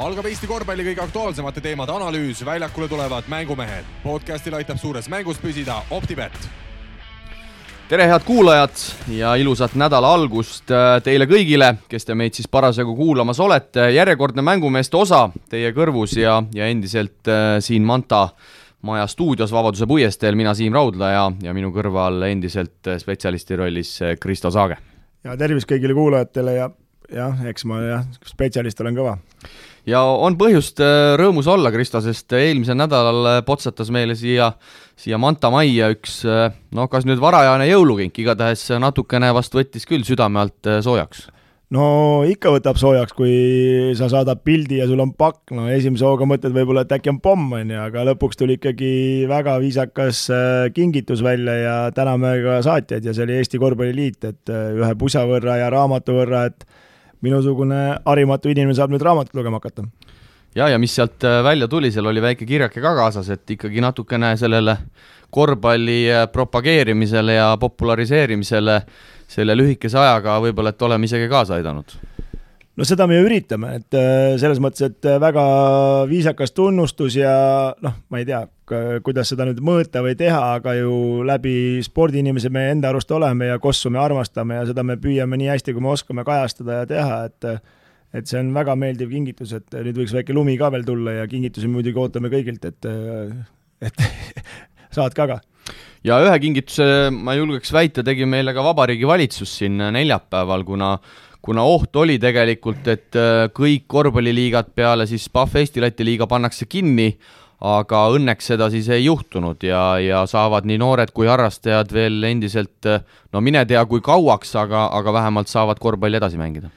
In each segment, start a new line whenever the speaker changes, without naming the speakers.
algab Eesti korvpalli kõige aktuaalsemate teemade analüüs, väljakule tulevad mängumehed. podcastil aitab suures mängus püsida Optibet.
tere, head kuulajad ja ilusat nädala algust äh, teile kõigile, kes te meid siis parasjagu kuulamas olete. järjekordne mängumeeste osa teie kõrvus ja, ja endiselt äh, siin Manta maja stuudios Vabaduse puiesteel, mina Siim Raudla ja, ja minu kõrval endiselt äh, spetsialisti rollis Kristo Saage.
ja tervist kõigile kuulajatele ja jah, eks ma jah, spetsialist olen kõva
ja on põhjust äh, rõõmus olla, Kristo, sest eelmisel nädalal äh, potsatas meile siia, siia Manta majja üks noh, kas nüüd varajane jõulukink, igatahes natukene vast võttis küll südame alt äh, soojaks.
No ikka võtab soojaks, kui sa saadad pildi ja sul on pakk, no esimese hooga mõtled võib-olla, et äkki on pomm, on ju, aga lõpuks tuli ikkagi väga viisakas kingitus välja ja täname ka saatjaid ja see oli Eesti Korvpalliliit, et ühe pusa võrra ja raamatu võrra, et minusugune harimatu inimene saab nüüd raamatut lugema hakata.
ja, ja mis sealt äh, välja tuli, seal oli väike kirjake ka kaasas, et ikkagi natukene sellele korvpalli äh, propageerimisele ja populariseerimisele selle lühikese ajaga võib-olla, et oleme isegi kaasa aidanud
no seda me ju üritame, et äh, selles mõttes, et väga viisakas tunnustus ja noh, ma ei tea, kuidas seda nüüd mõõta või teha, aga ju läbi spordiinimese me enda arust oleme ja kossu me armastame ja seda me püüame nii hästi, kui me oskame kajastada ja teha, et et see on väga meeldiv kingitus, et nüüd võiks väike lumi ka veel tulla ja kingitusi muidugi ootame kõigilt, et, et saad ka aga
ja ühe kingituse, ma julgeks väita, tegi meile ka Vabariigi Valitsus siin neljapäeval, kuna kuna oht oli tegelikult, et kõik korvpalliliigad peale siis PAF Eesti-Läti liiga pannakse kinni, aga õnneks seda siis ei juhtunud ja, ja saavad nii noored kui harrastajad veel endiselt, no mine tea, kui kauaks, aga, aga vähemalt saavad korvpalli edasi mängida.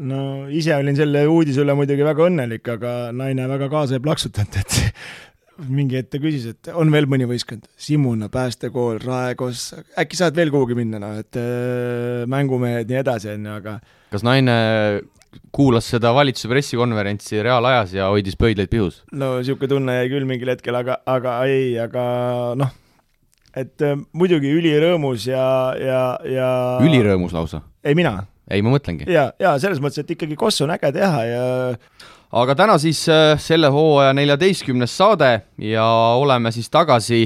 No ise olin selle uudise üle muidugi väga õnnelik, aga naine väga kaasa ei plaksutanud, et mingi hetk ta küsis, et on veel mõni võistkond, Simuna, Päästekool, Raekos, äkki saad veel kuhugi minna, noh, et äh, mängumehed, nii edasi, on ju, aga
kas naine kuulas seda valitsuse pressikonverentsi reaalajas ja hoidis pöidlaid pihus?
no niisugune tunne jäi küll mingil hetkel, aga, aga ei, aga noh, et äh, muidugi ülirõõmus ja, ja, ja
ülirõõmus lausa?
ei, mina.
ei, ma mõtlengi.
ja, ja selles mõttes, et ikkagi Kossu on äge teha ja
aga täna siis äh, selle hooaja neljateistkümnes saade ja oleme siis tagasi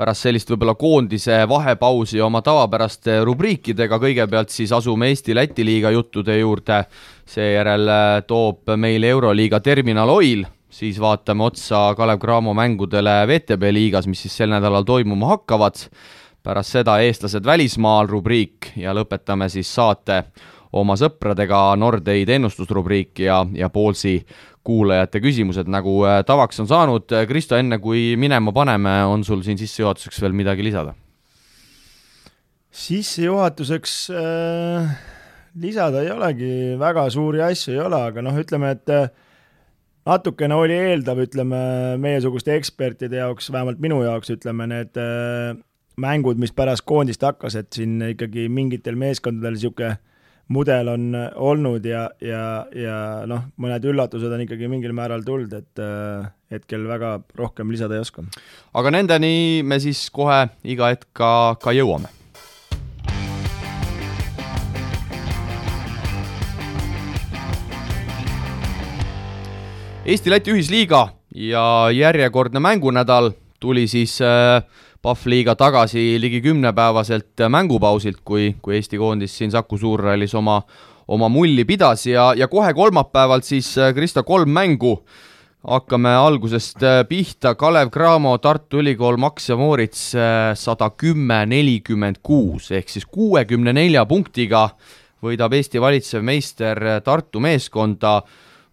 pärast sellist võib-olla koondise vahepausi oma tavapäraste rubriikidega, kõigepealt siis asume Eesti-Läti liiga juttude juurde, seejärel äh, toob meile Euroliiga Terminal Oil, siis vaatame otsa Kalev Cramo mängudele VTB liigas, mis siis sel nädalal toimuma hakkavad, pärast seda eestlased välismaal rubriik ja lõpetame siis saate oma sõpradega Nordeid ennustusrubriik ja, ja Poolsi kuulajate küsimused, nagu äh, tavaks on saanud. Kristo, enne kui minema paneme, on sul siin sissejuhatuseks veel midagi lisada?
sissejuhatuseks äh, lisada ei olegi, väga suuri asju ei ole, aga noh, ütleme, et äh, natukene oli eeldav, ütleme, meiesuguste ekspertide jaoks, vähemalt minu jaoks, ütleme, need äh, mängud, mis pärast koondist hakkas, et siin ikkagi mingitel meeskondadel niisugune mudel on olnud ja, ja, ja noh, mõned üllatused on ikkagi mingil määral tulnud, et hetkel väga rohkem lisada ei oska.
aga nendeni me siis kohe iga hetk ka, ka jõuame. Eesti-Läti ühisliiga ja järjekordne mängunädal tuli siis äh, Pahv liiga tagasi ligi kümnepäevaselt mängupausilt, kui, kui Eesti koondis siin Saku Suurhallis oma, oma mulli pidas ja, ja kohe kolmapäevalt siis äh, Krista kolm mängu. hakkame algusest äh, pihta, Kalev Cramo, Tartu Ülikool, Max ja Moorits äh, sada kümme, nelikümmend kuus. Ehk siis kuuekümne nelja punktiga võidab Eesti valitsev meister Tartu meeskonda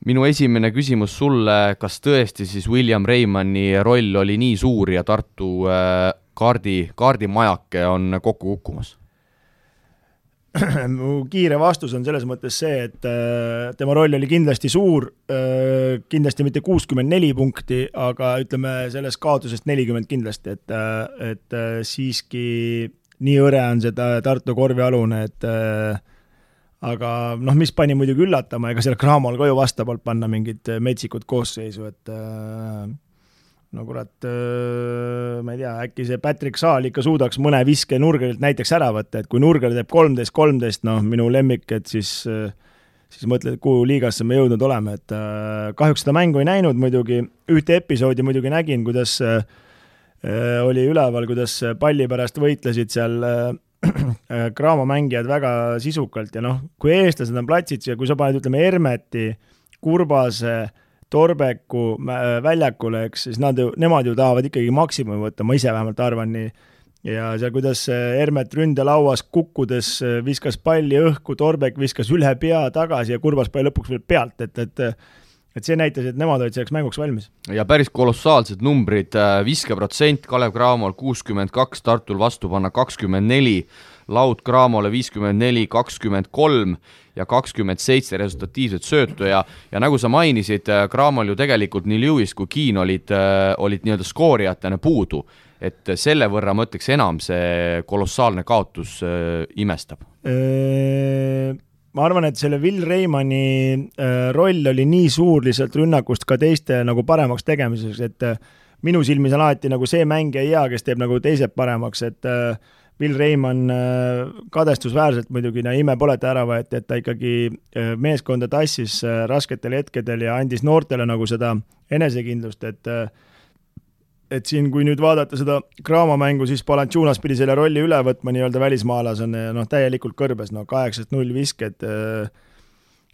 minu esimene küsimus sulle, kas tõesti siis William Reimanni roll oli nii suur ja Tartu äh, kaardi, kaardimajake on kokku kukkumas?
mu kiire vastus on selles mõttes see, et äh, tema roll oli kindlasti suur, äh, kindlasti mitte kuuskümmend neli punkti, aga ütleme sellest kaotusest nelikümmend kindlasti, et, et siiski nii hõre on see Tartu korvialune, et aga noh, mis pani muidugi üllatama, ega seal Cramol ka ju vastapoolt panna mingit äh, metsikut koosseisu, et äh, no kurat, äh, ma ei tea, äkki see Patrick Saal ikka suudaks mõne viske nurgalilt näiteks ära võtta, et kui nurgal teeb kolmteist, kolmteist, noh, minu lemmik, et siis siis mõtled, kuhu liigasse me jõudnud oleme, et kahjuks seda mängu ei näinud muidugi, ühte episoodi muidugi nägin, kuidas oli üleval, kuidas palli pärast võitlesid seal äh, Graamo mängijad väga sisukalt ja noh, kui eestlased on platsid ja kui sa paned, ütleme, Hermeti, Kurbase, Torbeku väljakule, eks, siis nad ju, nemad ju tahavad ikkagi maksimumi võtta, ma ise vähemalt arvan nii. Ja seal, kuidas Hermet ründelauas kukkudes äh, viskas palli õhku, Torbek viskas üle pea tagasi ja Kurbas pani lõpuks veel pealt, et, et et see näitas, et nemad olid selleks mänguks valmis.
ja päris kolossaalsed numbrid, äh, viskeprotsent Kalev Cramol kuuskümmend kaks, Tartul vastu panna kakskümmend neli, laud Cramole viiskümmend neli, kakskümmend kolm ja kakskümmend seitse resultatiivset söötu ja ja nagu sa mainisid, Cramol ju tegelikult nii Lewis kui Keen olid, olid nii-öelda skoorijatena puudu et selle võrra ma ütleks enam see kolossaalne kaotus äh, imestab?
Ma arvan, et selle Will Reimanni äh, roll oli nii suur lihtsalt rünnakust ka teiste nagu paremaks tegemiseks, et äh, minu silmis on alati nagu see mängija hea, kes teeb nagu teised paremaks, et Will Reimann kadestusväärselt muidugi, no ime pole, et ära võeti, et ta ikkagi meeskonda tassis rasketel hetkedel ja andis noortele nagu seda enesekindlust, et äh, et siin, kui nüüd vaadata seda Graamo mängu, siis Balanchunas pidi selle rolli üle võtma nii-öelda välismaalasena ja noh, täielikult kõrbes, no kaheksast null visked, eh,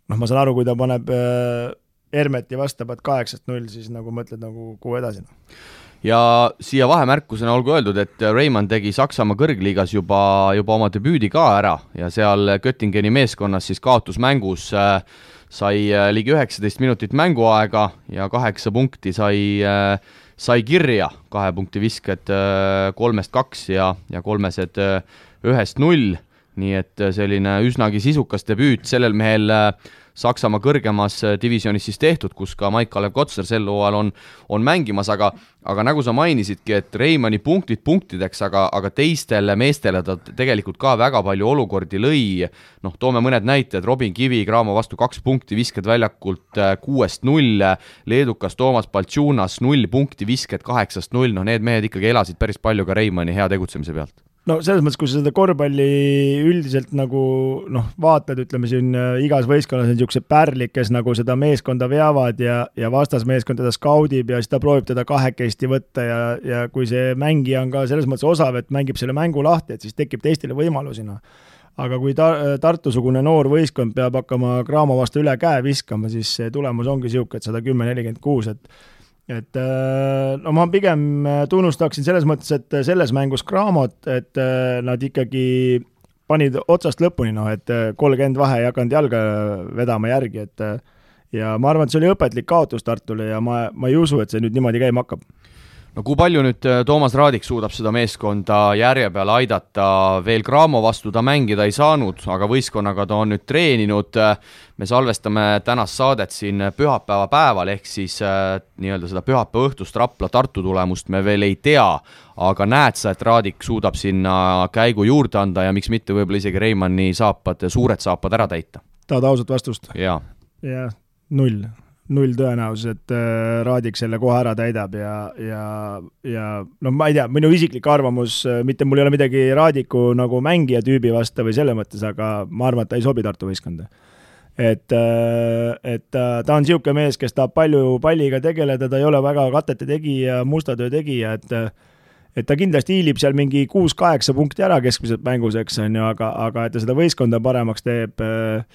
noh, ma saan aru, kui ta paneb eh, Hermeti vastu, paned kaheksast null, siis nagu mõtled nagu kuhu edasi, noh.
Ja siia vahemärkusena olgu öeldud, et Reimann tegi Saksamaa kõrgliigas juba, juba oma debüüdi ka ära ja seal Göttingeni meeskonnas siis kaotusmängus äh, sai ligi üheksateist minutit mänguaega ja kaheksa punkti sai äh, sai kirja. Kahe punkti visked äh, kolmest kaks ja, ja kolmesed äh, ühest null, nii et äh, selline üsnagi sisukas debüüt sellel mehel Saksamaa kõrgemas äh, divisjonis siis tehtud, kus ka Maik-Kalev Kotsar sel hooajal on, on mängimas, aga aga nagu sa mainisidki, et Reimanni punktid punktideks, aga, aga teistele meestele ta tegelikult ka väga palju olukordi lõi, noh, toome mõned näited, Robin Kivi, Graamo vastu kaks punkti, visked väljakult äh, kuuest null, leedukas Toomas Baltšunas null punkti, visked kaheksast null, noh, need mehed ikkagi elasid päris palju ka Reimanni hea tegutsemise pealt
no selles mõttes, kui sa seda korvpalli üldiselt nagu noh, vaatad, ütleme siin äh, igas võistkonnas on niisugused pärlid, kes nagu seda meeskonda veavad ja, ja vastasmeeskond teda skaudib ja siis ta proovib teda kahekesti võtta ja, ja kui see mängija on ka selles mõttes osav, et mängib selle mängu lahti, et siis tekib teistele võimalusi, noh. aga kui ta-, Tartu-sugune noor võistkond peab hakkama Graamo vastu üle käe viskama, siis see tulemus ongi niisugune, et sada kümme, nelikümmend kuus, et et äh, no ma pigem äh, tunnustaksin selles mõttes, et äh, selles mängus Cramot, et nad ikkagi panid otsast lõpuni, noh, et kolmkümmend vahe ei hakanud jalga vedama järgi, et ja ma arvan, et see oli õpetlik kaotus Tartule ja ma, ma ei usu, et see nüüd niimoodi käima hakkab
no kui palju nüüd äh, Toomas Raadik suudab seda meeskonda järje peale aidata, veel Graamo vastu ta mängida ei saanud, aga võistkonnaga ta on nüüd treeninud, me salvestame tänast saadet siin pühapäeva päeval, ehk siis äh, nii-öelda seda pühapäeva õhtust Rapla-Tartu tulemust me veel ei tea, aga näed sa, et Raadik suudab sinna käigu juurde anda ja miks mitte võib-olla isegi Reimanni saapad, suured saapad ära täita?
tahad ausat vastust?
jaa.
jah, null null tõenäosus, et äh, Raadik selle kohe ära täidab ja, ja, ja no ma ei tea, minu isiklik arvamus, äh, mitte mul ei ole midagi Raadiku nagu mängija tüübi vastu või selle mõttes, aga ma arvan, et ta ei sobi Tartu võistkonda. et, äh, et ta on niisugune mees, kes tahab palju palliga tegeleda, ta ei ole väga katete tegija, musta töö tegija, et et ta kindlasti hiilib seal mingi kuus-kaheksa punkti ära keskmiselt mängus, eks on ju, aga, aga et ta seda võistkonda paremaks teeb äh,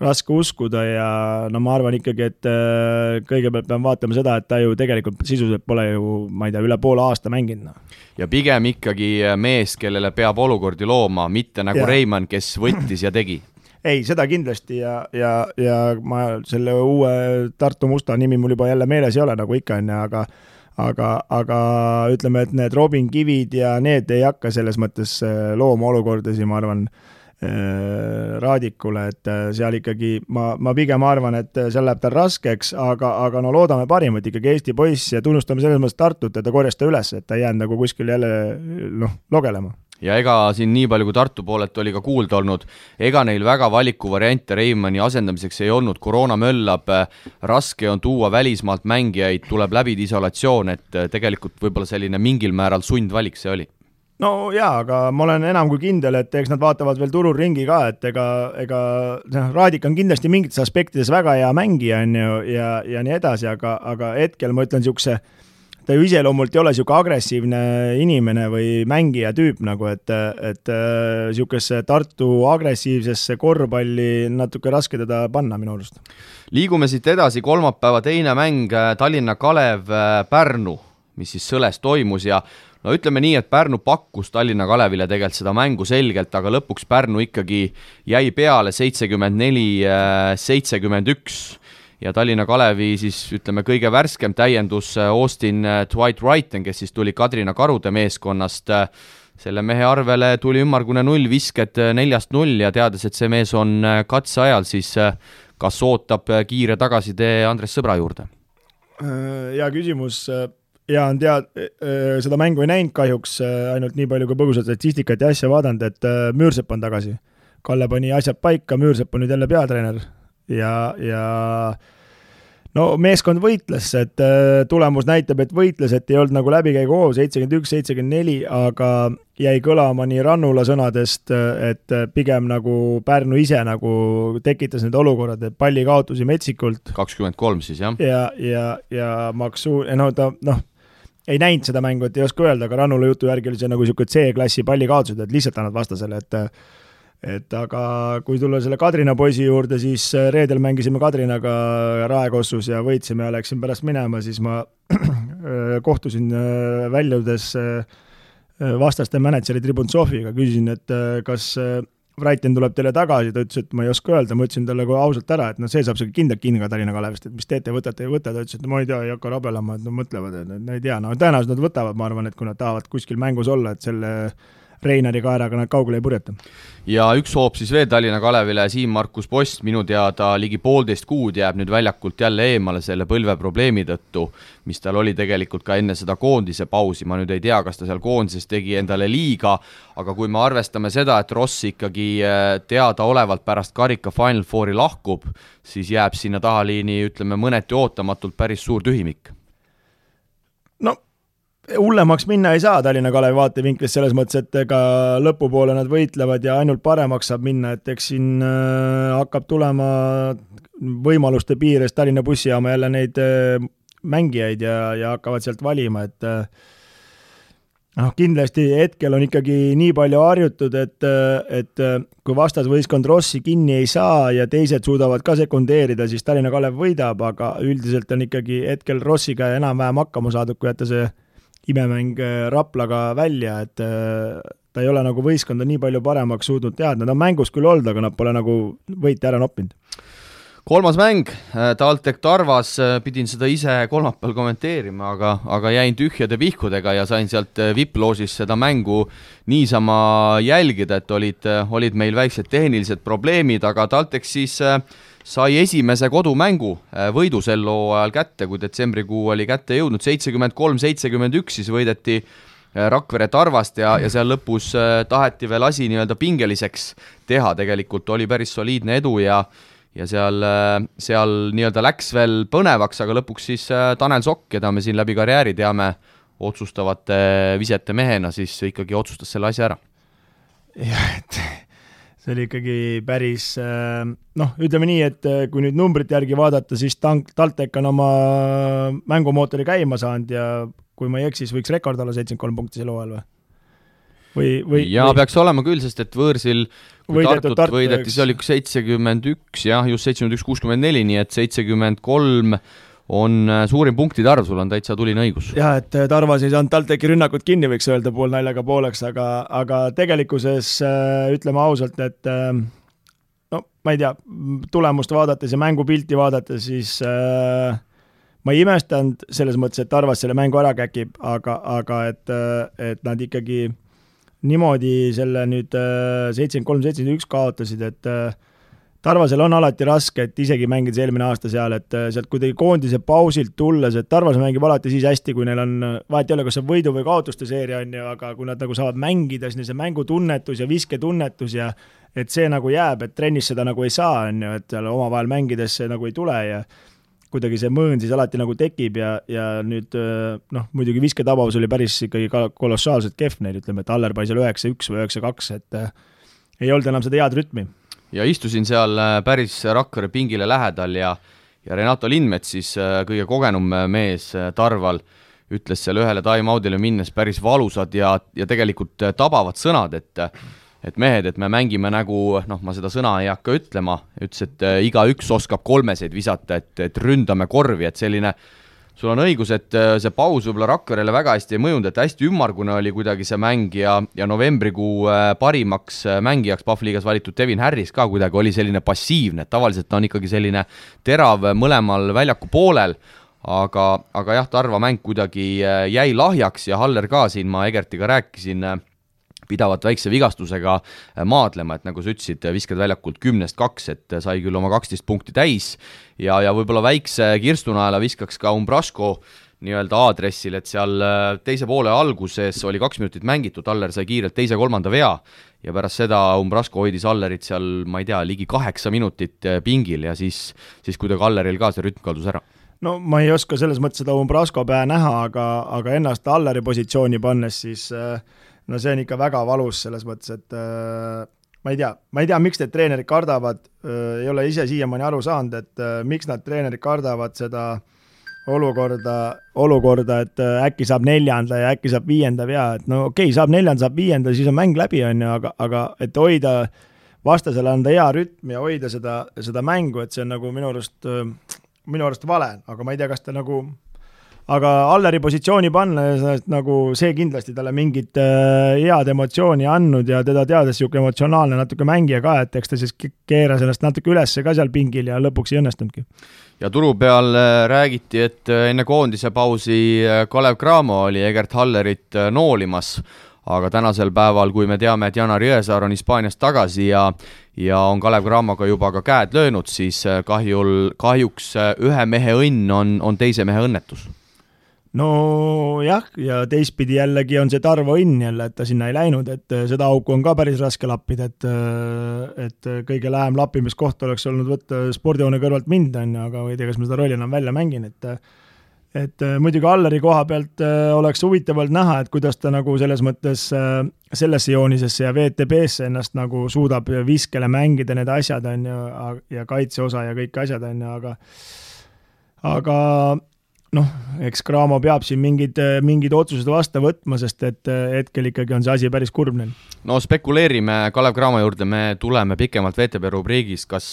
raske uskuda ja no ma arvan ikkagi, et äh, kõigepealt peame vaatama seda, et ta ju tegelikult sisuliselt pole ju, ma ei tea, üle poole aasta mänginud, noh.
ja pigem ikkagi äh, mees, kellele peab olukordi looma, mitte nagu ja. Reimann, kes võttis ja tegi
ei, seda kindlasti ja, ja, ja ma selle uue Tartu Musta nimi mul juba jälle meeles ei ole, nagu ikka on ju, aga aga, aga ütleme, et need Robin Kivid ja need ei hakka selles mõttes äh, looma olukordasid, ma arvan Äh, Raadikule, et äh, seal ikkagi ma, ma pigem arvan, et äh, seal läheb tal raskeks, aga, aga no loodame parimat, ikkagi Eesti poiss ja tunnustame selles mõttes Tartut, et ta korjas ta üles, et ta ei jäänud nagu kuskil jälle noh, logelema.
Ja ega siin nii palju, kui Tartu poolelt oli ka kuulda olnud, ega neil väga valikuvariante Reimanni asendamiseks ei olnud, koroona möllab, raske on tuua välismaalt mängijaid, tuleb läbida isolatsioon, et tegelikult võib-olla selline mingil määral sundvalik see oli
no jaa, aga ma olen enam kui kindel, et eks nad vaatavad veel turul ringi ka, et ega, ega noh, Raadik on kindlasti mingites aspektides väga hea mängija, on ju, ja, ja nii edasi, aga, aga hetkel ma ütlen niisuguse ta ju iseloomult ei ole niisugune agressiivne inimene või mängija tüüp nagu, et, et niisugusesse Tartu agressiivsesse korvpalli natuke raske teda panna minu arust.
liigume siit edasi, kolmapäeva teine mäng Tallinna Kalev Pärnu, mis siis Sõles toimus ja no ütleme nii, et Pärnu pakkus Tallinna Kalevile tegelikult seda mängu selgelt, aga lõpuks Pärnu ikkagi jäi peale seitsekümmend neli, seitsekümmend üks ja Tallinna Kalevi siis ütleme, kõige värskem täiendus äh, Austin äh, Dwight Wrighton, kes siis tuli Kadrina Karude meeskonnast, äh, selle mehe arvele tuli ümmargune nullvisked neljast null ja teades, et see mees on katseajal, siis kas ootab kiire tagasitee Andres Sõbra juurde?
Hea küsimus, ja on tead-, seda mängu ei näinud kahjuks, ainult nii palju, kui põgusalt statistikat ja asja vaadanud, et Müürsepp on tagasi. Kalle pani asjad paika, Müürsepp on nüüd jälle peatreener ja, ja no meeskond võitles, et tulemus näitab, et võitles, et ei olnud nagu läbikäiguhoov, seitsekümmend üks, seitsekümmend neli, aga jäi kõlama nii Rannula sõnadest, et pigem nagu Pärnu ise nagu tekitas need olukorrad, et pallikaotusi metsikult.
kakskümmend kolm siis, jah?
ja, ja, ja Maksu, no ta noh, ei näinud seda mängu, et ei oska öelda, aga Rannula jutu järgi oli see nagu niisugune C-klassi pallikaotused, et lihtsalt annad vastasele, et et aga kui tulla selle Kadrina poisi juurde, siis äh, reedel mängisime Kadrinaga Raekossus ja võitsime ja läksin pärast minema, siis ma äh, kohtusin äh, väljudes vastaste mänedžeri Tribuntsoviga, küsisin, et kas Vraiten tuleb teile tagasi, ta ütles, et ma ei oska öelda, ma ütlesin talle kohe ausalt ära, et noh, see saab sinuga kindlalt kinni ka Tallinna Kalevist, et mis teete, võtate, ei võta, ta ütles, et ma ei tea, ei hakka rabelema, et nad mõtlevad, et no ei tea, no tõenäoliselt nad võtavad, ma arvan, et kui nad tahavad kuskil mängus olla, et selle Reinari kaeraga nad kaugele ei purjeta.
Ja üks hoop siis veel Tallinna Kalevile, Siim-Markus Post minu teada ligi poolteist kuud jääb nüüd väljakult jälle eemale selle põlveprobleemi tõttu, mis tal oli tegelikult ka enne seda koondise pausi, ma nüüd ei tea, kas ta seal koondises tegi endale liiga, aga kui me arvestame seda, et Ross ikkagi äh, teadaolevalt pärast karika Final Fouri lahkub, siis jääb sinna tahaliini, ütleme mõneti ootamatult päris suur tühimik.
No hullemaks minna ei saa Tallinna Kalevi vaatevinklist selles mõttes, et ega lõpupoole nad võitlevad ja ainult paremaks saab minna, et eks siin äh, hakkab tulema võimaluste piires Tallinna bussijaama jälle neid äh, mängijaid ja, ja hakkavad sealt valima, et äh, noh, kindlasti hetkel on ikkagi nii palju harjutud, et, et kui vastasvõistkond Rossi kinni ei saa ja teised suudavad ka sekundeerida, siis Tallinna Kalev võidab, aga üldiselt on ikkagi hetkel Rossiga enam-vähem hakkama saadud, kui jätta see imemäng äh, Raplaga välja, et äh, ta ei ole nagu võistkonda nii palju paremaks suutnud teha, nad on mängus küll olnud, aga nad pole nagu võite ära noppinud.
Kolmas mäng, äh, TalTech Tarvas, pidin seda ise kolmapäeval kommenteerima, aga, aga jäin tühjade pihkudega ja sain sealt VIP-loožis seda mängu niisama jälgida, et olid, olid meil väiksed tehnilised probleemid, aga TalTech siis äh, sai esimese kodumängu äh, võidu sel hooajal kätte, kui detsembrikuu oli kätte jõudnud, seitsekümmend kolm, seitsekümmend üks, siis võideti äh, Rakvere Tarvast ja, ja seal lõpus äh, taheti veel asi nii-öelda pingeliseks teha, tegelikult oli päris soliidne edu ja ja seal, seal nii-öelda läks veel põnevaks, aga lõpuks siis Tanel Sokk, keda me siin läbi karjääri teame otsustavate visete mehena, siis ikkagi otsustas selle asja ära.
jah, et see oli ikkagi päris äh, noh, ütleme nii, et äh, kui nüüd numbrite järgi vaadata, siis tank, TalTech on oma mängumootori käima saanud ja kui ma ei eksi, siis võiks rekord olla seitsekümmend kolm punkti sel hooajal või? või, või
jaa peaks olema küll, sest et võõrsil kui Tartut Tartu, võideti, see oli seitsekümmend üks jah, just seitsekümmend üks, kuuskümmend neli, nii et seitsekümmend kolm on äh, suurim punktide arv, sul on täitsa tuline õigus.
jah, et äh, Tarvas ei saanud TalTechi rünnakut kinni, võiks öelda poolnaljaga pooleks, aga, aga tegelikkuses äh, ütleme ausalt, et no ma ei tea, tulemust vaadates ja mängupilti vaadates, siis äh, ma ei imestanud selles mõttes, et Tarvas selle mängu ära käkib, aga, aga et, et nad ikkagi niimoodi selle nüüd seitsekümmend kolm, seitsekümmend üks kaotasid, et äh, Tarvasel on alati raske, et isegi mängides eelmine aasta seal, et äh, sealt kuidagi koondise pausilt tulles, et Tarvas mängib alati siis hästi, kui neil on, vahet ei ole, kas see on võidu- või kaotuste seeria, on ju, aga kui nad nagu saavad mängida, siis neil see mängutunnetus ja visketunnetus ja et see nagu jääb, et trennis seda nagu ei saa, on ju, et seal omavahel mängides see nagu ei tule ja kuidagi see mõõn siis alati nagu tekib ja, ja nüüd noh, muidugi visketabavus oli päris ikkagi ka kolossaalselt kehv neil, ütleme, et Aller pani seal üheksa üks või üheksa kaks, et ei olnud enam seda head rütmi.
Ja istusin seal päris Rakvere pingile lähedal ja ja Renato Lindmets siis kõige kogenum mees Tarval ütles seal ühele time-out'ile minnes päris valusad ja, ja tegelikult tabavad sõnad, et et mehed, et me mängime nagu, noh, ma seda sõna ei hakka ütlema, ütles, et äh, igaüks oskab kolmeseid visata, et, et ründame korvi, et selline sul on õigus, et äh, see paus võib-olla Rakverele väga hästi ei mõjunud, et hästi ümmargune oli kuidagi see mäng ja, ja novembrikuu äh, parimaks mängijaks Pahvliigas valitud Devin Harris ka kuidagi oli selline passiivne, et tavaliselt ta on ikkagi selline terav mõlemal väljaku poolel, aga, aga jah, Tarva mäng kuidagi jäi lahjaks ja Haller ka siin, ma Egertiga rääkisin, pidavat väikse vigastusega äh, maadlema, et nagu sa ütlesid, viskad väljakult kümnest kaks, et sai küll oma kaksteist punkti täis. Ja, ja võib-olla väikse kirstunaela viskaks ka Umbrasko nii-öelda aadressil, et seal äh, teise poole alguses oli kaks minutit mängitud, Aller sai kiirelt teise-kolmanda vea. Ja pärast seda Umbrasko hoidis Allerit seal, ma ei tea, ligi kaheksa minutit äh, pingil ja siis, siis kuidagi Alleril ka see rütm kadus ära.
No ma ei oska selles mõttes seda Umbrasko pähe näha, aga, aga ennast Alleri positsiooni pannes, siis äh, no see on ikka väga valus selles mõttes, et äh, ma ei tea, ma ei tea, miks need treenerid kardavad äh,, ei ole ise siiamaani aru saanud, et äh, miks nad treenerid kardavad seda olukorda, olukorda, et äkki saab neljanda ja äkki saab viienda vea, et no okei okay,, saab neljanda, saab viienda, siis on mäng läbi, on ju, aga, aga et hoida, vastasele anda hea rütm ja hoida seda, seda mängu, et see on nagu minu arust, minu arust vale, aga ma ei tea, kas ta nagu aga Alleri positsiooni pannes nagu see kindlasti talle mingit äh, head emotsiooni andnud ja teda teades niisugune emotsionaalne natuke mängija ka, et eks ta siis keeras ennast natuke üles ka seal pingil ja lõpuks ei õnnestunudki.
ja turu peal äh, räägiti, et äh, enne koondise pausi Kalev Cramo oli Egert Hallerit noolimas, aga tänasel päeval, kui me teame, et Janar Jõesaar on Hispaaniast tagasi ja ja on Kalev Cramoga juba ka käed löönud, siis kahjul, kahjuks ühe mehe õnn on, on teise mehe õnnetus
nojah, ja teistpidi jällegi on see Tarvo õnn jälle, et ta sinna ei läinud, et äh, seda auku on ka päris raske lappida, et äh, et kõige lähem lappimiskoht oleks olnud võtta spordihoone kõrvalt mind, on ju, aga ma ei tea, kas ma seda rolli enam välja mängin, et et äh, muidugi Alleri koha pealt oleks huvitav olnud näha, et kuidas ta nagu selles mõttes sellesse joonisesse ja WTB-sse ennast nagu suudab viskele mängida need asjad, on ju, ja kaitseosa ja kõik asjad, on ju, aga aga noh, eks Cramo peab siin mingid, mingid otsused vastu võtma, sest et hetkel ikkagi on see asi päris kurb neil.
no spekuleerime Kalev Cramo juurde, me tuleme pikemalt VTB rubriigis, kas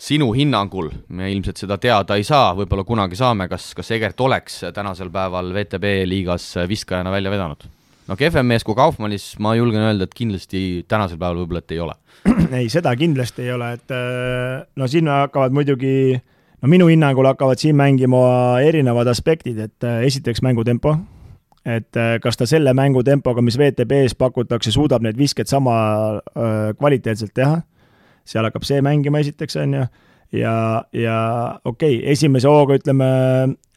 sinu hinnangul, me ilmselt seda teada ei saa, võib-olla kunagi saame, kas, kas Egert oleks tänasel päeval VTB liigas viskajana välja vedanud? no kehvem mees kui Kaufmannis, ma julgen öelda, et kindlasti tänasel päeval võib-olla, et ei ole.
ei, seda kindlasti ei ole, et no siin hakkavad muidugi äh, no minu hinnangul hakkavad siin mängima erinevad aspektid, et äh, esiteks mängutempo, et äh, kas ta selle mängutempoga, mis WTB-s pakutakse, suudab need visked sama äh, kvaliteetselt teha, seal hakkab see mängima esiteks, on ju, ja, ja okei okay,, esimese hooga ütleme,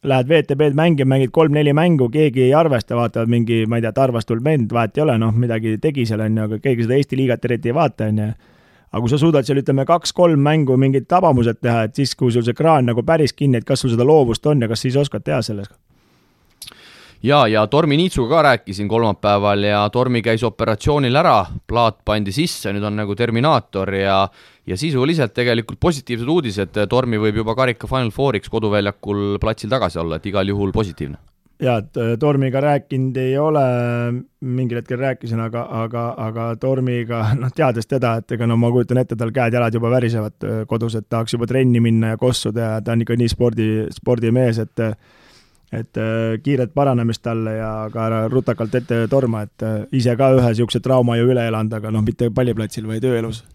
lähed WTB-d mängima, mängid kolm-neli mängu, keegi ei arvesta, vaatavad mingi, ma ei tea, Tarvast tulnud vend, vahet ei ole, noh, midagi tegi seal, on ju, aga keegi seda Eesti liigat eriti ei vaata, on ju aga kui sa suudad seal ütleme kaks-kolm mängu mingid tabamused teha, et siis, kui sul see kraan nagu päris kinni, et kas sul seda loovust on ja kas siis oskad teha selles?
ja, ja Tormi Niitsuga ka rääkisin kolmapäeval ja Tormi käis operatsioonil ära, plaat pandi sisse, nüüd on nagu Terminaator ja ja sisuliselt tegelikult positiivsed uudised, Tormi võib juba karika Final Fouriks koduväljakul platsil tagasi olla, et igal juhul positiivne
jaa, et äh, Tormiga rääkinud ei ole, mingil hetkel rääkisin, aga, aga, aga Tormiga, noh, teades teda, et ega no ma kujutan ette, tal käed-jalad juba värisevad äh, kodus, et tahaks juba trenni minna ja kossuda ja ta on ikka nii spordi, spordimees, et et äh, kiiret paranemist talle ja ka ära rutakalt ette torma, et ise ka ühe niisuguse trauma ju üle elanud, aga noh, mitte palliplatsil, vaid ööelus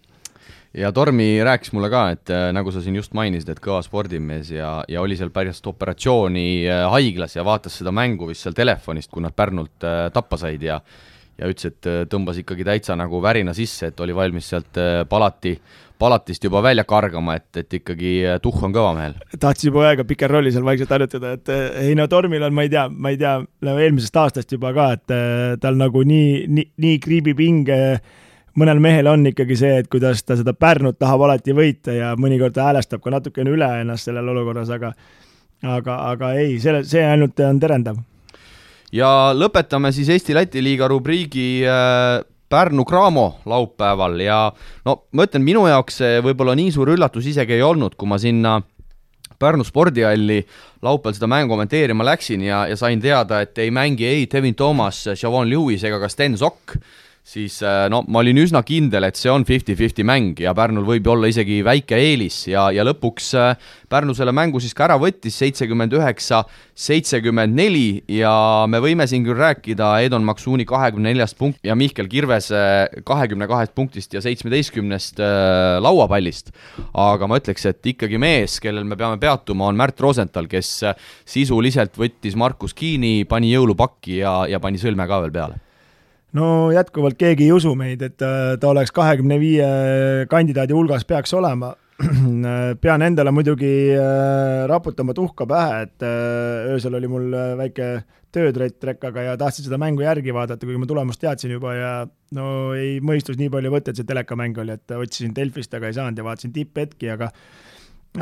ja Tormi rääkis mulle ka, et äh, nagu sa siin just mainisid, et kõva spordimees ja, ja oli seal pärast operatsiooni äh, haiglas ja vaatas seda mängu vist seal telefonist, kui nad Pärnult äh, tappa said ja ja ütles, et tõmbas ikkagi täitsa nagu värina sisse, et oli valmis sealt palati, palatist juba välja kargama, et, et ikkagi tuhh on kõva mehel.
tahtis juba aega Pikerolli seal vaikselt harjutada, et ei no Tormil on, ma ei tea, ma ei tea, eelmisest aastast juba ka, et tal nagu nii, nii, nii kriibib hinge äh, mõnel mehel on ikkagi see, et kuidas ta seda Pärnut tahab alati võita ja mõnikord ta häälestab ka natukene üle ennast sellel olukorras, aga aga, aga ei, selle, see ainult on terendav.
ja lõpetame siis Eesti-Läti liiga rubriigi äh, Pärnu Cramo laupäeval ja no ma ütlen, minu jaoks see võib-olla nii suur üllatus isegi ei olnud, kui ma sinna Pärnu spordihalli laupäeval seda mängu kommenteerima läksin ja, ja sain teada, et ei mängi ei Devin Thomas, Siobhan Lewis ega ka Sten Sokk siis äh, no ma olin üsna kindel, et see on fifty-fifty mäng ja Pärnul võib olla isegi väike eelis ja, ja lõpuks äh, Pärnu selle mängu siis ka ära võttis, seitsekümmend üheksa, seitsekümmend neli ja me võime siin küll rääkida Edon Maksuuni kahekümne neljast punkt- ja Mihkel Kirvese kahekümne kahest punktist ja seitsmeteistkümnest äh, lauapallist, aga ma ütleks, et ikkagi mees, kellel me peame peatuma, on Märt Rosenthal, kes sisuliselt võttis Markus Kiini, pani jõulupakki ja, ja pani sõlme ka veel peale
no jätkuvalt keegi ei usu meid, et äh, ta oleks kahekümne viie kandidaadi hulgas peaks olema. pean endale muidugi äh, raputama tuhka pähe, et äh, öösel oli mul väike töötrett rekkaga ja tahtsin seda mängu järgi vaadata, kuigi ma tulemust teadsin juba ja no ei mõistus nii palju võtta, et see telekamäng oli, et otsisin Delfist, aga ei saanud ja vaatasin tipphetki, aga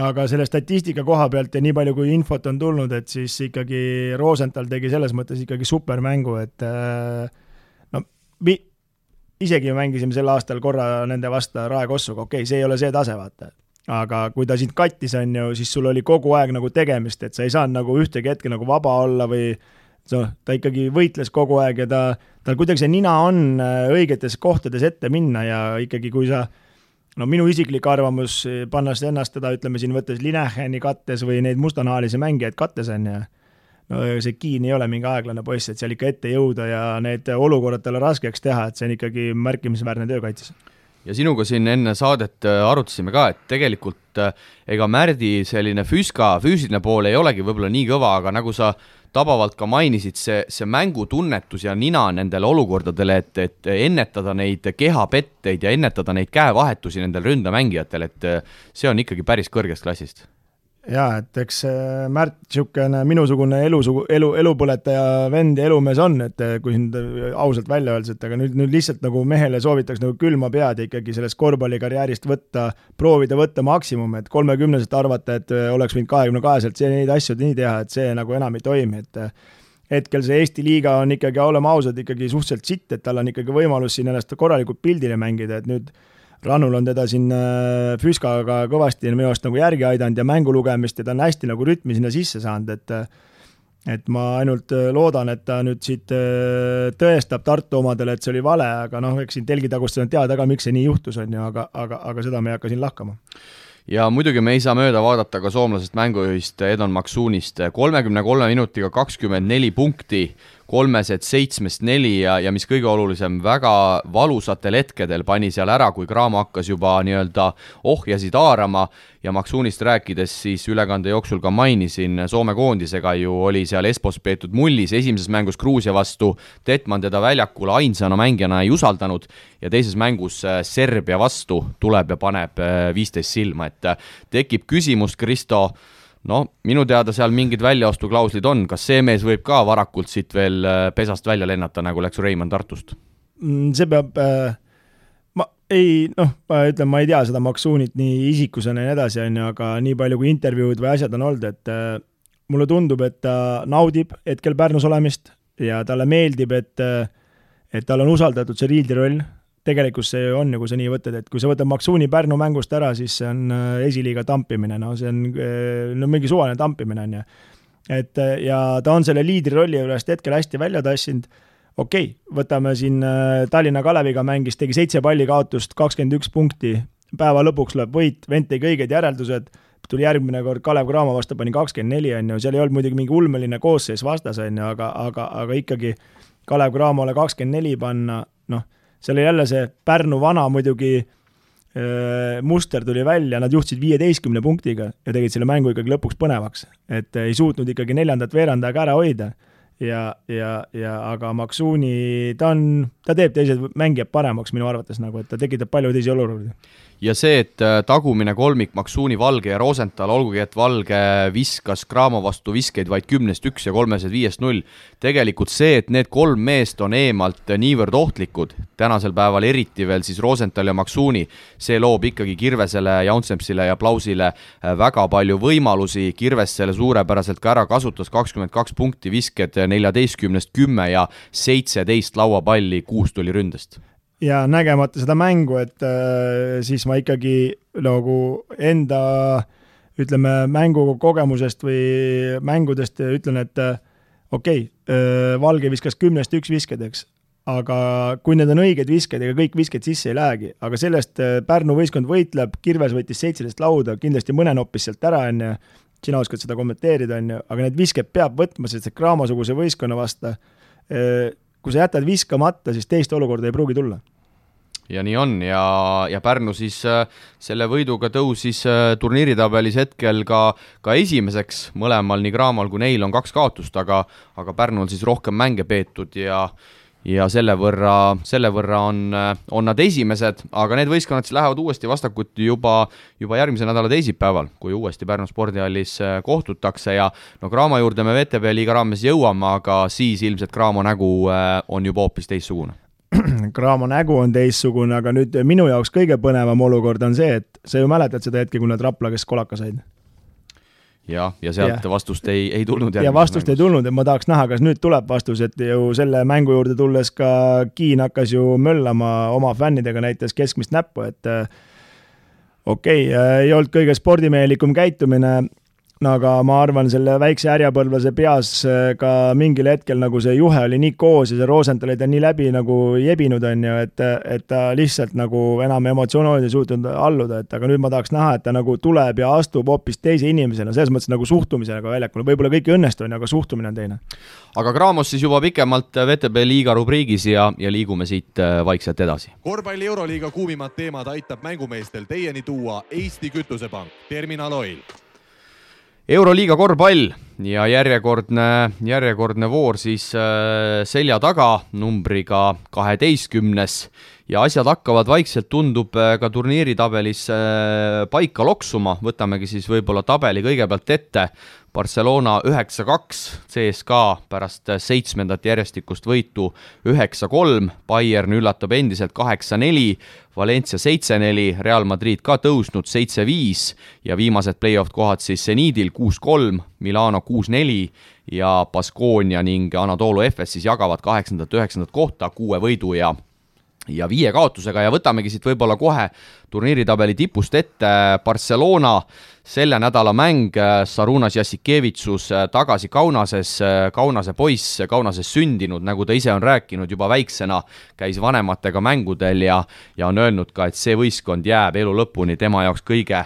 aga selle statistika koha pealt ja nii palju, kui infot on tulnud, et siis ikkagi Rosenthal tegi selles mõttes ikkagi supermängu, et äh, mi-, isegi mängisime sel aastal korra nende vastu Raekossuga, okei okay,, see ei ole see tase, vaata. aga kui ta sind kattis, on ju, siis sul oli kogu aeg nagu tegemist, et sa ei saanud nagu ühtegi hetke nagu vaba olla või noh, ta ikkagi võitles kogu aeg ja ta, tal kuidagi see nina on äh, õigetes kohtades ette minna ja ikkagi, kui sa no minu isiklik arvamus, pannes ennast teda, ütleme siin, võttes Lineheni kattes või neid mustanahalisi mängijaid kattes, on ju no see Kiin ei ole mingi aeglane poiss, et seal ikka ette jõuda ja need olukorrad talle raskeks teha, et see on ikkagi märkimisväärne töö kaitses.
ja sinuga siin enne saadet äh, arutasime ka, et tegelikult äh, ega Märdi selline füska, füüsiline pool ei olegi võib-olla nii kõva, aga nagu sa tabavalt ka mainisid, see, see mängutunnetus ja nina nendele olukordadele, et, et ennetada neid kehapetteid ja ennetada neid käevahetusi nendel ründamängijatel, et äh, see on ikkagi päris kõrgest klassist
jaa, et eks äh, Märt niisugune minusugune elusugu, elu, elupõletaja vend ja elumees on, et äh, kui nüüd äh, ausalt välja öeldes, et aga nüüd, nüüd lihtsalt nagu mehele soovitaks nagu külma pead ikkagi sellest korvpallikarjäärist võtta, proovida võtta maksimum, et kolmekümneselt arvata, et oleks võinud kahekümne kaheselt see, neid asju nii teha, et see nagu enam ei toimi, et hetkel see Eesti liiga on ikkagi, oleme ausad, ikkagi suhteliselt sitt, et tal on ikkagi võimalus siin ennast korralikult pildile mängida, et nüüd Rannul on teda siin äh, Füüskaga kõvasti minu arust nagu järgi aidanud ja mängu lugemist ja ta on hästi nagu rütmi sinna sisse saanud, et et ma ainult äh, loodan, et ta nüüd siit äh, tõestab Tartu omadele, et see oli vale, aga noh, eks siin telgitagustel on teada ka, miks see nii juhtus, on ju, aga, aga, aga seda me ei hakka siin lahkama.
Ja muidugi me ei saa mööda vaadata ka soomlasest mängujuhist Edon Maksuunist, kolmekümne kolme minutiga kakskümmend neli punkti kolmesed seitsmest neli ja, ja mis kõige olulisem, väga valusatel hetkedel pani seal ära, kui Cramo hakkas juba nii-öelda ohjasid haarama. Ja Maksuunist rääkides siis ülekande jooksul ka mainisin, Soome koondisega ju oli seal Espos peetud mullis, esimeses mängus Gruusia vastu Detman teda väljakule ainsana mängijana ei usaldanud. Ja teises mängus äh, Serbia vastu tuleb ja paneb äh, viisteist silma, et äh, tekib küsimus, Kristo, no minu teada seal mingid väljaostuklauslid on, kas see mees võib ka varakult siit veel äh, pesast välja lennata, nagu läks Reimann Tartust?
Mm, see peab äh, ma ei, noh, ma ütlen, ma ei tea seda Maksuunit nii isikusena ja nii edasi, on ju, aga nii palju, kui intervjuud või asjad on olnud, et äh, mulle tundub, et ta naudib hetkel Pärnus olemist ja talle meeldib, et äh, et talle on usaldatud see riildi roll, tegelikult see on ju, kui sa nii võtad, et kui sa võtad Maksuuni Pärnu mängust ära, siis see on äh, esiliiga tampimine, no see on äh, no mingi suvaline tampimine, on ju. et äh, ja ta on selle liidri rolli juurest hetkel hästi välja tassinud, okei okay,, võtame siin Tallinna Kaleviga mängis, tegi seitse palli kaotust, kakskümmend üks punkti, päeva lõpuks lööb võit, vend tegi õiged järeldused, tuli järgmine kord Kalev Cramo vastu, pani kakskümmend neli, on ju, seal ei olnud muidugi mingi ulmeline koosseis vastas, on ju, aga, aga, aga ikkagi Kalev Cramole kakskümmend neli panna, noh seal oli jälle see Pärnu vana muidugi muster tuli välja, nad juhtisid viieteistkümne punktiga ja tegid selle mängu ikkagi lõpuks põnevaks. et ei suutnud ikkagi neljandat veerand aega ära hoida. Ja, ja, ja aga Maksuni, ta on, ta teeb teised mängijad paremaks minu arvates nagu, et ta tekitab palju teisi olukordi.
Ja see, et äh, tagumine kolmik Maksuuni, Valge ja Rosenthal, olgugi et Valge viskas Cramo vastu viskeid vaid kümnest üks ja kolmesed viiest null, tegelikult see, et need kolm meest on eemalt niivõrd ohtlikud, tänasel päeval eriti veel siis Rosenthal ja Maksuuni, see loob ikkagi Kirvesele, Jaunsempsile ja Plausile äh, väga palju võimalusi, Kirves selle suurepäraselt ka ära kasutas, kakskümmend kaks punkti, visked neljateistkümnest kümme ja seitseteist lauapalli, kuus tuli ründest.
Ja nägemata seda mängu, et äh, siis ma ikkagi nagu enda ütleme, mängukogemusest või mängudest ütlen, et äh, okei okay, äh,, Valge viskas kümnest üks visked, eks, aga kui need on õiged visked, ega kõik visked sisse ei lähegi, aga sellest äh, Pärnu võistkond võitleb, Kirves võttis seitseteist lauda, kindlasti mõne noppis sealt ära, on ju, sina oskad seda kommenteerida, on ju, aga need visked peab võtma, sest et Graamo-suguse võistkonna vastu äh, kui sa jätad viskamata, siis teist olukorda ei pruugi tulla.
Ja nii on ja, ja Pärnu siis äh, selle võiduga tõusis äh, turniiritabelis hetkel ka, ka esimeseks, mõlemal, nii Craamal kui neil on kaks kaotust, aga aga Pärnul siis rohkem mänge peetud ja ja selle võrra, selle võrra on, äh, on nad esimesed, aga need võistkonnad siis lähevad uuesti vastakuti juba, juba järgmise nädala teisipäeval, kui uuesti Pärnu spordihallis kohtutakse ja no Cramo juurde me VTB liiga raames jõuame, aga siis ilmselt Cramo nägu on juba hoopis teistsugune
Cramo nägu on teistsugune, aga nüüd minu jaoks kõige põnevam olukord on see, et sa ju mäletad seda hetke, kui nad Rapla kes kolaka said?
Jah, ja sealt ja. vastust ei, ei tulnud.
ja vastust mängus. ei tulnud, et ma tahaks näha, kas nüüd tuleb vastus, et ju selle mängu juurde tulles ka Kiin hakkas ju möllama oma fännidega, näitas keskmist näppu, et okei okay,, ei olnud kõige spordimehelikum käitumine aga ma arvan, selle väikse härjapõlvlase peas äh, ka mingil hetkel nagu see juhe oli nii koos ja see Rosenthal oli ta nii läbi nagu jebinud, on ju, et, et ta lihtsalt nagu enam emotsiooniliselt ei suutnud alluda, et aga nüüd ma tahaks näha, et ta nagu tuleb ja astub hoopis teise inimesena, selles mõttes nagu suhtumisega väljakule, võib-olla kõik ei õnnestu, on ju, aga suhtumine on teine.
aga Graamos siis juba pikemalt VTB liiga rubriigis ja, ja liigume siit äh, vaikselt edasi.
korvpalli Euroliiga kuumimad teemad aitab mängumeestel teieni tuua Eesti Kütusepank, Terminal Oil
euroliiga korvpall ja järjekordne, järjekordne voor siis äh, selja taga numbriga kaheteistkümnes. Ja asjad hakkavad vaikselt, tundub, äh, ka turniiritabelis äh, paika loksuma, võtamegi siis võib-olla tabeli kõigepealt ette. Barcelona üheksa-kaks, CSKA pärast seitsmendat järjestikust võitu üheksa-kolm, Bayern üllatab endiselt kaheksa-neli, Valencia seitse-neli, Real Madrid ka tõusnud seitse-viis ja viimased play-off kohad siis seniidil kuus-kolm, Milano kuus-neli ja Baskonia ning Anatolu Efes siis jagavad kaheksandat, üheksandat kohta kuue võidu ja ja viie kaotusega. Ja võtamegi siit võib-olla kohe turniiritabeli tipust ette. Barcelona selle nädala mäng, Sarunas Jassikevitsus tagasi Kaunases, Kaunase poiss, Kaunases sündinud, nagu ta ise on rääkinud, juba väiksena käis vanematega mängudel ja ja on öelnud ka, et see võistkond jääb elu lõpuni tema jaoks kõige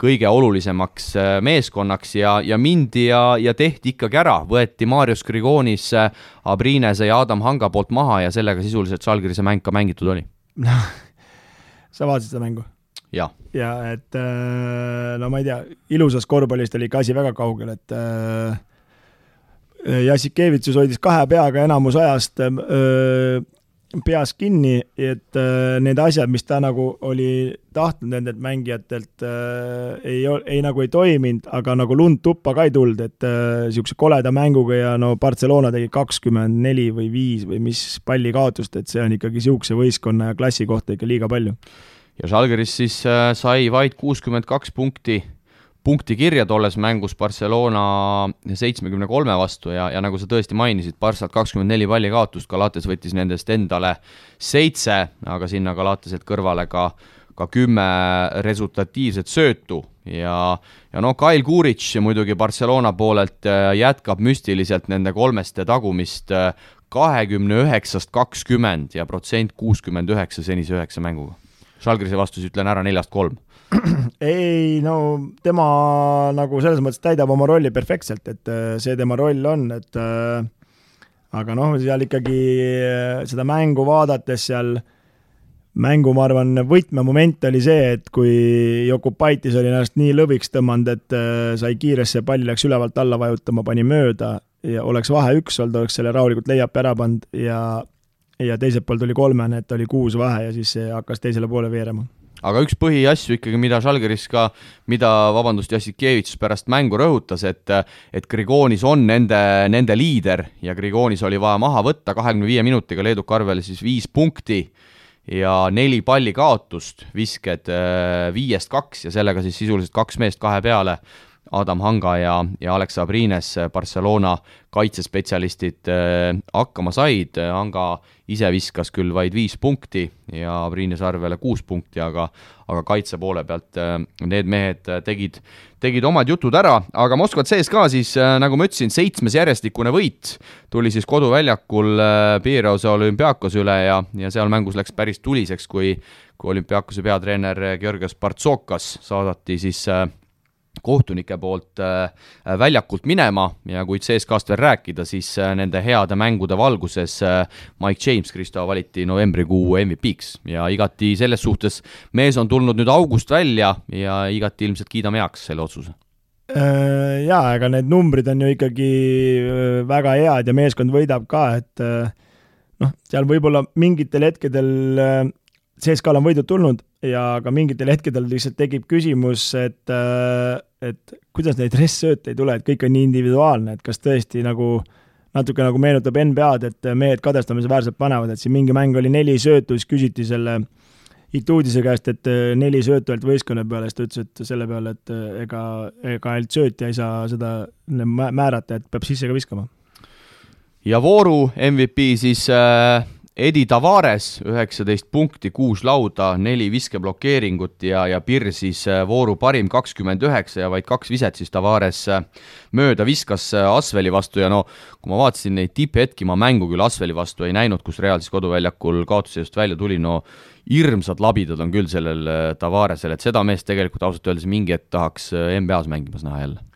kõige olulisemaks äh, meeskonnaks ja, ja mindi ja, ja tehti ikkagi ära, võeti Marius Grigonis äh, Abrinese ja Adam Hanga poolt maha ja sellega sisuliselt Žalgirise mäng ka mängitud oli.
noh, sa vaatasid seda mängu?
jah.
ja et äh, no ma ei tea, ilusast korvpallist oli ikka asi väga kaugel, et Jassikevitsus hoidis kahe peaga enamus ajast öö, peas kinni, et äh, need asjad, mis ta nagu oli tahtnud nendelt mängijatelt äh,, ei, ei nagu ei toiminud, aga nagu lund tuppa ka ei tulnud, et niisuguse äh, koleda mänguga ja no Barcelona tegi kakskümmend neli või viis või mis palli kaotust, et see on ikkagi niisuguse võistkonna ja klassi kohta ikka liiga palju.
ja Žalgiris siis sai vaid kuuskümmend kaks punkti punkti kirja tolles mängus Barcelona seitsmekümne kolme vastu ja, ja nagu sa tõesti mainisid, Barssalt kakskümmend neli palli kaotust, Galates võttis nendest endale seitse, aga sinna Galateselt kõrvale ka ka kümme resultatiivset söötu ja, ja noh, Kail Kuric muidugi Barcelona poolelt äh, jätkab müstiliselt nende kolmeste tagumist äh, kahekümne üheksast kakskümmend ja protsent kuuskümmend üheksa senise üheksa mänguga. Žalgirise vastu siis ütlen ära neljast kolm
ei no tema nagu selles mõttes täidab oma rolli perfektselt, et äh, see tema roll on, et äh, aga noh, seal ikkagi äh, seda mängu vaadates seal mängu, ma arvan, võtmemoment oli see, et kui Jokubaitis oli ennast nii lõviks tõmmanud, et sai kiiresse, pall läks ülevalt alla vajutama, pani mööda ja oleks vahe üks olnud, oleks selle rahulikult layup'i ära pannud ja ja teiselt poolt oli kolmene, et oli kuus vahe ja siis hakkas teisele poole veerema
aga üks põhiasju ikkagi, mida Žalgiris ka, mida, vabandust, Jassikevitš pärast mängu rõhutas, et et Grigonis on nende, nende liider ja Grigonis oli vaja maha võtta kahekümne viie minutiga Leeduka arvele siis viis punkti ja neli palli kaotust, visked äh, viiest kaks ja sellega siis sisuliselt kaks meest kahe peale Adam Hanga ja, ja Alex Abrines, Barcelona kaitsespetsialistid äh, hakkama said, Hanga ise viskas küll vaid viis punkti ja Abrines arvele kuus punkti, aga aga kaitse poole pealt äh, need mehed tegid, tegid omad jutud ära, aga Moskva CSKA siis, äh, nagu ma ütlesin, seitsmes järjestikune võit tuli siis koduväljakul Piirose olümpiaakose üle ja, ja seal mängus läks päris tuliseks, kui kui olümpiaakose peatreener Georgios Partsokas saadati siis äh, kohtunike poolt äh, väljakult minema ja kui CSKA-st veel rääkida, siis äh, nende heade mängude valguses äh, Mike James, Kristo, valiti novembrikuu MVP-ks ja igati selles suhtes mees on tulnud nüüd august välja ja igati ilmselt kiidame heaks selle otsuse.
Jaa, ega need numbrid on ju ikkagi väga head ja meeskond võidab ka, et noh, seal võib-olla mingitel hetkedel CSKA-l on võidud tulnud ja ka mingitel hetkedel lihtsalt tekib küsimus, et, et kuidas neid restsööte ei tule, et kõik on nii individuaalne, et kas tõesti nagu natuke nagu meenutab NBA-d, et mehed kadestamisväärselt panevad, et siin mingi mäng oli neli söötu, siis küsiti selle Ituudise käest, et äh, neli söötu ainult võistkonna peale, siis ta ütles, et selle peale, et äh, ega, ega ainult söötja ei saa seda määrata, et peab sisse ka viskama.
ja vooru MVP siis äh Edi Tavares üheksateist punkti, kuus lauda, neli viskeblokeeringut ja, ja Pir siis äh, vooru parim kakskümmend üheksa ja vaid kaks viset siis Tavares äh, mööda viskas äh, Asveli vastu ja no kui ma vaatasin neid tipphetki, ma mängu küll Asveli vastu ei näinud, kus Real siis koduväljakul kaotusseisust välja tuli, no hirmsad labidad on küll sellel Tavaresel, et seda meest tegelikult ausalt öeldes mingi hetk tahaks NBA-s mängimas näha jälle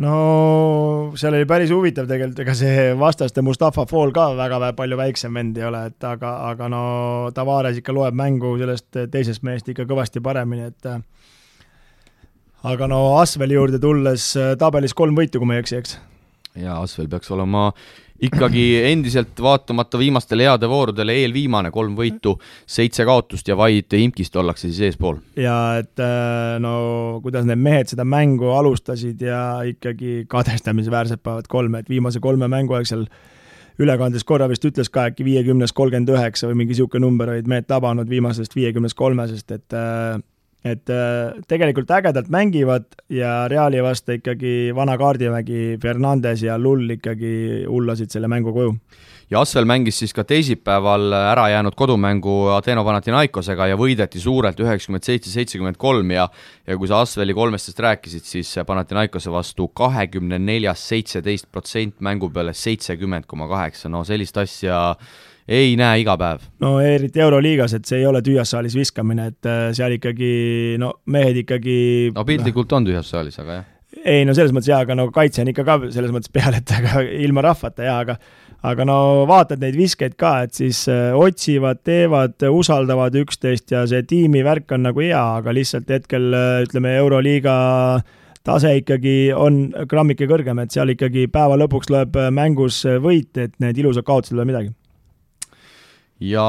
no seal oli päris huvitav tegelikult, ega see vastaste Mustafa Fall ka väga palju väiksem vend ei ole, et aga, aga no Tavares ikka loeb mängu sellest teisest mehest ikka kõvasti paremini, et aga no Asveli juurde tulles tabelis kolm võitu, kui ma ei eksi, eks?
jaa, Asvel peaks olema ikkagi endiselt vaatamata viimastele heade voorudele eelviimane, kolm võitu, seitse kaotust ja vaid imkist ollakse siis eespool.
ja et äh, no kuidas need mehed seda mängu alustasid ja ikkagi kadestamisväärselt panevad kolme, et viimase kolme mängu aeg seal ülekandes korra vist ütles ka äkki viiekümnest kolmkümmend üheksa või mingi niisugune number olid mehed tabanud viimasest viiekümnest kolmesest, et äh, et äh, tegelikult ägedalt mängivad ja Reali vastu ikkagi vana kaardivägi Fernandes ja Lull ikkagi hullasid selle mängu koju.
ja Asvel mängis siis ka teisipäeval ära jäänud kodumängu Ateeno Panathinaikosega ja võideti suurelt üheksakümmend seitse, seitsekümmend kolm ja ja kui sa Asveli kolmestest rääkisid, siis Panathinaikose vastu kahekümne neljast seitseteist protsent mängu peale seitsekümmend koma kaheksa, no sellist asja ei näe iga päev.
no eriti Euroliigas, et see ei ole tühjas saalis viskamine, et äh, seal ikkagi no mehed ikkagi
no piltlikult on tühjas saalis, aga jah.
ei no selles mõttes jaa, aga no kaitse on ikka ka selles mõttes peal, et aga ilma rahvata jaa, aga aga no vaatad neid viskeid ka, et siis äh, otsivad, teevad, usaldavad üksteist ja see tiimivärk on nagu hea, aga lihtsalt hetkel äh, ütleme, Euroliiga tase ikkagi on grammike kõrgem, et seal ikkagi päeva lõpuks loeb mängus võit, et need ilusad kaotused ei ole midagi
ja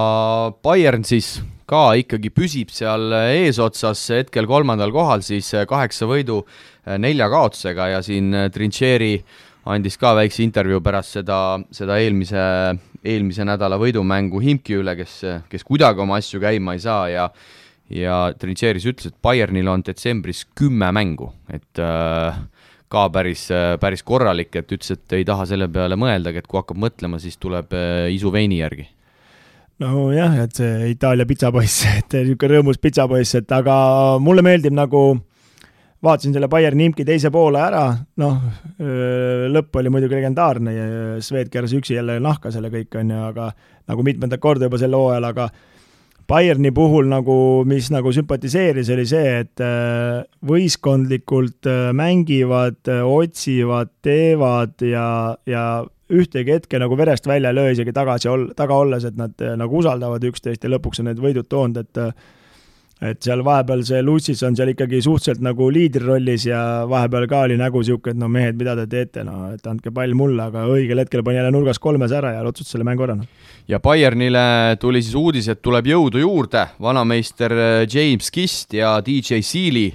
Bayern siis ka ikkagi püsib seal eesotsas, hetkel kolmandal kohal siis kaheksa võidu nelja kaotusega ja siin Trincheri andis ka väikse intervjuu pärast seda, seda eelmise, eelmise nädala võidumängu Himki üle, kes, kes kuidagi oma asju käima ei saa ja ja Trincheris ütles, et Bayernil on detsembris kümme mängu, et äh, ka päris, päris korralik, et ütles, et ei taha selle peale mõeldagi, et kui hakkab mõtlema, siis tuleb äh, isu veini järgi
nojah, et see Itaalia pitsapoiss, et niisugune rõõmus pitsapoiss, et aga mulle meeldib nagu, vaatasin selle Bayerni imki teise poole ära, noh, lõpp oli muidugi legendaarne ja Swed keeras üksi jälle nahka selle kõik, on ju, aga nagu mitmendat korda juba sel hooajal, aga Bayerni puhul nagu, mis nagu sümpatiseeris, oli see, et võistkondlikult mängivad, otsivad, teevad ja, ja ühtegi hetke nagu verest välja ei löö, isegi tagasi ol-, taga olles, et nad eh, nagu usaldavad üksteist ja lõpuks on need võidud toonud, et eh, et seal vahepeal see Lucis on seal ikkagi suhteliselt nagu liidri rollis ja vahepeal ka oli nägu niisugune, et no mehed, mida te teete, no et andke pall mulle, aga õigel hetkel pani jälle nurgas kolmes ära ja otsustas selle mängu ära, noh.
ja Bayernile tuli siis uudis, et tuleb jõudu juurde, vanameister äh, James Kist ja DJ Sealy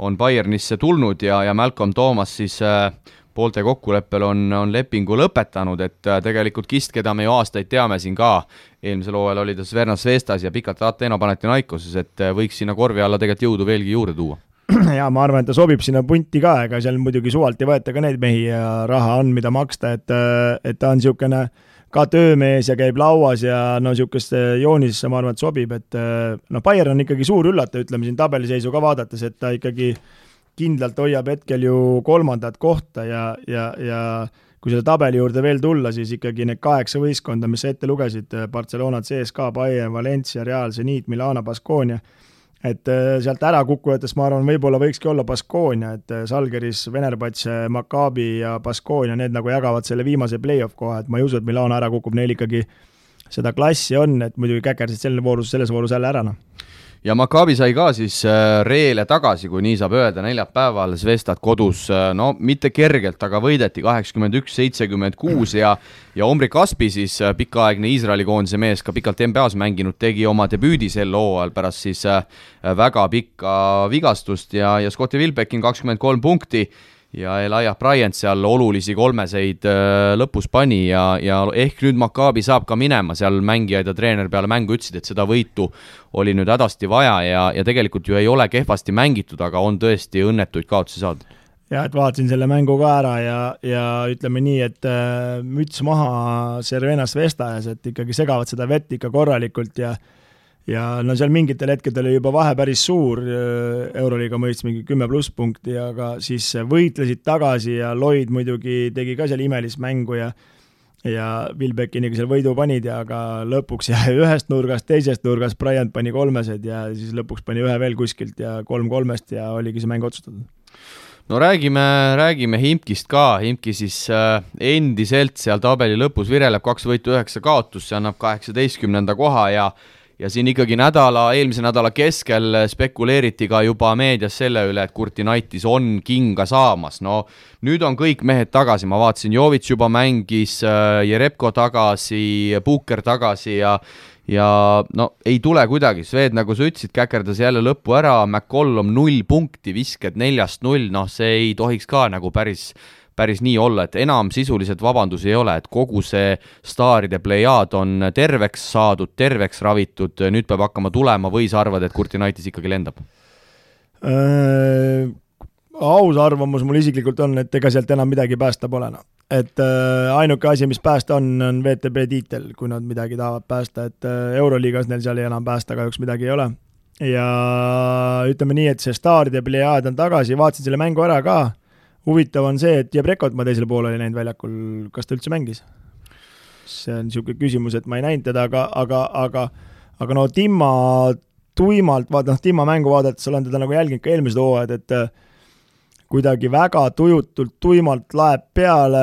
on Bayernisse tulnud ja, ja Malcolm Thomas siis äh, poolte kokkuleppel on, on lepingu lõpetanud, et äh, tegelikult Kist, keda me ju aastaid teame siin ka, eelmisel hooajal oli ta Svernas Vestas ja pikalt Ateena Panathinaikoses, et äh, võiks sinna korvi alla tegelikult jõudu veelgi juurde tuua.
Jaa, ma arvan, et ta sobib sinna punti ka, ega seal muidugi suvalt ei võeta ka neid mehi ja raha on, mida maksta, et, äh, et ta on niisugune ka töömees ja käib lauas ja no niisugust joonisesse ma arvan, et sobib, et noh, Bayern on ikkagi suur üllataja, ütleme siin tabeliseisu ka vaadates, et ta ikkagi kindlalt hoiab hetkel ju kolmandat kohta ja, ja, ja kui selle tabeli juurde veel tulla, siis ikkagi need kaheksa võistkonda, mis sa ette lugesid, Barcelona, CSKA, Bayern, Valencia, Real, Zenit, Milano, Baskonia, et äh, sealt ärakukkujatest ma arvan, võib-olla võikski olla Baskonia, et äh, Salgeris, Venerbahce, Maccabi ja Baskonia, need nagu jagavad selle viimase play-off koha, et ma ei usu, et Milano ära kukub, neil ikkagi seda klassi on, et muidugi käkerdasid selle voorus, selles voorus jälle ära, noh
ja Maccabi sai ka siis äh, reele tagasi, kui nii saab öelda, neljapäeval Zvestat kodus, äh, no mitte kergelt, aga võideti kaheksakümmend üks, seitsekümmend kuus ja ja Omri Kaspi siis äh, pikaaegne Iisraeli koondise mees, ka pikalt NBA-s mänginud, tegi oma debüüdi sel hooajal pärast siis väga pikka vigastust ja, ja Scotti Wilbekin kakskümmend kolm punkti ja Elijah Bryant seal olulisi kolmeseid äh, lõpus pani ja, ja ehk nüüd Maccabi saab ka minema, seal mängijad ja treener peale mängu ütlesid, et seda võitu oli nüüd hädasti vaja ja, ja tegelikult ju ei ole kehvasti mängitud, aga on tõesti õnnetuid kaotusi saadud.
jah, et vaatasin selle mängu ka ära ja, ja ütleme nii, et äh, müts maha Cervenas Vestajas, et ikkagi segavad seda vett ikka korralikult ja ja no seal mingitel hetkedel oli juba vahe päris suur, äh, Euroliiga mõistis mingi kümme pluss punkti, aga siis võitlesid tagasi ja Lloyd muidugi tegi ka seal imelist mängu ja ja Wilbeckiniga seal võidu panid ja aga lõpuks jäi ühest nurgast, teisest nurgast, Bryant pani kolmesed ja siis lõpuks pani ühe veel kuskilt ja kolm kolmest ja oligi see mäng otsustatud.
No räägime, räägime Himkist ka, Himki siis äh, endiselt seal tabeli lõpus vireleb kaks võitu, üheksa kaotust, see annab kaheksateistkümnenda koha ja ja siin ikkagi nädala, eelmise nädala keskel spekuleeriti ka juba meedias selle üle, et Kurtinaitis on kinga saamas, no nüüd on kõik mehed tagasi, ma vaatasin, Jovitš juba mängis, äh, Jerepko tagasi, Puhker tagasi ja ja no ei tule kuidagi, Swed, nagu sa ütlesid, käkerdas jälle lõppu ära, McCollum null punkti, visked neljast null, noh, see ei tohiks ka nagu päris päris nii olla, et enam sisuliselt vabandusi ei ole, et kogu see staaride plejaad on terveks saadud, terveks ravitud, nüüd peab hakkama tulema või sa arvad, et Kurtinaitis ikkagi lendab
äh,? aus arvamus mul isiklikult on, et ega sealt enam midagi päästa pole, noh. et äh, ainuke asi, mis päästa on, on WTB tiitel, kui nad midagi tahavad päästa, et äh, Euroliigas neil seal enam päästa kahjuks midagi ei ole. ja ütleme nii, et see staaride plejaad on tagasi, vaatasin selle mängu ära ka huvitav on see, et Jebrekot ma teisel poolel ei näinud väljakul, kas ta üldse mängis? see on niisugune küsimus, et ma ei näinud teda, aga, aga, aga aga no Timma tuimalt, vaata noh, Timma mängu vaadates olen teda nagu jälginud ka eelmised hooajad, et äh, kuidagi väga tujutult, tuimalt laeb peale,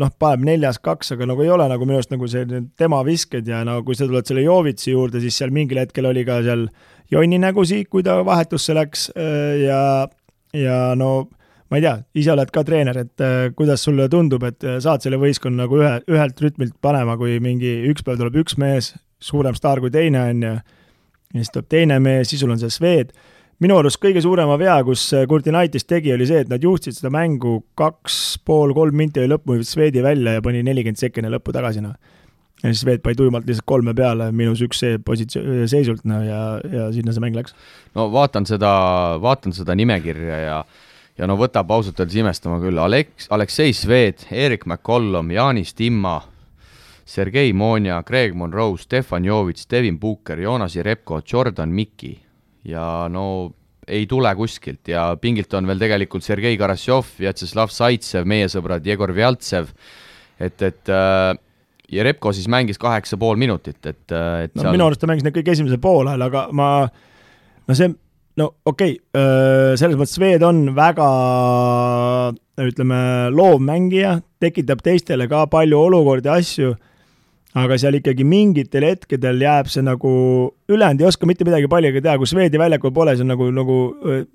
noh, paneb neljas kaks, aga nagu ei ole nagu minu arust nagu see tema visked ja no kui sa tuled selle Jovitsi juurde, siis seal mingil hetkel oli ka seal jonni nägusid, kui ta vahetusse läks äh, ja, ja no ma ei tea, ise oled ka treener, et äh, kuidas sulle tundub, et äh, saad selle võistkonna nagu ühe, ühelt rütmilt panema, kui mingi üks päev tuleb üks mees, suurem staar kui teine, on ju, ja siis tuleb teine mees, siis sul on see Swed, minu arust kõige suurema vea, kus äh, Kurtinaitis tegi, oli see, et nad juhtisid seda mängu kaks pool, kolm minti lõppu, Swedi välja ja pani nelikümmend enne lõppu tagasi, noh. ja siis Swed pani tuimalt lihtsalt kolme peale, miinus üks see positsioon, seisult, no ja, ja sinna see mäng läks.
no vaatan seda, vaatan seda nimekirja ja ja no võtab ausalt öeldes imestama küll, Aleks-, Aleksei Sved, Erik McCollum, Jaanis Timma, Sergei Monja, Greg Monroe, Stefan Jovits, Devin Booker, Joonas Jerepko, Jordan Mikki ja no ei tule kuskilt. Ja pingilt on veel tegelikult Sergei Karassjov, Vjatšeslav Saitsev, meie sõbrad Jegor Vjaltsev, et, et äh, Jerepko siis mängis kaheksa pool minutit, et, äh, et
no seal... minu arust ta mängis need kõik esimesel poolajal, aga ma, no see no okei okay,, selles mõttes Swed on väga ütleme, loov mängija, tekitab teistele ka palju olukordi, asju, aga seal ikkagi mingitel hetkedel jääb see nagu, ülejäänud ei oska mitte midagi palliga teha, kui Swedi väljakul pole, see on nagu, nagu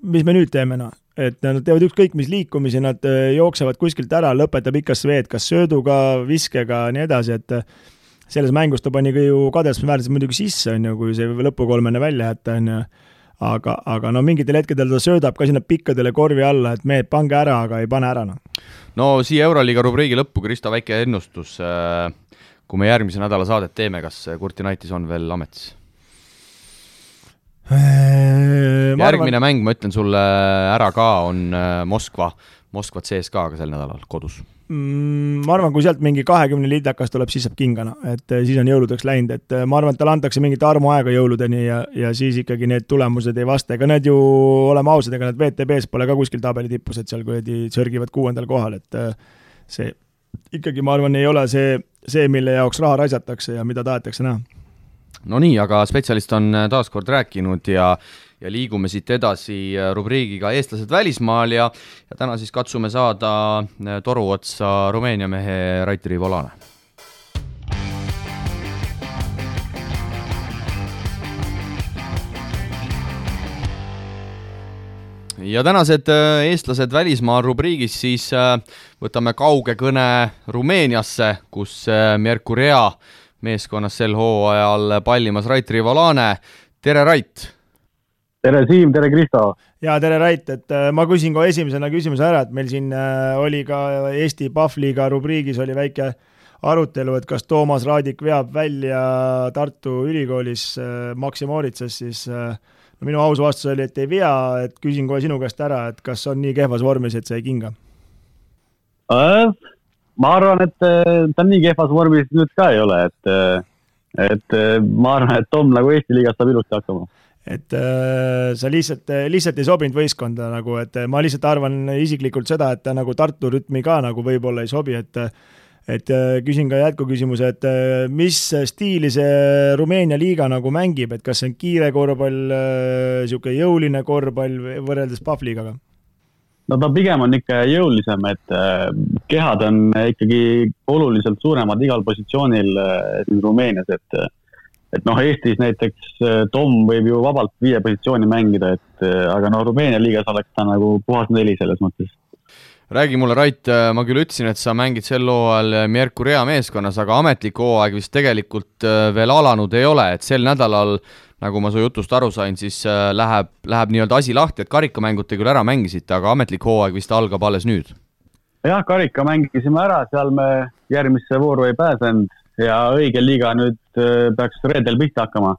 mis me nüüd teeme noh. et nad teevad ükskõik mis liikumisi, nad jooksevad kuskilt ära, lõpetab ikka Swed kas sööduga, viskega, nii edasi, et selles mängus ta pani ka ju kadestusväärselt muidugi sisse, on ju, kui see lõpukolmene välja jätta, on ju aga, aga no mingitel hetkedel ta söödab ka sinna pikkadele korvi alla, et mehed, pange ära, aga ei pane ära, noh.
no siia Euroliiga rubriigi lõppu, Kristo, väike ennustus. Äh, kui me järgmise nädala saadet teeme, kas Kurtinaitis on veel ametis?
Äh,
järgmine arvan... mäng, ma ütlen sulle ära ka, on äh, Moskva, Moskva CSKA-ga sel nädalal kodus
ma arvan, kui sealt mingi kahekümne liitakas tuleb, siis saab kingana, et eh, siis on jõuludeks läinud, et eh, ma arvan, et talle antakse mingit armuaega jõuludeni ja, ja siis ikkagi need tulemused ei vasta, ega need ju, oleme ausad, ega need WTB-s pole ka kuskil tabeli tipus, et seal kuradi sörgivad kuuendal kohal, et eh, see ikkagi, ma arvan, ei ole see, see, mille jaoks raha raisatakse ja mida tahetakse näha.
no nii, aga spetsialist on taas kord rääkinud ja ja liigume siit edasi äh, rubriigiga eestlased välismaal ja, ja täna siis katsume saada äh, toru otsa Rumeenia mehe Raiti Volane ja tänased äh, eestlased välismaal rubriigis siis võtame kauge kõne Rumeeniasse, kus Mercurea meeskonnas sel hooajal pallimas Rait Rivolane. tere, Rait!
Tere, Siim, tere, Kristo!
jaa, tere, Rait, et äh, ma küsin kohe esimesena küsimuse ära, et meil siin äh, oli ka Eesti Pahvliga rubriigis oli väike arutelu, et kas Toomas Raadik veab välja Tartu Ülikoolis äh, Maxi Mauritsas, siis no minu aus vastus oli, et ei vea, et küsin kohe sinu käest ära, et kas on nii kehvas vormis, et sai kinga
äh,? ma arvan, et ta nii kehvas vormis nüüd ka ei ole, et, et ma arvan, et Tom nagu Eesti liigas saab ilusti hakkama
et äh, sa lihtsalt, lihtsalt ei sobinud võistkonda nagu, et ma lihtsalt arvan isiklikult seda, et ta nagu Tartu rütmi ka nagu võib-olla ei sobi, et et äh, küsin ka jätkuküsimuse, et äh, mis stiili see Rumeenia liiga nagu mängib, et kas see on kiire korvpall, niisugune äh, jõuline korvpall võrreldes Pahvliigaga?
no ta pigem on ikka jõulisem, et kehad on ikkagi oluliselt suuremad igal positsioonil siin Rumeenias, et et noh, Eestis näiteks äh, Tom võib ju vabalt viie positsiooni mängida, et äh, aga no Rumeenia liigas oleks ta nagu puhas neli selles mõttes.
räägi mulle, Rait, äh, ma küll ütlesin, et sa mängid sel hooajal Mercurea meeskonnas, aga ametlik hooaeg vist tegelikult veel alanud ei ole, et sel nädalal nagu ma su jutust aru sain, siis läheb, läheb nii-öelda asi lahti, et karikamängud te küll ära mängisite, aga ametlik hooaeg vist algab alles nüüd?
jah, karika mängisime ära, seal me järgmisse vooru ei pääsenud ja õige liiga nüüd äh, peaks reedel pihta hakkama.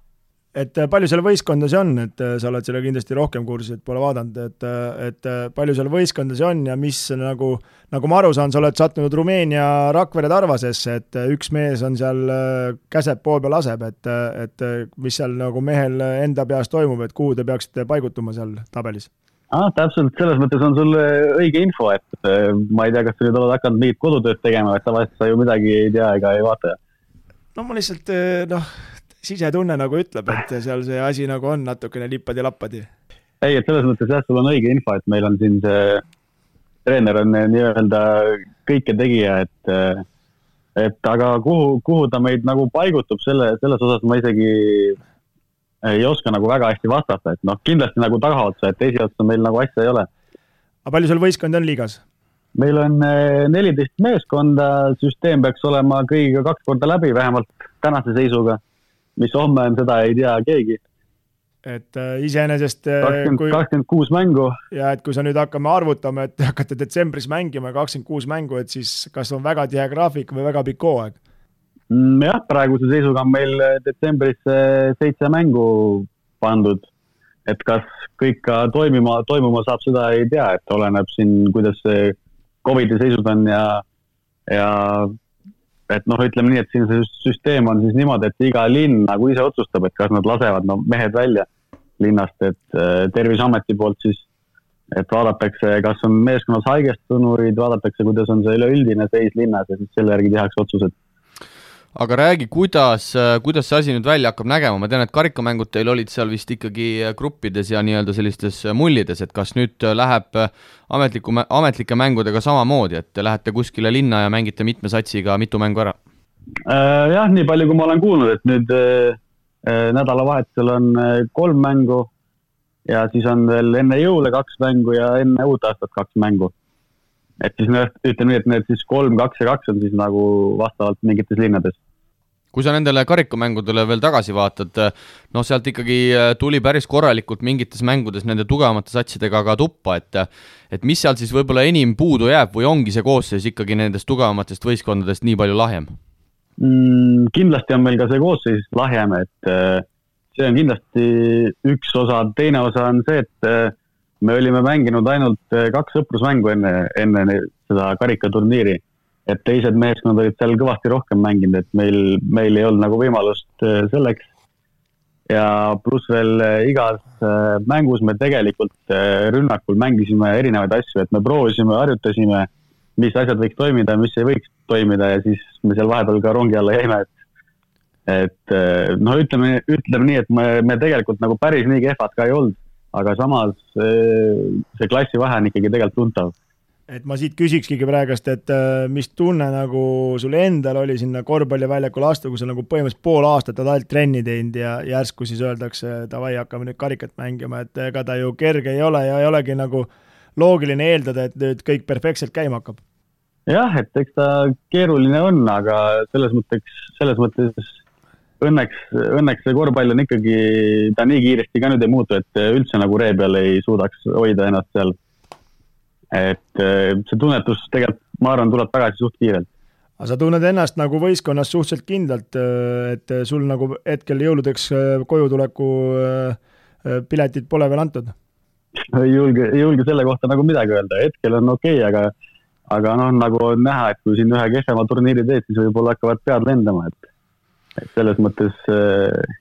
et äh, palju seal võistkondasi on, et äh, sa oled sellega kindlasti rohkem kursis, et pole vaadanud, et, et palju seal võistkondasi on ja mis nagu, nagu ma aru saan, sa oled sattunud Rumeenia Rakvere Tarvasesse, et üks mees on seal, käseb pool peal laseb, et, et mis seal nagu mehel enda peas toimub, et kuhu te peaksite paigutuma seal tabelis?
ah,. täpselt, selles mõttes on sul õige info, et ma ei tea, kas sa nüüd oled hakanud mingit kodutööd tegema, et tavaliselt sa ju midagi ei tea ega ei vaata
no ma lihtsalt eh, noh, sisetunne nagu ütleb, et seal see asi nagu on natukene lippadi-lappadi.
ei, et selles mõttes jah, sul on õige info, et meil on siin see treener on nii-öelda kõiketegija, et et aga kuhu, kuhu ta meid nagu paigutub, selle, selles osas ma isegi ei oska nagu väga hästi vastata, et noh, kindlasti nagu tagaotsa, et esiotsa meil nagu asja ei ole.
aga palju sul võistkondi on liigas?
Meil on eh, neliteist meeskonda, süsteem peaks olema kõigiga kaks korda läbi, vähemalt tänase seisuga. mis homme on, seda ei tea keegi.
et äh, iseenesest
kakskümmend, kakskümmend kuus mängu.
ja et kui sa nüüd hakkame arvutama, et hakkate detsembris mängima kakskümmend kuus mängu, et siis kas on väga tihe graafik või väga pikk hooaeg?
Mm, jah, praeguse seisuga on meil detsembris seitse mängu pandud et kas kõik ka toimima, toimuma saab, seda ei tea, et oleneb siin, kuidas see Covidi seisud on ja, ja et noh, ütleme nii, et siin see süsteem on siis niimoodi, et iga linn nagu ise otsustab, et kas nad lasevad no mehed välja linnast, et äh, Terviseameti poolt siis, et vaadatakse, kas on meeskonnas haigestunuid, vaadatakse, kuidas on see üleüldine seis linnas ja siis selle järgi tehakse otsused
aga räägi, kuidas, kuidas see asi nüüd välja hakkab nägema, ma tean, et karikamängud teil olid seal vist ikkagi gruppides ja nii-öelda sellistes mullides, et kas nüüd läheb ametliku, ametlike mängudega samamoodi, et te lähete kuskile linna ja mängite mitme satsiga mitu mängu ära?
Äh, jah, nii palju, kui ma olen kuulnud, et nüüd äh, äh, nädalavahetusel on kolm mängu ja siis on veel enne jõule kaks mängu ja enne uut aastat kaks mängu. et siis noh, ütleme nii, et need siis kolm, kaks ja kaks on siis nagu vastavalt mingites linnades
kui sa nendele karikamängudele veel tagasi vaatad, noh, sealt ikkagi tuli päris korralikult mingites mängudes nende tugevamate satsidega ka tuppa, et et mis sealt siis võib-olla enim puudu jääb või ongi see koosseis ikkagi nendest tugevamatest võistkondadest nii palju lahjem?
mm,? kindlasti on meil ka see koosseis lahjem, et see on kindlasti üks osa, teine osa on see, et me olime mänginud ainult kaks sõprusmängu enne, enne seda karikaturniiri. Et teised meeskonnad olid seal kõvasti rohkem mänginud, et meil, meil ei olnud nagu võimalust selleks. ja pluss veel igas mängus me tegelikult rünnakul mängisime erinevaid asju, et me proovisime, harjutasime mis asjad võiks toimida mis ei võiks toimida ja siis me seal vahepeal ka rongi alla jäime, et et noh, ütleme, ütleme nii, et me, me tegelikult nagu päris nii kehvad ka ei olnud, aga samas see klassivahe on ikkagi tegelikult tuntav
et ma siit küsikski praegust, et eh, mis tunne nagu sul endal oli sinna korvpalliväljakule astuda, kui sa nagu põhimõtteliselt pool aastat oled ainult trenni teinud ja järsku siis öeldakse, davai, hakkame nüüd karikat mängima, et ega ta ju kerge ei ole ja ei olegi nagu loogiline eeldada, et nüüd kõik perfektselt käima hakkab
jah, et eks ta keeruline on, aga selles mõttes, selles mõttes õnneks, õnneks see korvpall on ikkagi, ta nii kiiresti ka nüüd ei muutu, et üldse nagu ree peal ei suudaks hoida ennast seal. Et eh, see tunnetus tegelikult, ma arvan, tuleb tagasi suht kiirelt.
aga sa tunned ennast nagu võistkonnas suhteliselt kindlalt, eh, et sul nagu hetkel jõuludeks eh, koju tuleku piletid pole veel antud?
ei julge, ei julge selle kohta nagu midagi öelda, hetkel on okei okay,, aga aga noh, nagu on näha, et kui siin ühe kehvema turniiri teed, siis võib-olla hakkavad pead lendama, et, et selles mõttes äh,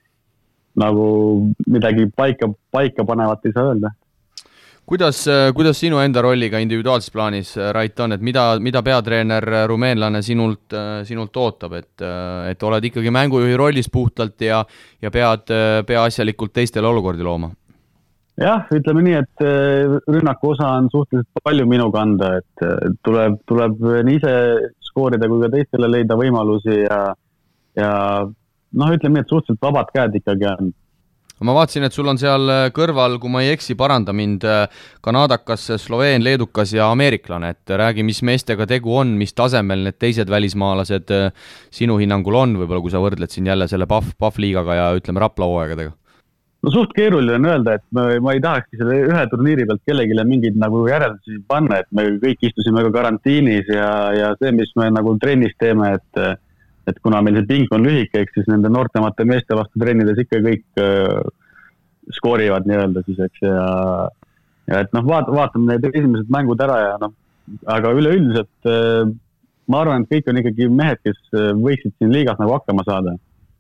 nagu midagi paika, paika panevat ei saa öelda.
Kuidas, äh, kuidas sinu enda rolliga individuaalses plaanis, äh, Rait, on, et mida, mida peatreener äh, rumeenlane sinult, sinult ootab, et, et oled ikkagi mängujuhi rollis puhtalt ja, ja pead peaasjalikult teistele olukordi looma?
jah, ütleme nii, et rünnaku osa on suhteliselt palju minu kanda, et tuleb, tuleb nii ise skoorida kui ka teistele leida võimalusi ja, ja noh, ütleme nii, et suhteliselt vabad käed ikkagi on
ma vaatasin, et sul on seal äh, kõrval, kui ma ei eksi, paranda mind, kanadakas, sloveen, leedukas ja ameeriklane, et räägi, mis meestega tegu on, mis tasemel need teised välismaalased sinu hinnangul on, võib-olla kui sa võrdled siin jälle selle Pahv, Pahv liigaga ja ütleme, Rapla hooaegadega.
No suht keeruline on öelda, et ma, ma ei tahakski selle ühe turniiri pealt kellelegi mingeid nagu järeldusi panna, et me kõik istusime ka karantiinis ja, ja see, mis me nagu trennis teeme, et et kuna meil see ping on lühike, ehk siis nende noortemate meeste vastu trennides ikka kõik äh, skoorivad nii-öelda siis, eks, ja ja et noh, vaat-, vaatame need esimesed mängud ära ja noh, aga üleüldiselt äh, ma arvan, et kõik on ikkagi mehed, kes äh, võiksid siin liigas nagu hakkama saada.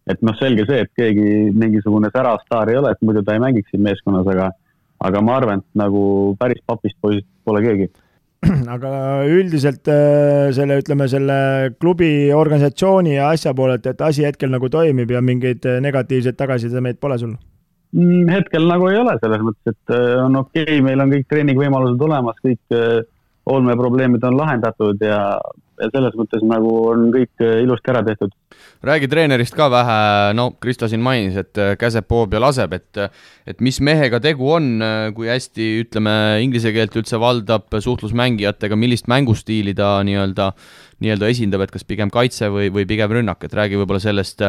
Et noh, selge see, et keegi mingisugune särav staar ei ole, et muidu ta ei mängiks siin meeskonnas, aga, aga ma arvan, et nagu päris papist poisist pole keegi
aga üldiselt äh, selle, ütleme selle klubi organisatsiooni ja asja poolelt, et asi hetkel nagu toimib ja mingeid äh, negatiivseid tagasisidemeid pole sul?
Mm, hetkel nagu ei ole, selles mõttes, et äh, on okei okay,, meil on kõik treeningvõimalused olemas, kõik olmeprobleemid on lahendatud ja, ja selles mõttes nagu on kõik äh, ilusti ära tehtud.
räägi treenerist ka vähe, no Kristo siin mainis, et äh, käseb, poob ja laseb, et et mis mehega tegu on, äh, kui hästi, ütleme, inglise keelt üldse valdab suhtlusmängijatega, millist mängustiili ta nii-öelda, nii-öelda esindab, et kas pigem kaitse või, või pigem rünnak, et räägi võib-olla sellest,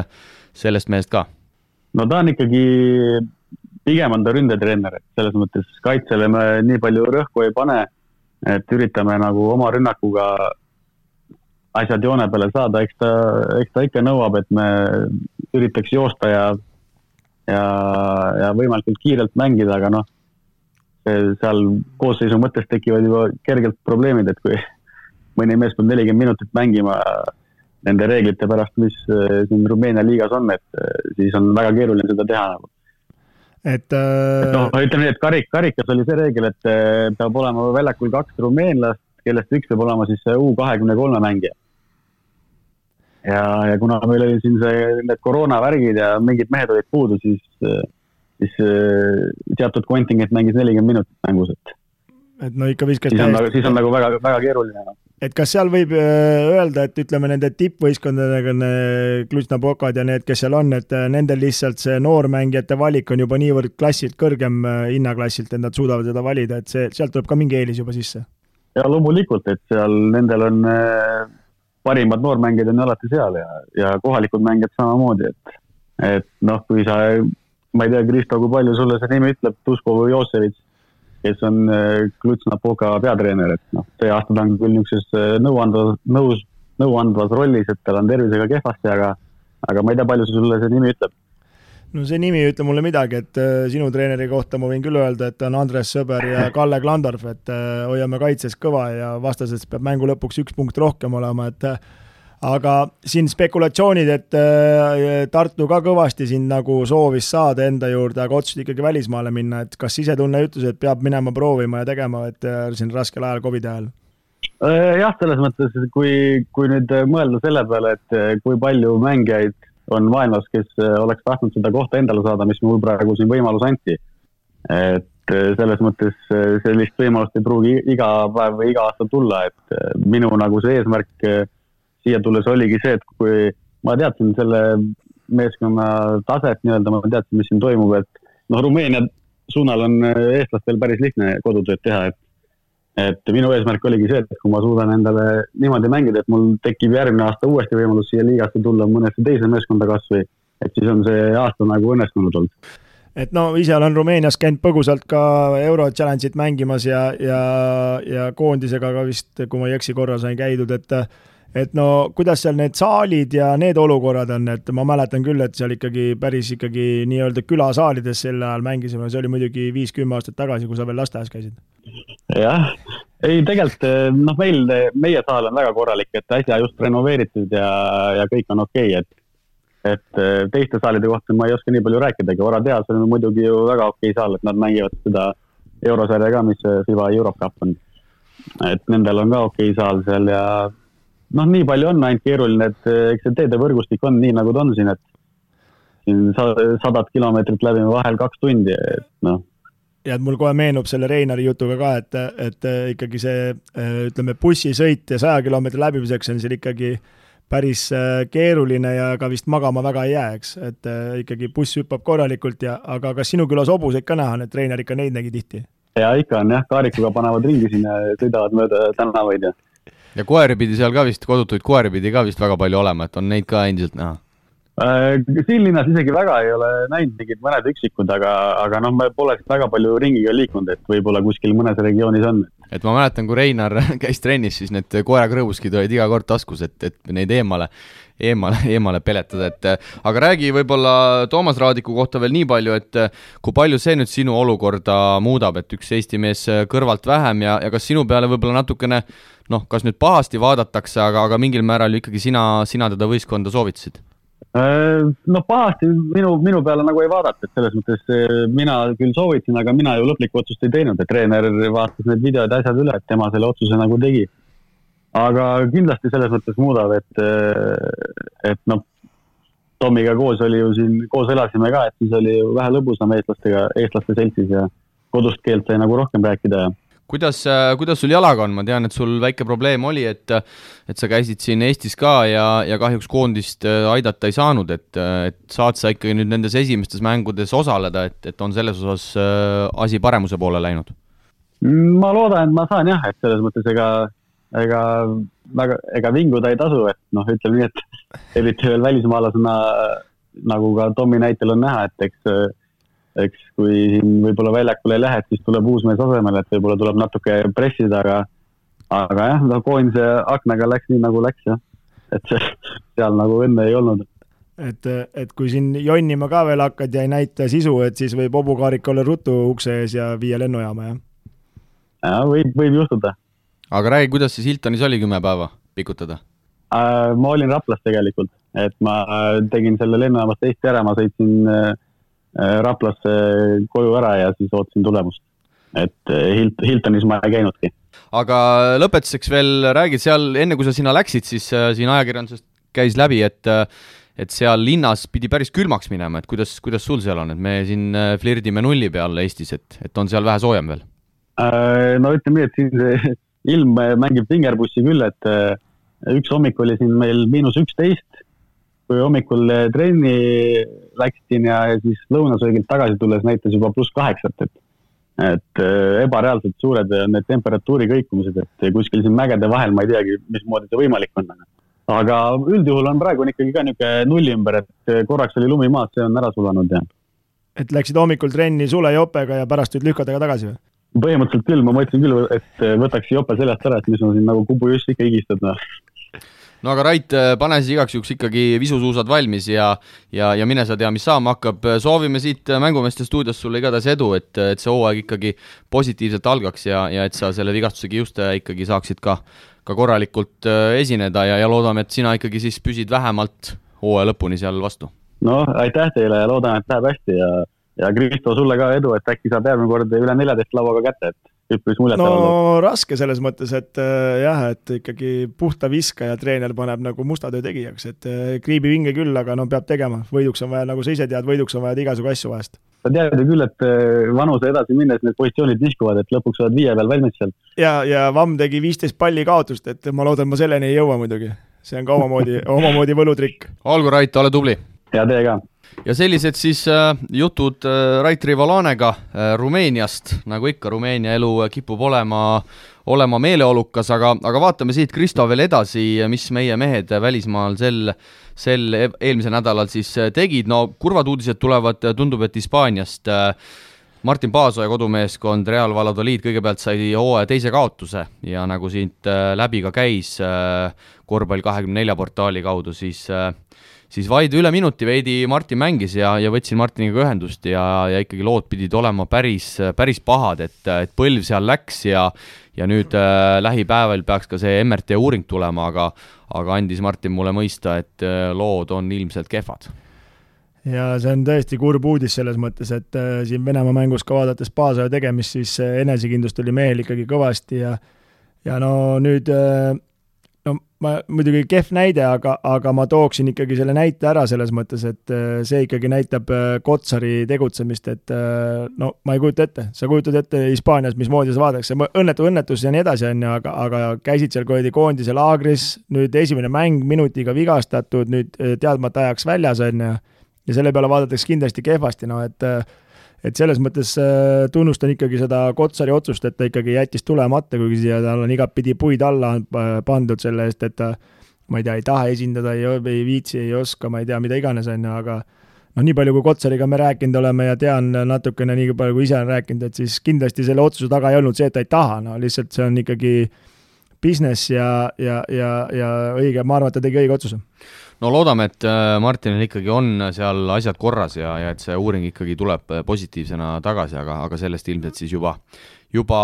sellest mehest ka.
no ta on ikkagi, pigem on ta ründetreener, et selles mõttes kaitsele me nii palju rõhku ei pane, et üritame nagu oma rünnakuga asjad joone peale saada, eks ta, eks ta ikka nõuab, et me üritaks joosta ja, ja, ja võimalikult kiirelt mängida, aga noh, seal koosseisu mõttes tekivad juba kergelt probleemid, et kui mõni mees peab nelikümmend minutit mängima nende reeglite pärast, mis eh, siin Rumeenia liigas on, et eh, siis on väga keeruline seda teha nagu.
Et äh....
noh, ütleme nii, et karik, karikas oli see reegel, et eh, peab olema väljakul kaks rumeenlast, kellest üks peab olema siis U kahekümne kolme mängija ja, ja kuna meil oli siin see, need koroonavärgid ja mingid mehed olid puudu, siis, siis äh, teatud kontingent mängis nelikümmend minutit mängus, et.
et no ikka viskas
siis on, nagu, siis on nagu väga, väga keeruline. Noh.
et kas seal võib äh, öelda, et ütleme, nende tippvõistkondadega, Klutšnapokad ja need, kes seal on, et äh, nendel lihtsalt see noormängijate valik on juba niivõrd klassilt kõrgem äh, hinnaklassilt, et nad suudavad seda valida, et see, sealt tuleb ka mingi eelis juba sisse?
ja loomulikult, et seal nendel on parimad noormängijad on ju alati seal ja, ja kohalikud mängijad samamoodi, et, et noh, kui sa, ma ei tea, Kristo, kui palju sulle see nimi ütleb, Tuskov või Joosevitš kes on äh, Kluts-Napoka peatreener, et noh, see aasta ta on küll niisuguses äh, nõuandvas, nõus, nõuandvas rollis, et tal on tervisega kehvasti, aga aga ma ei tea, palju sulle see nimi ütleb?
No see nimi ei ütle mulle midagi, et äh, sinu treeneri kohta ma võin küll öelda, et on Andres Sõber ja Kalle Klandorf, et hoiame kaitses kõva ja vastasest peab mängu lõpuks üks punkt rohkem olema, et aga siin spekulatsioonid, et äh, Tartu ka kõvasti sind nagu soovis saada enda juurde, aga otsustasid ikkagi välismaale minna, et kas sisetunne ütles, et peab minema proovima ja tegema, et äh, siin raskel ajal, Covidi ajal?
Äh, jah, selles mõttes, kui, kui nüüd mõelda selle peale, et kui palju mängijaid on maailmas, kes oleks tahtnud seda kohta endale saada, mis mul praegu siin võimalus anti. et selles mõttes sellist võimalust ei pruugi iga päev või iga aasta tulla, et minu nagu see eesmärk siia tulles oligi see, et kui ma teadsin selle meeskonna taset nii-öelda, ma teadsin, mis siin toimub, et noh, Rumeenia suunal on eestlastel päris lihtne kodutööd teha, et et minu eesmärk oligi see, et kui ma suudan endale niimoodi mängida, et mul tekib järgmine aasta uuesti võimalus siia liigasse tulla mõnesse teise meeskonda kasvõi, et siis on see aasta nagu õnnestunud olnud.
Et no ise olen Rumeenias käinud põgusalt ka Euro Challenge'it mängimas ja, ja, ja koondisega ka vist, kui ma ei eksi, korra sain käidud, et et no kuidas seal need saalid ja need olukorrad on, et ma mäletan küll, et seal ikkagi päris ikkagi nii-öelda külasaalides sel ajal mängisime, see oli muidugi viis-kümme aastat tagasi, kui sa veel lasteaias käisid.
jah, ei tegelikult noh, meil, meie saal on väga korralik, et äsja just renoveeritud ja, ja kõik on okei okay,, et et teiste saalide kohta ma ei oska nii palju rääkidagi, Oradea-s on muidugi ju väga okei saal, et nad mängivad seda eurosarja ka, mis FIBA Eurocup on. et nendel on ka okei saal seal ja noh, nii palju on ainult keeruline, et eh, eks see teedevõrgustik on nii, nagu ta on siin, et siin sadat kilomeetrit läbime vahel kaks tundi, et noh.
ja et mul kohe meenub selle Reinari jutuga ka, et, et eh, ikkagi see eh, ütleme, bussisõit ja saja kilomeetri läbimiseks on seal ikkagi päris keeruline ja ka vist magama väga ei jää, eks, et ikkagi buss hüppab korralikult ja, aga kas sinu külas hobuseid ka näha on, et Reinar ikka neid nägi tihti?
ja ikka on jah, kaarikuga panevad ringi siin ja sõidavad mööda tänavaid ja
ja koeri pidi seal ka vist, kodutuid koeri pidi ka vist väga palju olema, et on neid ka endiselt näha?
Äh, siin linnas isegi väga ei ole näinud, mingid mõned üksikud, aga, aga noh, me pole väga palju ringiga liikunud, et võib-olla kuskil mõnes regioonis on.
et ma mäletan, kui Reinar käis trennis, siis need koerakrõõvuskid olid iga kord taskus, et, et neid eemale, eemale, eemale peletada, et aga räägi võib-olla Toomas Raadiku kohta veel nii palju, et kui palju see nüüd sinu olukorda muudab, et üks Eesti mees kõrvalt vähem ja, ja kas sinu peale võib-olla natukene noh, kas nüüd pahasti vaadatakse, aga, aga mingil määral ikkagi sina, sina teda võistkonda soovitasid?
Äh, noh, pahasti minu, minu peale nagu ei vaadata, et selles mõttes äh, mina küll soovitasin, aga mina ju lõplikku otsust ei teinud, et treener vaatas need videod ja asjad üle, et tema selle otsuse nagu tegi. Aga kindlasti selles mõttes muudab, et, äh, et noh, Tomiga koos oli ju siin, koos elasime ka, et siis oli ju vähe lõbusam eestlastega, eestlaste seltsis ja kodust keelt sai nagu rohkem rääkida ja
kuidas, äh, kuidas sul jalaga on, ma tean, et sul väike probleem oli, et et sa käisid siin Eestis ka ja, ja kahjuks koondist äh, aidata ei saanud, et, et saad sa ikkagi nüüd nendes esimestes mängudes osaleda, et, et on selles osas äh, asi paremuse poole läinud?
ma loodan, et ma saan jah, et selles mõttes ega, ega väga, ega vinguda ei tasu, et noh, ütleme nii, et eriti veel välismaalasena nagu ka Tommi näitel on näha, et eks eks kui siin võib-olla väljakule ei lähe, et siis tuleb uus mees asemele, et võib-olla tuleb natuke pressida, aga, aga jah, no koondise aknaga läks nii, nagu läks jah. et see, seal nagu õnne ei olnud.
et, et kui siin jonnima ka veel hakkad ja ei näita sisu, et siis võib hobukaarik olla ruttu ukse ees ja viia lennujaama, jah?
ja võib, võib juhtuda.
Aga räägi, kuidas siis Hiltonis oli kümme päeva pikutada
äh,? ma olin Raplas tegelikult, et ma tegin selle lennujaamast Eesti ära, ma sõitsin äh, Äh, Raplasse koju ära ja siis ootasin tulemust. et äh, Hilt-, Hiltonis ma ei käinudki.
aga lõpetuseks veel räägid seal, enne kui sa sinna läksid, siis äh, siin ajakirjandusest käis läbi, et et seal linnas pidi päris külmaks minema, et kuidas, kuidas sul seal on, et me siin flirdime nulli peal Eestis, et, et on seal vähe soojem veel?
no ütleme nii, et siin see ilm mängib vingerpussi küll, et üks hommik oli siin meil miinus üksteist, kui hommikul trenni läksin ja siis lõunasöögilt tagasi tulles näitas juba pluss kaheksat, et et ebareaalselt suured on need temperatuuri kõikumised, et kuskil siin mägede vahel ma ei teagi, mismoodi see võimalik on. aga üldjuhul on praegu on ikkagi ka niisugune nulli ümber, et korraks oli lumi maas, see on ära sulanud ja.
et läksid hommikul trenni sulejopega ja pärast tulid lühkadega tagasi või?
Põhimõtteliselt küll, ma mõtlesin küll, et võtaks jope seljast ära, et mis on siin nagu kubujuss ikka higistad, noh
no aga Rait, pane siis igaks juhuks ikkagi visusuusad valmis ja ja, ja mine sa tea, mis saama hakkab, soovime siit Mängumeeste stuudiost sulle igatahes edu, et, et see hooaeg ikkagi positiivselt algaks ja, ja et sa selle vigastuse kiuste ikkagi saaksid ka, ka korralikult esineda ja, ja loodame, et sina ikkagi siis püsid vähemalt hooaja lõpuni seal vastu.
noh, aitäh teile ja loodan, et läheb hästi ja, ja Kristo, sulle ka edu, et äkki saab järgmine kord üle neljateist lauaga kätte, et üpris muljetavaldav.
no raske selles mõttes, et äh, jah, et ikkagi puhta viskaja treener paneb nagu musta töö tegijaks, et äh, kriibi vinge küll, aga no peab tegema, võiduks on vaja, nagu sa ise tead, võiduks on vaja igasugu asju vahest.
sa tead ju küll, et äh, vanuse edasi minnes need positsioonid nihkuvad, et lõpuks oled viie peal valmis seal.
ja, ja Vamm tegi viisteist palli kaotust, et ma loodan, ma selleni ei jõua muidugi. see on ka omamoodi omamoodi võlutrikk.
olgu, Rait, ole tubli!
ja teie ka!
Ja sellised siis äh, jutud äh, Rait Rivalanega äh, Rumeeniast, nagu ikka, Rumeenia elu kipub olema, olema meeleolukas, aga, aga vaatame siit, Kristo, veel edasi, mis meie mehed välismaal sel, sel e-, eelmisel nädalal siis tegid, no kurvad uudised tulevad, tundub, et Hispaaniast Martin Paasoja kodumeeskond Real Valladolid kõigepealt sai hooaja teise kaotuse ja nagu siit läbi ka käis korvpall kahekümne nelja portaali kaudu, siis siis vaid üle minuti veidi Martin mängis ja, ja võtsin Martiniga ühendust ja, ja ikkagi lood pidid olema päris, päris pahad, et, et põlv seal läks ja ja nüüd äh, lähipäeval peaks ka see MRT uuring tulema, aga aga andis Martin mulle mõista, et äh, lood on ilmselt kehvad.
Ja see on tõesti kurb uudis selles mõttes, et äh, siin Venemaa mängus ka vaadates Paasoja tegemist, siis äh, enesekindlust oli mehel ikkagi kõvasti ja ja no nüüd äh, no ma, muidugi kehv näide, aga, aga ma tooksin ikkagi selle näite ära selles mõttes, et äh, see ikkagi näitab äh, Kotsari tegutsemist, et äh, no ma ei kujuta ette, sa kujutad ette Hispaanias, mismoodi see vaadatakse, õnnetu õnnetus ja nii edasi, on ju, aga, aga käisid seal kuradi koondise laagris, nüüd esimene mäng minutiga vigastatud, nüüd teadmata ajaks väljas, on ju, ja selle peale vaadatakse kindlasti kehvasti, no et et selles mõttes äh, tunnustan ikkagi seda Kotsari otsust, et ta ikkagi jättis tulemata, kuigi siia tal on igatpidi puid alla pandud selle eest, et ta ma ei tea, ei taha esindada, ei viitsi, ei oska, ma ei tea, mida iganes, on ju, aga noh, nii palju, kui Kotsariga me rääkinud oleme ja tean natukene nii palju, kui ise olen rääkinud, et siis kindlasti selle otsuse taga ei olnud see, et ta ei taha, no lihtsalt see on ikkagi business ja, ja, ja, ja õige, ma arvan, et ta tegi õige otsuse
no loodame, et äh, Martinil ikkagi on seal asjad korras ja, ja et see uuring ikkagi tuleb äh, positiivsena tagasi, aga, aga sellest ilmselt siis juba, juba,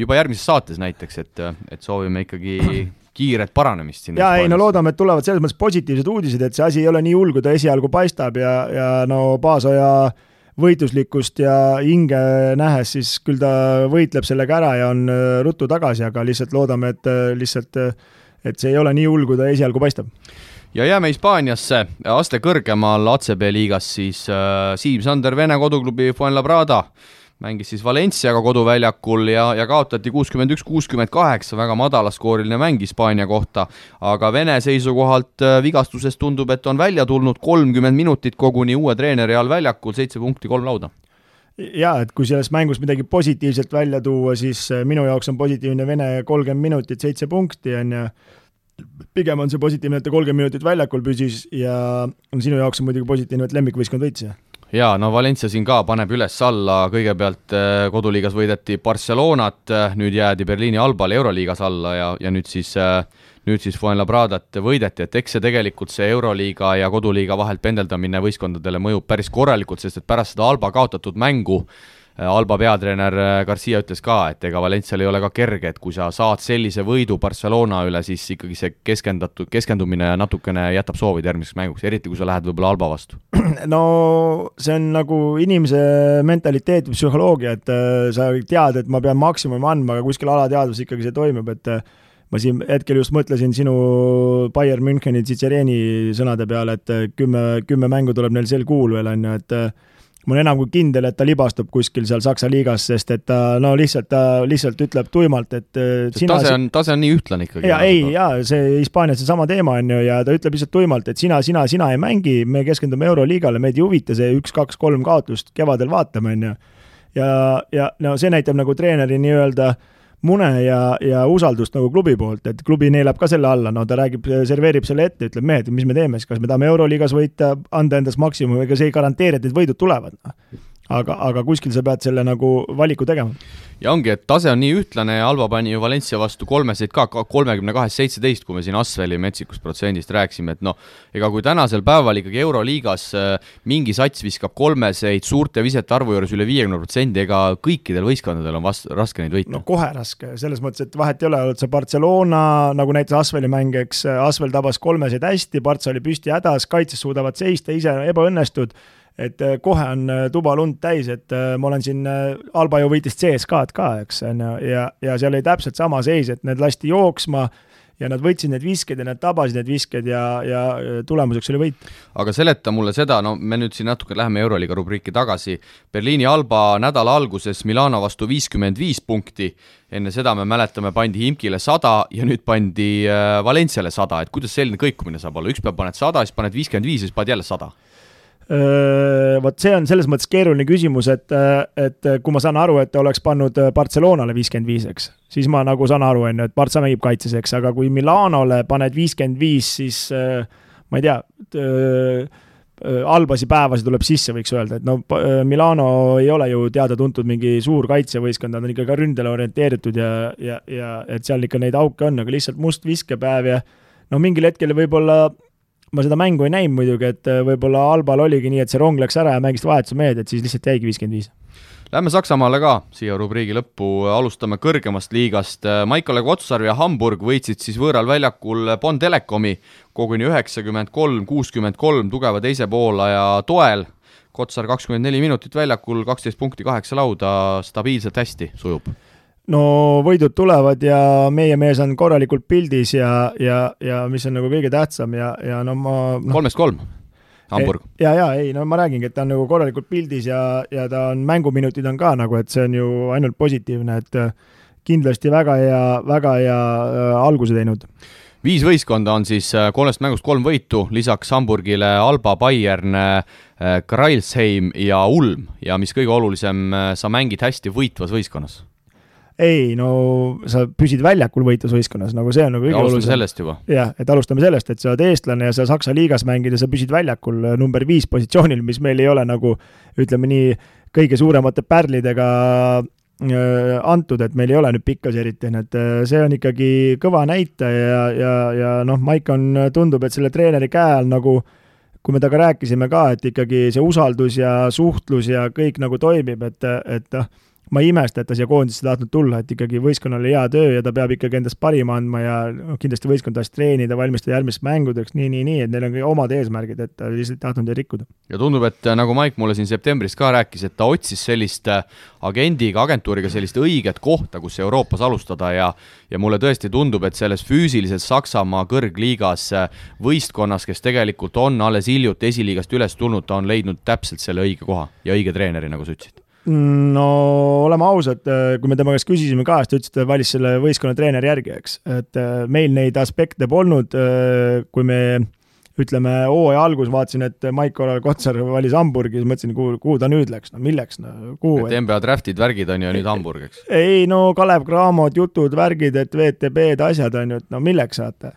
juba järgmises saates näiteks, et, et soovime ikkagi kiiret paranemist siin.
jaa, ei no loodame, et tulevad selles mõttes positiivsed uudised, et see asi ei ole nii hull, kui ta esialgu paistab ja, ja no Paasoja võitluslikkust ja hinge nähes, siis küll ta võitleb sellega ära ja on äh, ruttu tagasi, aga lihtsalt loodame, et lihtsalt, et see ei ole nii hull, kui ta esialgu paistab
ja jääme Hispaaniasse, aste kõrgemal ACB liigas siis äh, Siim-Sander Vene koduklubi Fuenlabrada mängis siis Valenciaga koduväljakul ja, ja kaotati kuuskümmend üks, kuuskümmend kaheksa, väga madalaskooriline mäng Hispaania kohta, aga Vene seisukohalt äh, vigastusest tundub, et on välja tulnud kolmkümmend minutit koguni uue treeneri all väljakul, seitse punkti, kolm lauda.
Jaa, et kui selles mängus midagi positiivset välja tuua, siis äh, minu jaoks on positiivne Vene kolmkümmend minutit, seitse punkti, on ju, pigem on see positiivne, et ta kolmkümmend minutit väljakul püsis ja sinu jaoks on muidugi positiivne, et lemmikvõistkond võitis, jah?
jaa, no Valencia siin ka paneb üles-alla, kõigepealt äh, koduliigas võideti Barcelonat, äh, nüüd jäädi Berliini Albale Euroliigas alla ja, ja nüüd siis äh, nüüd siis Fuenlabradat võideti, et eks see tegelikult, see Euroliiga ja koduliiga vahelt pendeldamine võistkondadele mõjub päris korralikult, sest et pärast seda Alba kaotatud mängu Äh, Alba peatreener äh, Garcia ütles ka, et ega Valencial ei ole ka kerge, et kui sa saad sellise võidu Barcelona üle, siis ikkagi see keskendatud, keskendumine natukene jätab soovida järgmiseks mänguks, eriti kui sa lähed võib-olla Alba vastu.
no see on nagu inimese mentaliteet või psühholoogia, et äh, sa tead, et ma pean maksimumi andma, aga kuskil alateadvus ikkagi see toimub, et ma siin hetkel just mõtlesin sinu Bayern Müncheni Cicereni sõnade peale, et kümme, kümme mängu tuleb neil sel kuul veel, on ju, et ma olen enam kui kindel, et ta libastub kuskil seal Saksa liigas, sest et ta no lihtsalt, ta lihtsalt ütleb tuimalt, et äh,
sina tase on, tase on nii ühtlane ikkagi.
ja ei, ja see Hispaanias seesama teema on ju ja ta ütleb lihtsalt tuimalt, et sina, sina, sina ei mängi, me keskendume Euroliigale, meid ei huvita see üks-kaks-kolm kaotust, kevadel vaatame, on ju. ja, ja no see näitab nagu treeneri nii-öelda äh, mune ja, ja usaldust nagu klubi poolt, et klubi neelab ka selle alla, no ta räägib, serveerib selle ette, ütleb mehed, mis me teeme siis, kas me tahame Euroliigas võita, anda endast maksimumi, ega see ei garanteeri, et need võidud tulevad. Noh. Aga, aga kuskil sa pead selle nagu valiku tegema
ja ongi, et tase on nii ühtlane, Alba pani ju Valencia vastu kolmeseid ka, kolmekümne kahest seitseteist, kui me siin Asveli metsikust protsendist rääkisime, et noh, ega kui tänasel päeval ikkagi Euroliigas äh, mingi sats viskab kolmeseid suurte visete arvu juures üle viiekümne protsendi, ega kõikidel võistkondadel on vast-, raske neid võita.
no kohe raske, selles mõttes, et vahet ei ole, oled sa Barcelona, nagu näiteks Asveli mäng, eks, Asvel tabas kolmeseid hästi, Barca oli püsti hädas, kaitses suudavad seista, ise ebaõnnestud et äh, kohe on äh, tuba lund täis, et äh, ma olen siin, Alba ju võitis CSKA-d ka, eks, on ju, ja, ja seal oli täpselt sama seis, et need lasti jooksma ja nad võtsid need visked ja nad tabasid need visked ja, ja tulemuseks oli võit.
aga seleta mulle seda, no me nüüd siin natuke läheme Euroliiga rubriiki tagasi, Berliini Alba nädala alguses Milano vastu viiskümmend viis punkti, enne seda me mäletame, pandi Imkile sada ja nüüd pandi Valenciale sada, et kuidas selline kõikumine saab olla, üks päev paned sada, siis paned viiskümmend viis ja siis paned jälle sada
vot see on selles mõttes keeruline küsimus, et, et kui ma saan aru, et oleks pannud Barcelonale viiskümmend viis, eks, siis ma nagu saan aru, on ju, et Barca mängib kaitses, eks, aga kui Milanole paned viiskümmend viis, siis ma ei tea, halbasi päevasi tuleb sisse, võiks öelda, et no Milano ei ole ju teada-tuntud mingi suur kaitsevõistkond, nad on ikka ka ründele orienteeritud ja, ja, ja et seal ikka neid auke on, aga lihtsalt must viskepäev ja no mingil hetkel võib-olla ma seda mängu ei näinud muidugi, et äh, võib-olla Albal oligi nii, et see rong läks ära ja mängisid vahetuse mehed, et siis lihtsalt jäigi viiskümmend viis.
Lähme Saksamaale ka siia rubriigi lõppu, alustame kõrgemast liigast. Maicel Kotsar ja Hamburg võitsid siis võõral väljakul Bonn Telekomi koguni üheksakümmend kolm, kuuskümmend kolm tugeva teise poolaja toel. Kotsar kakskümmend neli minutit väljakul, kaksteist punkti, kaheksa lauda, stabiilselt hästi sujub
no võidud tulevad ja meie mees on korralikult pildis ja, ja, ja mis on nagu kõige tähtsam ja, ja no ma no,
kolmest kolm, Hamburg.
ja, ja ei, no ma räägingi, et ta on nagu korralikult pildis ja, ja ta on, mänguminutid on ka nagu, et see on ju ainult positiivne, et äh, kindlasti väga hea, väga hea äh, alguse teinud.
Viis võistkonda on siis äh, kolmest mängust kolm võitu, lisaks Hamburgile Alba, Bayern, Kreilsheim ja Ulm. Ja mis kõige olulisem, sa mängid hästi võitvas võistkonnas
ei no sa püsid väljakul võitlusvõistkonnas, nagu see on nagu kõige
olulisem. sellest juba.
jah, et alustame sellest, et sa oled eestlane ja sa Saksa liigas mängid ja sa püsid väljakul äh, number viis positsioonil, mis meil ei ole nagu ütleme nii, kõige suuremate pärlidega äh, antud, et meil ei ole nüüd pikkas eriti, nii et äh, see on ikkagi kõva näitaja ja, ja, ja noh, Maik on, tundub, et selle treeneri käe all nagu kui me temaga rääkisime ka, et ikkagi see usaldus ja suhtlus ja kõik nagu toimib, et, et noh ma ei imesta, et ta siia koondisse tahtnud tulla, et ikkagi võistkonnal hea töö ja ta peab ikkagi endast parima andma ja noh, kindlasti võistkond tahaks treenida, valmistada järgmisteks mängudeks nii, nii, nii, et neil on ka omad eesmärgid, et ta lihtsalt ei tahtnud neid rikkuda.
ja tundub, et äh, nagu Maik mulle siin septembris ka rääkis, et ta otsis sellist äh, agendiga, agentuuriga sellist õiget kohta, kus Euroopas alustada ja ja mulle tõesti tundub, et selles füüsilises Saksamaa kõrgliigas äh, võistkonnas, kes tegelikult on alles hiljuti esiliigast üles tulnud, ta on leidnud täpselt selle õige koha ja õige treeneri, nagu sa ütlesid
no oleme ausad, äh, kui me tema käest küsisime ka, siis ta ütles, et ta valis selle võistkonna treeneri järgi, eks. et äh, meil neid aspekte polnud, äh, kui me ütleme, hooaja alguses vaatasin, et Maiko Kotsar valis Hamburgi, siis mõtlesin, kuhu, kuhu ta nüüd läks, no milleks, no kuhu.
et NBA draftid, värgid on ju nüüd Hamburg, eks?
ei no Kalev Cramod, jutud, värgid, et VTB-d, asjad on ju, et no milleks saate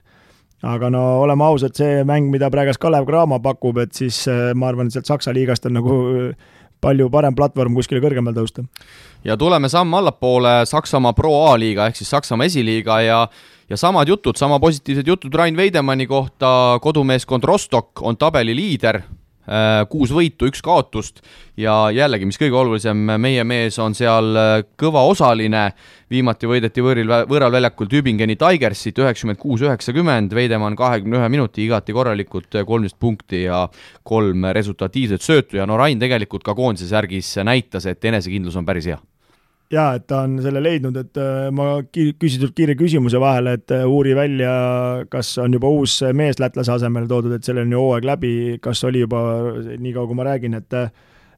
aga no oleme ausad, see mäng, mida praegu Kalev Cramo pakub, et siis ma arvan, et sealt Saksa liigast on nagu palju parem platvorm kuskile kõrgemale tõusta.
ja tuleme samm allapoole, Saksamaa Pro A-liiga ehk siis Saksamaa esiliiga ja ja samad jutud, sama positiivsed jutud Rain Veidemanni kohta, kodumeeskond Rostock on tabeli liider, kuus võitu, üks kaotust. Ja jällegi, mis kõige olulisem, meie mees on seal äh, kõva osaline, viimati võideti võõril, võõral väljakul Tübingeni Tigersit üheksakümmend kuus, üheksakümmend, Veidemann kahekümne ühe minuti, igati korralikult, äh, kolmteist punkti ja kolm resultatiivset söötu. Ja no Rain tegelikult ka koondise särgis näitas, et enesekindlus on päris hea
jaa, et ta on selle leidnud, et äh, ma küsisin sult kiire küsimuse vahele, et äh, uuri välja, kas on juba uus mees lätlase asemele toodud, et sellel on ju hooaeg läbi, kas oli juba, niikaua kui ma räägin, et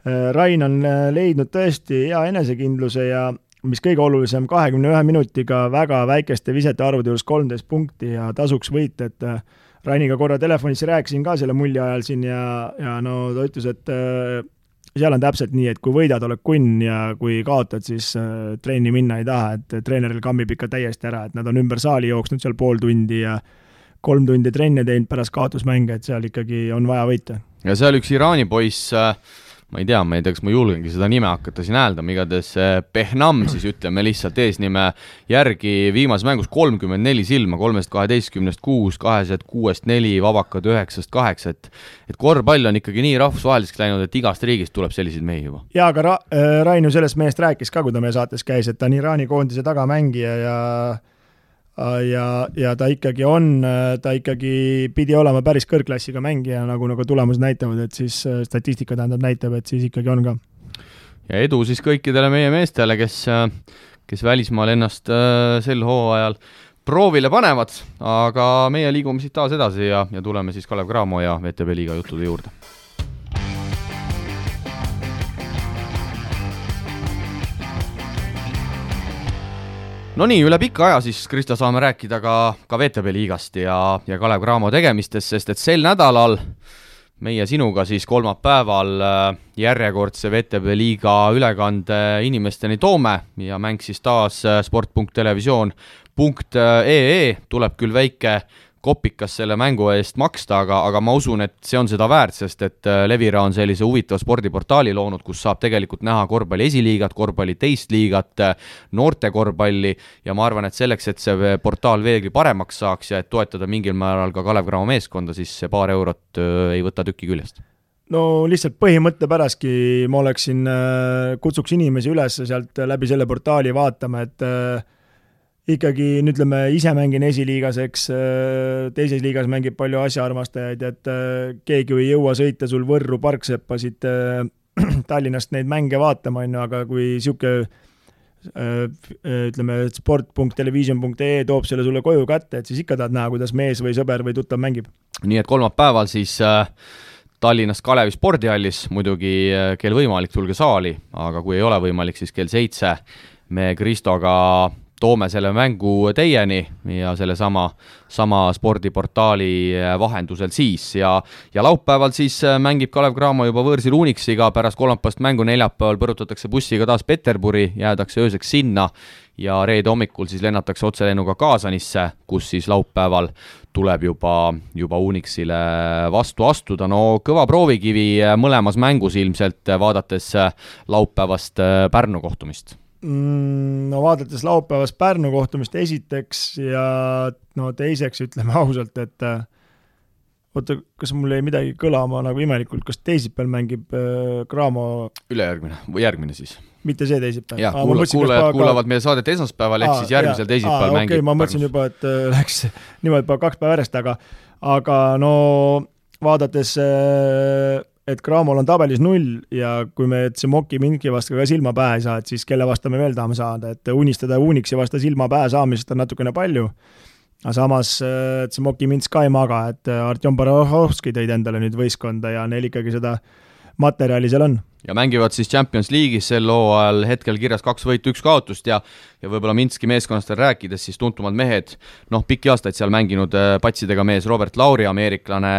Rain on leidnud tõesti hea enesekindluse ja mis kõige olulisem, kahekümne ühe minutiga väga väikeste visete arvude juures kolmteist punkti ja tasuks võita, et Rainiga korra telefonis rääkisin ka selle mulje ajal siin ja, ja no ta ütles, et seal on täpselt nii, et kui võidad, oled kunn ja kui kaotad, siis äh, trenni minna ei taha, et treeneril kammib ikka täiesti ära, et nad on ümber saali jooksnud seal pool tundi ja kolm tundi trenne teinud pärast kaotusmänge, et seal ikkagi on vaja võita.
ja seal üks Iraani poiss äh ma ei tea, ma ei tea, kas ma julgengi seda nime hakata siin hääldama, igatahes Pehnam siis ütleme lihtsalt eesnime järgi viimases mängus kolmkümmend neli silma, kolmest kaheteistkümnest kuus, kahesed kuuest neli, vabakad üheksast kaheksa, et et korvpall on ikkagi nii rahvusvaheliseks läinud, et igast riigist tuleb selliseid mehi juba.
jaa, aga Ra-, äh, Rain ju sellest mehest rääkis ka, kui ta meie saates käis, et ta on Iraani koondise tagamängija ja Äh, ja, ja ta ikkagi on, äh, ta ikkagi pidi olema päris kõrgklassiga mängija, nagu, nagu tulemused näitavad, et siis äh, statistika tähendab, näitab, et siis ikkagi on ka.
ja edu siis kõikidele meie meestele, kes, kes välismaal ennast sel hooajal proovile panevad, aga meie liigume siit taas edasi ja, ja tuleme siis Kalev Cramo ja VTB liiga juttude juurde no nii, üle pika aja siis, Kristo, saame rääkida ka, ka VTB liigast ja, ja Kalev Cramo tegemistest, sest et sel nädalal meie sinuga siis kolmapäeval äh, järjekordse VTB liiga ülekande inimesteni toome ja mäng siis taas äh, sport.televisioon.ee, tuleb küll väike kopikas selle mängu eest maksta, aga, aga ma usun, et see on seda väärt, sest et äh, Levira on sellise huvitava spordiportaali loonud, kus saab tegelikult näha korvpalli esiliigat, korvpalli teist liigat, äh, noorte korvpalli ja ma arvan, et selleks, et see portaal veelgi paremaks saaks ja et toetada mingil määral ka Kalev Cramo meeskonda, siis see paar eurot äh, ei võta tükki küljest.
No lihtsalt põhimõtte pärastki ma oleksin, kutsuks inimesi üles sealt läbi selle portaali vaatama, et ikkagi ütleme, ise mängin esiliigas, eks äh, teises liigas mängib palju asjaarmastajaid, et äh, keegi ei jõua sõita sul Võrru parkseppa siit äh, Tallinnast neid mänge vaatama, on ju, aga kui niisugune ütleme, sport.television.ee toob selle sulle koju kätte, et siis ikka tahad näha, kuidas mees või sõber või tuttav mängib.
nii et kolmapäeval siis äh, Tallinnas Kalevi spordihallis, muidugi kell võimalik, tulge saali, aga kui ei ole võimalik, siis kell seitse me Kristoga toome selle mängu teieni ja sellesama, sama spordiportaali äh, vahendusel siis. Ja, ja laupäeval siis äh, mängib Kalev Cramo juba võõrsil Unixiga, pärast kolmapäevast mängu neljapäeval põrutatakse bussiga taas Peterburi, jäädakse ööseks sinna ja reede hommikul siis lennatakse otselennuga Kaasanisse, kus siis laupäeval tuleb juba, juba Unixile vastu astuda, no kõva proovikivi äh, mõlemas mängus ilmselt, vaadates laupäevast Pärnu kohtumist
no vaadates laupäevast Pärnu kohtumist esiteks ja no teiseks ütleme ausalt, et äh, oota, kas mul jäi midagi kõlama nagu imelikult, kas teisipäeval mängib äh, Cramo
ülejärgmine või järgmine siis?
mitte see teisipäev?
jah, kuula-, kuulajad ka... kuulavad meie saadet esmaspäeval, ehk siis järgmisel aa, teisipäeval aa, mängib
okay,, ma mõtlesin juba, et äh, läks niimoodi juba kaks päeva järjest, aga aga no vaadates äh, et Cramol on tabelis null ja kui me Tsemoki Minki vastu ka silma pähe ei saa, et siis kelle vastu me veel tahame saada, et unistada Unixi vastu silma pähe saamisest on natukene palju. aga samas äh, Tsemoki Mints ka ei maga, et äh, Artjom Barahovski tõid endale nüüd võistkonda ja neil ikkagi seda materjali seal on
ja mängivad siis Champions League'is sel hooajal hetkel kirjas kaks võitu, üks kaotust ja ja võib-olla Minski meeskonnast veel rääkides, siis tuntumad mehed, noh, pikki aastaid seal mänginud äh, patsidega mees Robert Lauri, ameeriklane,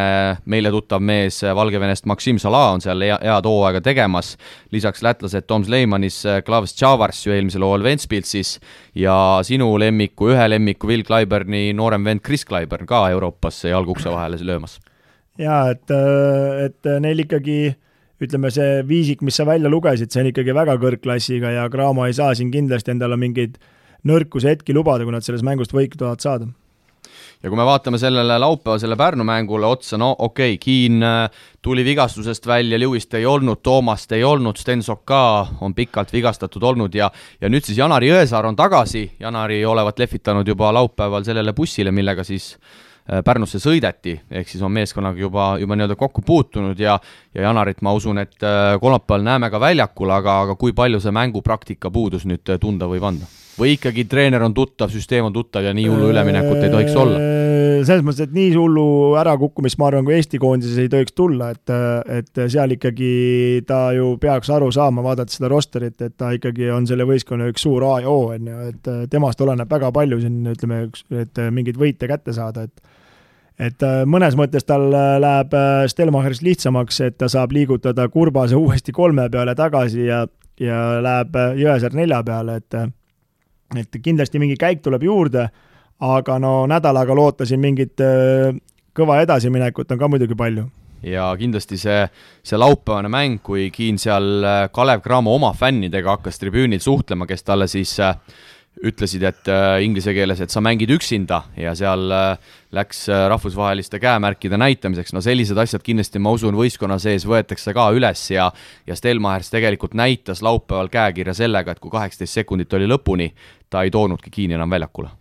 meile tuttav mees äh, Valgevenest Maksim Salah on seal hea, head hooaega tegemas, lisaks lätlased Tom Sleimanis, äh, Klavs Tšavars ju eelmisel hooajal Ventspilsis ja sinu lemmiku, ühe lemmiku Will Clyburni noorem vend Chris Clyburn ka Euroopasse jalg ukse vahele löömas.
jaa, et, et neil ikkagi ütleme, see viisik, mis sa välja lugesid, see on ikkagi väga kõrgklassiga ja Cramo ei saa siin kindlasti endale mingeid nõrkuse hetki lubada, kui nad sellest mängust võitu tahavad saada.
Ja kui me vaatame sellele laupäevasele Pärnu mängule otsa, no okei okay,, Kiin äh, tuli vigastusest välja, Lewist ei olnud, Toomast ei olnud, Stensok ka on pikalt vigastatud olnud ja ja nüüd siis Janari Jõesaar on tagasi, Janari olevat lehvitanud juba laupäeval sellele bussile, millega siis Pärnusse sõideti, ehk siis on meeskonnaga juba, juba nii-öelda kokku puutunud ja ja Janarit ma usun, et äh, kolmapäeval näeme ka väljakul, aga, aga kui palju see mängupraktika puudus nüüd äh, tunda võib anda? või ikkagi treener on tuttav, süsteem on tuttav ja nii hullu üleminekut ei tohiks olla?
selles mõttes, et nii hullu ärakukkumist, ma arvan, kui Eesti koondises ei tohiks tulla, et, et seal ikkagi ta ju peaks aru saama, vaadates seda rosterit, et ta ikkagi on selle võistkonna üks suur A ja O, on ju, et temast oleneb väga palju siin, ütleme, et mingeid võite kätte saada, et et mõnes mõttes tal läheb Stelmacherist lihtsamaks, et ta saab liigutada Kurbase uuesti kolme peale tagasi ja, ja läheb Jõesaar nelja peale, et et kindlasti mingi käik tuleb juurde aga no nädalaga loota siin mingit äh, kõva edasiminekut on ka muidugi palju.
Ja kindlasti see, see laupäevane mäng, kui Kiin seal äh, Kalev Cramo oma fännidega hakkas tribüünil suhtlema, kes talle siis äh, ütlesid, et äh, inglise keeles, et sa mängid üksinda ja seal äh, läks äh, rahvusvaheliste käemärkide näitamiseks, no sellised asjad kindlasti, ma usun, võistkonna sees võetakse ka üles ja ja Stelmachers tegelikult näitas laupäeval käekirja sellega, et kui kaheksateist sekundit oli lõpuni, ta ei toonudki Kiini enam väljakule.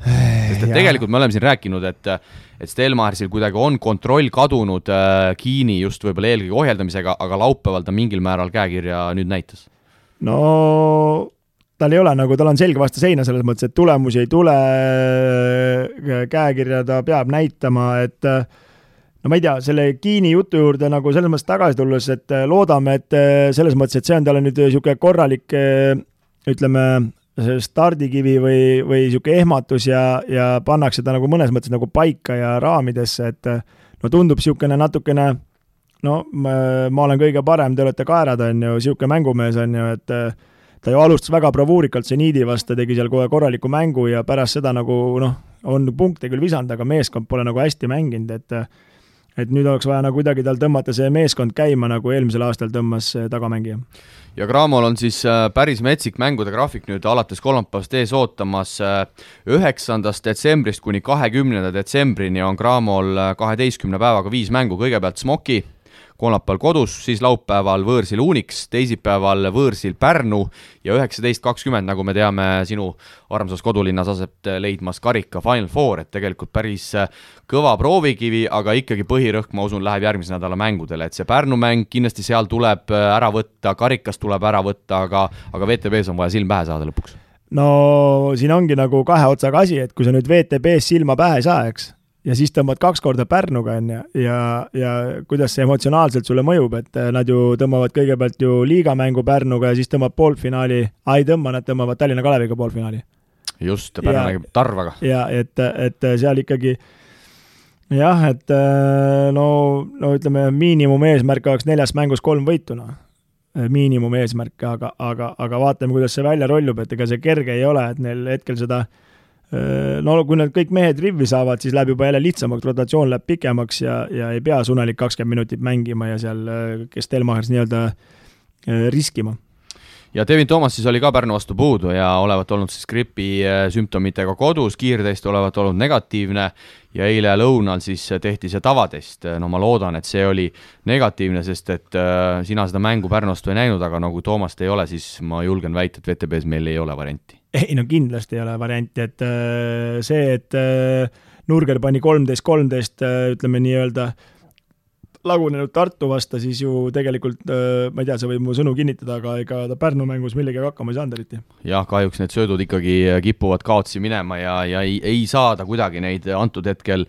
Sest et tegelikult me oleme siin rääkinud, et et Stelmarsil kuidagi on kontroll kadunud äh, Kiini just võib-olla eelkõige ohjeldamisega, aga laupäeval ta mingil määral käekirja nüüd näitas.
no tal ei ole nagu, tal on selge vastu seina selles mõttes, et tulemusi ei tule, käekirja ta peab näitama, et no ma ei tea, selle Kiini jutu juurde nagu selles mõttes tagasi tulles, et loodame, et selles mõttes, et see on talle nüüd niisugune korralik ütleme, stardikivi või, või niisugune ehmatus ja, ja pannakse ta nagu mõnes mõttes nagu paika ja raamidesse, et no tundub niisugune natukene no ma, ma olen kõige parem, te olete kaerad, on ju, niisugune mängumees, on ju, et ta ju alustas väga bravuurikalt seniidi vastu, tegi seal kohe korraliku mängu ja pärast seda nagu noh, on punkte küll visanud, aga meeskond pole nagu hästi mänginud, et et nüüd oleks vaja nagu kuidagi tal tõmmata see meeskond käima, nagu eelmisel aastal tõmbas tagamängija
ja Cramol on siis äh, päris metsik mängude graafik nüüd alates kolmapäevast ees ootamas. Äh, üheksandast detsembrist kuni kahekümnenda detsembrini on Cramol kaheteistkümne päevaga viis mängu, kõigepealt Smoki kolmapäeval kodus, siis laupäeval võõrsil Unix, teisipäeval võõrsil Pärnu ja üheksateist kakskümmend, nagu me teame, sinu armsas kodulinnas aset leidmas karika Final Four, et tegelikult päris kõva proovikivi, aga ikkagi põhirõhk, ma usun, läheb järgmise nädala mängudele, et see Pärnu mäng kindlasti seal tuleb ära võtta, karikas tuleb ära võtta, aga, aga VTB-s on vaja silm pähe saada lõpuks.
No siin ongi nagu kahe otsaga asi, et kui sa nüüd VTB-s silma pähe ei saa, eks, ja siis tõmbad kaks korda Pärnuga, on ju, ja, ja kuidas see emotsionaalselt sulle mõjub, et äh, nad ju tõmbavad kõigepealt ju liigamängu Pärnuga ja siis tõmbab poolfinaali, ei tõmba, nad tõmbavad Tallinna Kaleviga poolfinaali.
just, Pärnu mängib Tarvaga.
ja et, et seal ikkagi jah, et äh, no, no ütleme, miinimumeesmärk oleks neljas mängus kolm võitu, noh miinimumeesmärk, aga, aga, aga vaatame, kuidas see välja rollub, et ega see kerge ei ole, et neil hetkel seda äh, Äh, no kui nad kõik mehed rivvi saavad, siis läheb juba jälle lihtsamaks, rotatsioon läheb pikemaks ja, ja ei pea Sunelik kakskümmend minutit mängima ja seal, äh, Stelmachers nii-öelda äh, riskima
ja Devin Toomas siis oli ka Pärnu vastu puudu ja olevat olnud siis gripi sümptomitega kodus, kiirtest olevat olnud negatiivne. Ja eile lõunal siis tehti see tavatest, no ma loodan, et see oli negatiivne, sest et äh, sina seda mängu Pärnu vastu ei näinud, aga no kui Toomast ei ole, siis ma julgen väita, et VTB-s meil ei ole varianti.
Ei no kindlasti ei ole varianti, et äh, see, et äh, Nurger pani kolmteist, kolmteist, äh, ütleme nii-öelda lagunenud Tartu vastu, siis ju tegelikult ma ei tea, sa võid mu sõnu kinnitada, aga ega ta Pärnu mängus millegagi hakkama ei saanud eriti.
jah, kahjuks need söödud ikkagi kipuvad kaotsi minema ja, ja ei, ei saada kuidagi neid antud hetkel,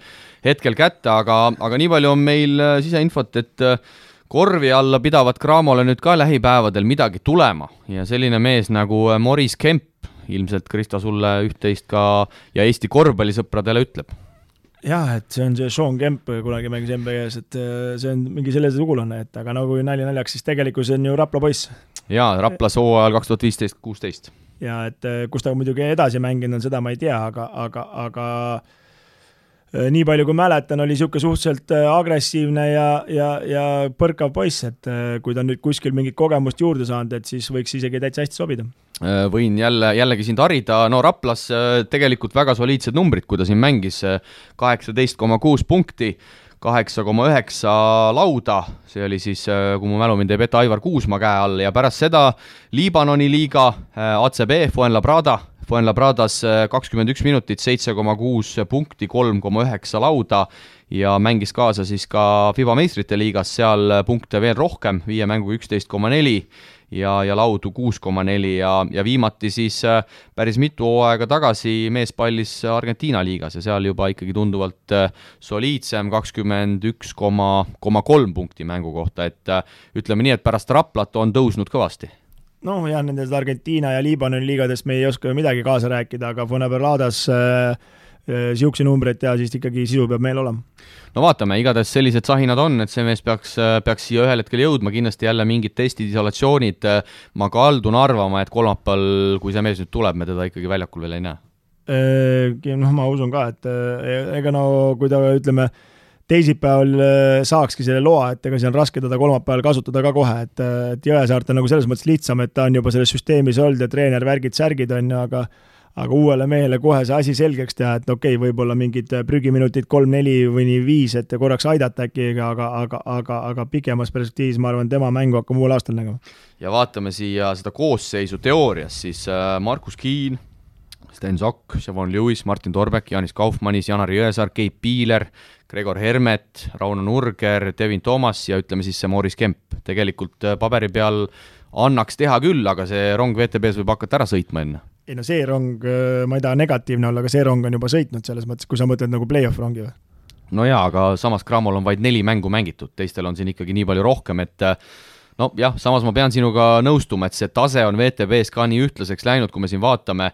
hetkel kätte, aga, aga nii palju on meil siseinfot, et korvi alla pidavat Cramole nüüd ka lähipäevadel midagi tulema ja selline mees nagu Maurice Kemp ilmselt Krista sulle üht-teist ka ja Eesti korvpallisõpradele ütleb
jah, et see on see Sean Kemp kunagi mängis NBA-s, et äh, see on mingi selle sugulane, et aga nagu nali naljaks, siis tegelikkus on ju Rapla poiss.
jaa, Raplas hooajal kaks tuhat viisteist, kuusteist.
ja et äh, kus ta muidugi edasi mänginud on, seda ma ei tea, aga, aga, aga Äh, nii palju kui mäletan, oli niisugune suhteliselt äh, agressiivne ja, ja, ja põrkav poiss, et äh, kui ta nüüd kuskil mingit kogemust juurde saanud, et siis võiks isegi täitsa hästi sobida.
Võin jälle, jällegi sind harida, no Raplas tegelikult väga soliidsed numbrid, kui ta siin mängis, kaheksateist koma kuus punkti, kaheksa koma üheksa lauda, see oli siis, kui mu mälu mind ei peta, Aivar Kuusmaa käe all. Ja pärast seda Liibanoni liiga, ACB, Fuenlabrada Fuenlabradas kakskümmend üks minutit, seitse koma kuus punkti, kolm koma üheksa lauda. Ja mängis kaasa siis ka FIBA meistrite liigas, seal punkte veel rohkem, viie mänguga üksteist koma neli ja, ja laudu kuus koma neli ja, ja viimati siis äh, päris mitu hooaega tagasi mees pallis Argentiina liigas ja seal juba ikkagi tunduvalt äh, soliidsem, kakskümmend üks koma, koma kolm punkti mängu kohta, et äh, ütleme nii, et pärast Raplat on tõusnud kõvasti.
Noh, jah, nendest Argentiina ja Liibanoni liigadest me ei oska ju midagi kaasa rääkida, aga Fuenabeladas niisuguseid äh, numbreid teha, siis ikkagi sisu peab meil olema.
No vaatame, igatahes sellised sahinad on, et see mees peaks, peaks siia ühel hetkel jõudma, kindlasti jälle mingid testid, isolatsioonid, ma kaldun arvama, et kolmapäeval, kui see mees nüüd tuleb, me teda ikkagi väljakul veel ei näe.
Noh, ma usun ka, et ega no kui ta ütleme, teisipäeval saakski selle loa, et ega see on raske teda kolmapäeval kasutada ka kohe, et, et Jõesaart on nagu selles mõttes lihtsam, et ta on juba selles süsteemis olnud ja treener, värgid, särgid on ju, aga aga uuele mehele kohe see asi selgeks teha, et okei okay,, võib-olla mingid prügiminutid kolm-neli või nii viis, et korraks aidata äkki, aga, aga, aga, aga pikemas perspektiivis ma arvan, tema mängu hakkame uuel aastal nägema.
ja vaatame siia seda koosseisu teoorias, siis äh, Markus Kiin, Sten Sokk, Siobhan Lewis, Martin Torbek, Jaanis Kaufmannis, Janar Jõesaar, Keit Piiler, Gregor Hermet, Rauno Nurger, Devin Toomas ja ütleme siis see Maris Kemp. tegelikult äh, paberi peal annaks teha küll, aga see rong WTB-s võib hakata ära sõitma enne
ei no see rong, äh, ma ei taha negatiivne olla, aga see rong on juba sõitnud selles mõttes, kui sa mõtled nagu play-off rongi või?
no jaa, aga samas Cramol on vaid neli mängu mängitud, teistel on siin ikkagi nii palju rohkem, et äh, no jah, samas ma pean sinuga nõustuma, et see tase on WTB-s ka nii ühtlaseks läinud, kui me siin vaatame,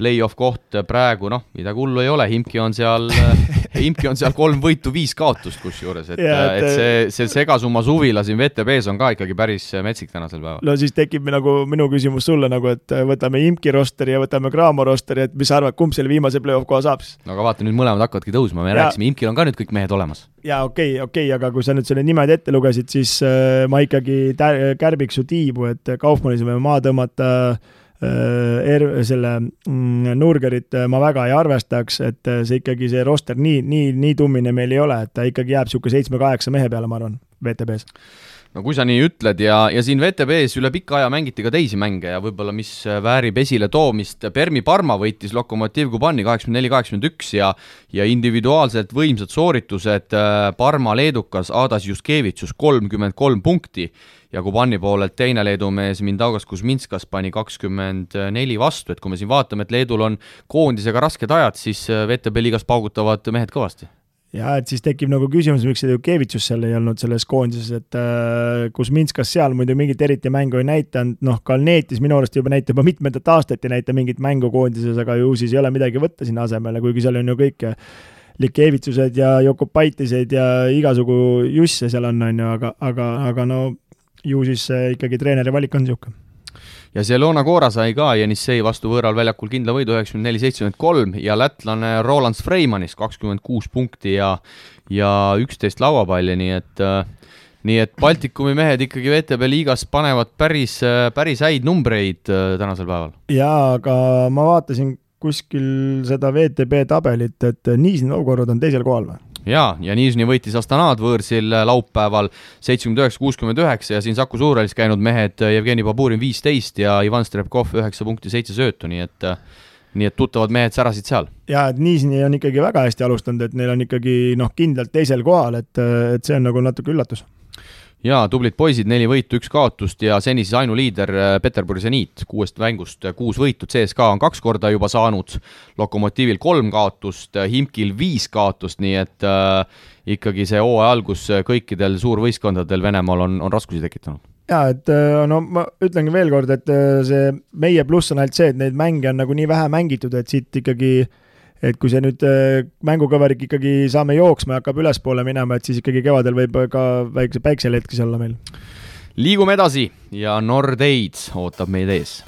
play-off koht praegu noh, midagi hullu ei ole, Imki on seal Imki on seal kolm võitu, viis kaotust kusjuures, et, et, et see, see segasumma suvila siin VTB-s on ka ikkagi päris metsik tänasel päeval.
no siis tekib nagu minu küsimus sulle nagu, et võtame Imki rosteri ja võtame Graamo rosteri, et mis sa arvad, kumb selle viimase play-off koha saab siis?
no aga vaata, nüüd mõlemad hakkavadki tõusma, me ja... rääkisime, Imkil on ka nüüd kõik mehed olemas.
jaa, okei okay,, okei okay,, aga kui sa nüüd selle nimed ette lugesid, siis äh, ma ikkagi kärbiks su tiibu, et Kaufmannis võime maha tõmmata äh, Äh, er-, selle mm, Nurgerit äh, ma väga ei arvestaks, et äh, see ikkagi, see roster nii, nii, nii tummine meil ei ole, et ta ikkagi jääb niisugune seitsme-kaheksa mehe peale, ma arvan, WTB-s
no kui sa nii ütled ja, ja siin VTB-s üle pika aja mängiti ka teisi mänge ja võib-olla mis väärib esiletoomist, Permi Parma võitis Lokomotiv Kubani kaheksakümmend neli, kaheksakümmend üks ja ja individuaalselt võimsad sooritused, Parma leedukas Adas Juskevitsus kolmkümmend kolm punkti ja Kubani poolelt teine Leedu mees Mindaugas Kuzminskas pani kakskümmend neli vastu, et kui me siin vaatame, et Leedul on koondisega rasked ajad, siis VTB liigas paugutavad mehed kõvasti
ja et siis tekib nagu küsimus, miks see Jukevitsus seal ei olnud selles koondises, et äh, kus Minskas seal muidu mingit eriti mängu ei näidanud, noh, Kalnetis minu arust juba näitab juba mitmendat aastat ei näita mingit mängu koondises, aga ju siis ei ole midagi võtta sinna asemele, kuigi seal on ju kõike Likevitsused ja Jokopaitised ja igasugu jusse seal on, on ju, aga, aga, aga no ju siis ikkagi treeneri valik on niisugune
ja Zelona Cora sai ka Jenissei vastu võõral väljakul kindla võidu üheksakümmend neli, seitsekümmend kolm ja lätlane Roland Freimanis kakskümmend kuus punkti ja ja üksteist lauapalli, nii et äh, nii et Baltikumi mehed ikkagi VTB liigas panevad päris, päris häid numbreid äh, tänasel päeval.
jaa, aga ma vaatasin kuskil seda VTB tabelit, et Nižni Novgorod on teisel kohal või?
Jaa, ja Nižni võitis Astanad võõrsil äh, laupäeval seitsekümmend üheksa, kuuskümmend üheksa ja siin Saku Suurhallis käinud mehed äh, Jevgeni Baburin viisteist ja Ivan Strebkov üheksa punkti, seitse söötu, nii et äh, nii et tuttavad mehed särasid seal.
jaa, et Nižni on ikkagi väga hästi alustanud, et neil on ikkagi noh, kindlalt teisel kohal, et, et see on nagu natuke üllatus
jaa, tublid poisid, neli võitu, üks kaotust ja seni siis ainuliider äh, Peterburi seniit, kuuest mängust äh, kuus võitu, CSKA on kaks korda juba saanud, Lokomotivil kolm kaotust, äh, Himkil viis kaotust, nii et äh, ikkagi see hooaja algus kõikidel suurvõistkondadel Venemaal on, on raskusi tekitanud.
Jaa, et no ma ütlengi veel kord, et see meie pluss on ainult see, et neid mänge on nagu nii vähe mängitud, et siit ikkagi äh, et kui see nüüd äh, mängukõverik ikkagi saame jooksma ja hakkab ülespoole minema, et siis ikkagi kevadel võib ka väikse päikselehetkes olla meil.
liigume edasi ja Nordeid ootab meid ees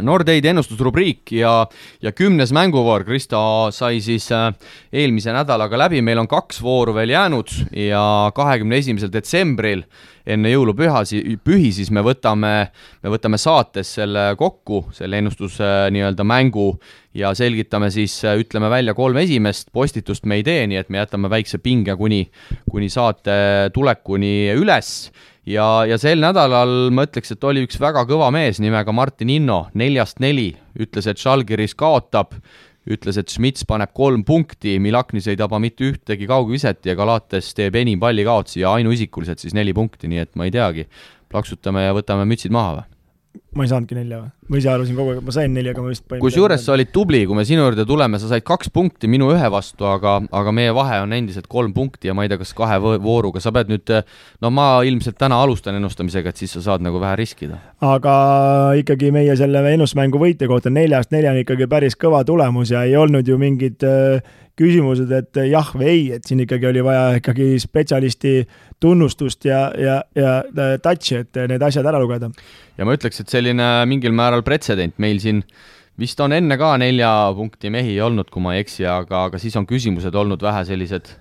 Nordeidi ennustusrubriik ja, ja kümnes mänguvoor, Kristo sai siis äh, eelmise nädalaga läbi, meil on kaks vooru veel jäänud ja kahekümne esimesel detsembril enne jõulupühasi, pühi, siis me võtame, me võtame saates selle kokku, selle ennustuse nii-öelda mängu ja selgitame siis, äh, ütleme välja kolm esimest, postitust me ei tee, nii et me jätame väikse pinge kuni, kuni saate tulekuni üles ja, ja sel nädalal ma ütleks, et oli üks väga kõva mees nimega Martin Inno, neljast neli, ütles, et Žalgiris kaotab, ütles, et Schmitz paneb kolm punkti, Milaknis ei taba mitte ühtegi kaugviset ja Galates teeb enim pallikaotusi ja ainuisikuliselt siis neli punkti, nii et ma ei teagi, plaksutame ja võtame mütsid maha või?
Ma ei saanudki nelja või? ma ise arvasin kogu aeg, et ma sain nelja, aga ma vist
kusjuures sa olid tubli, kui me sinu juurde tuleme, sa said kaks punkti minu ühe vastu, aga, aga meie vahe on endiselt kolm punkti ja ma ei tea, kas kahe vooruga, sa pead nüüd, no ma ilmselt täna alustan ennustamisega, et siis sa saad nagu vähe riskida.
aga ikkagi meie selle ennustusmängu võitja kohta neljast neljani ikkagi päris kõva tulemus ja ei olnud ju mingid äh, küsimused, et jah või ei, et siin ikkagi oli vaja ikkagi spetsialisti tunnustust ja, ja, ja touch'i, et need asjad ära lugeda.
ja ma ütleks, et selline mingil määral pretsedent meil siin vist on enne ka nelja punkti mehi olnud, kui ma ei eksi, aga, aga siis on küsimused olnud vähe sellised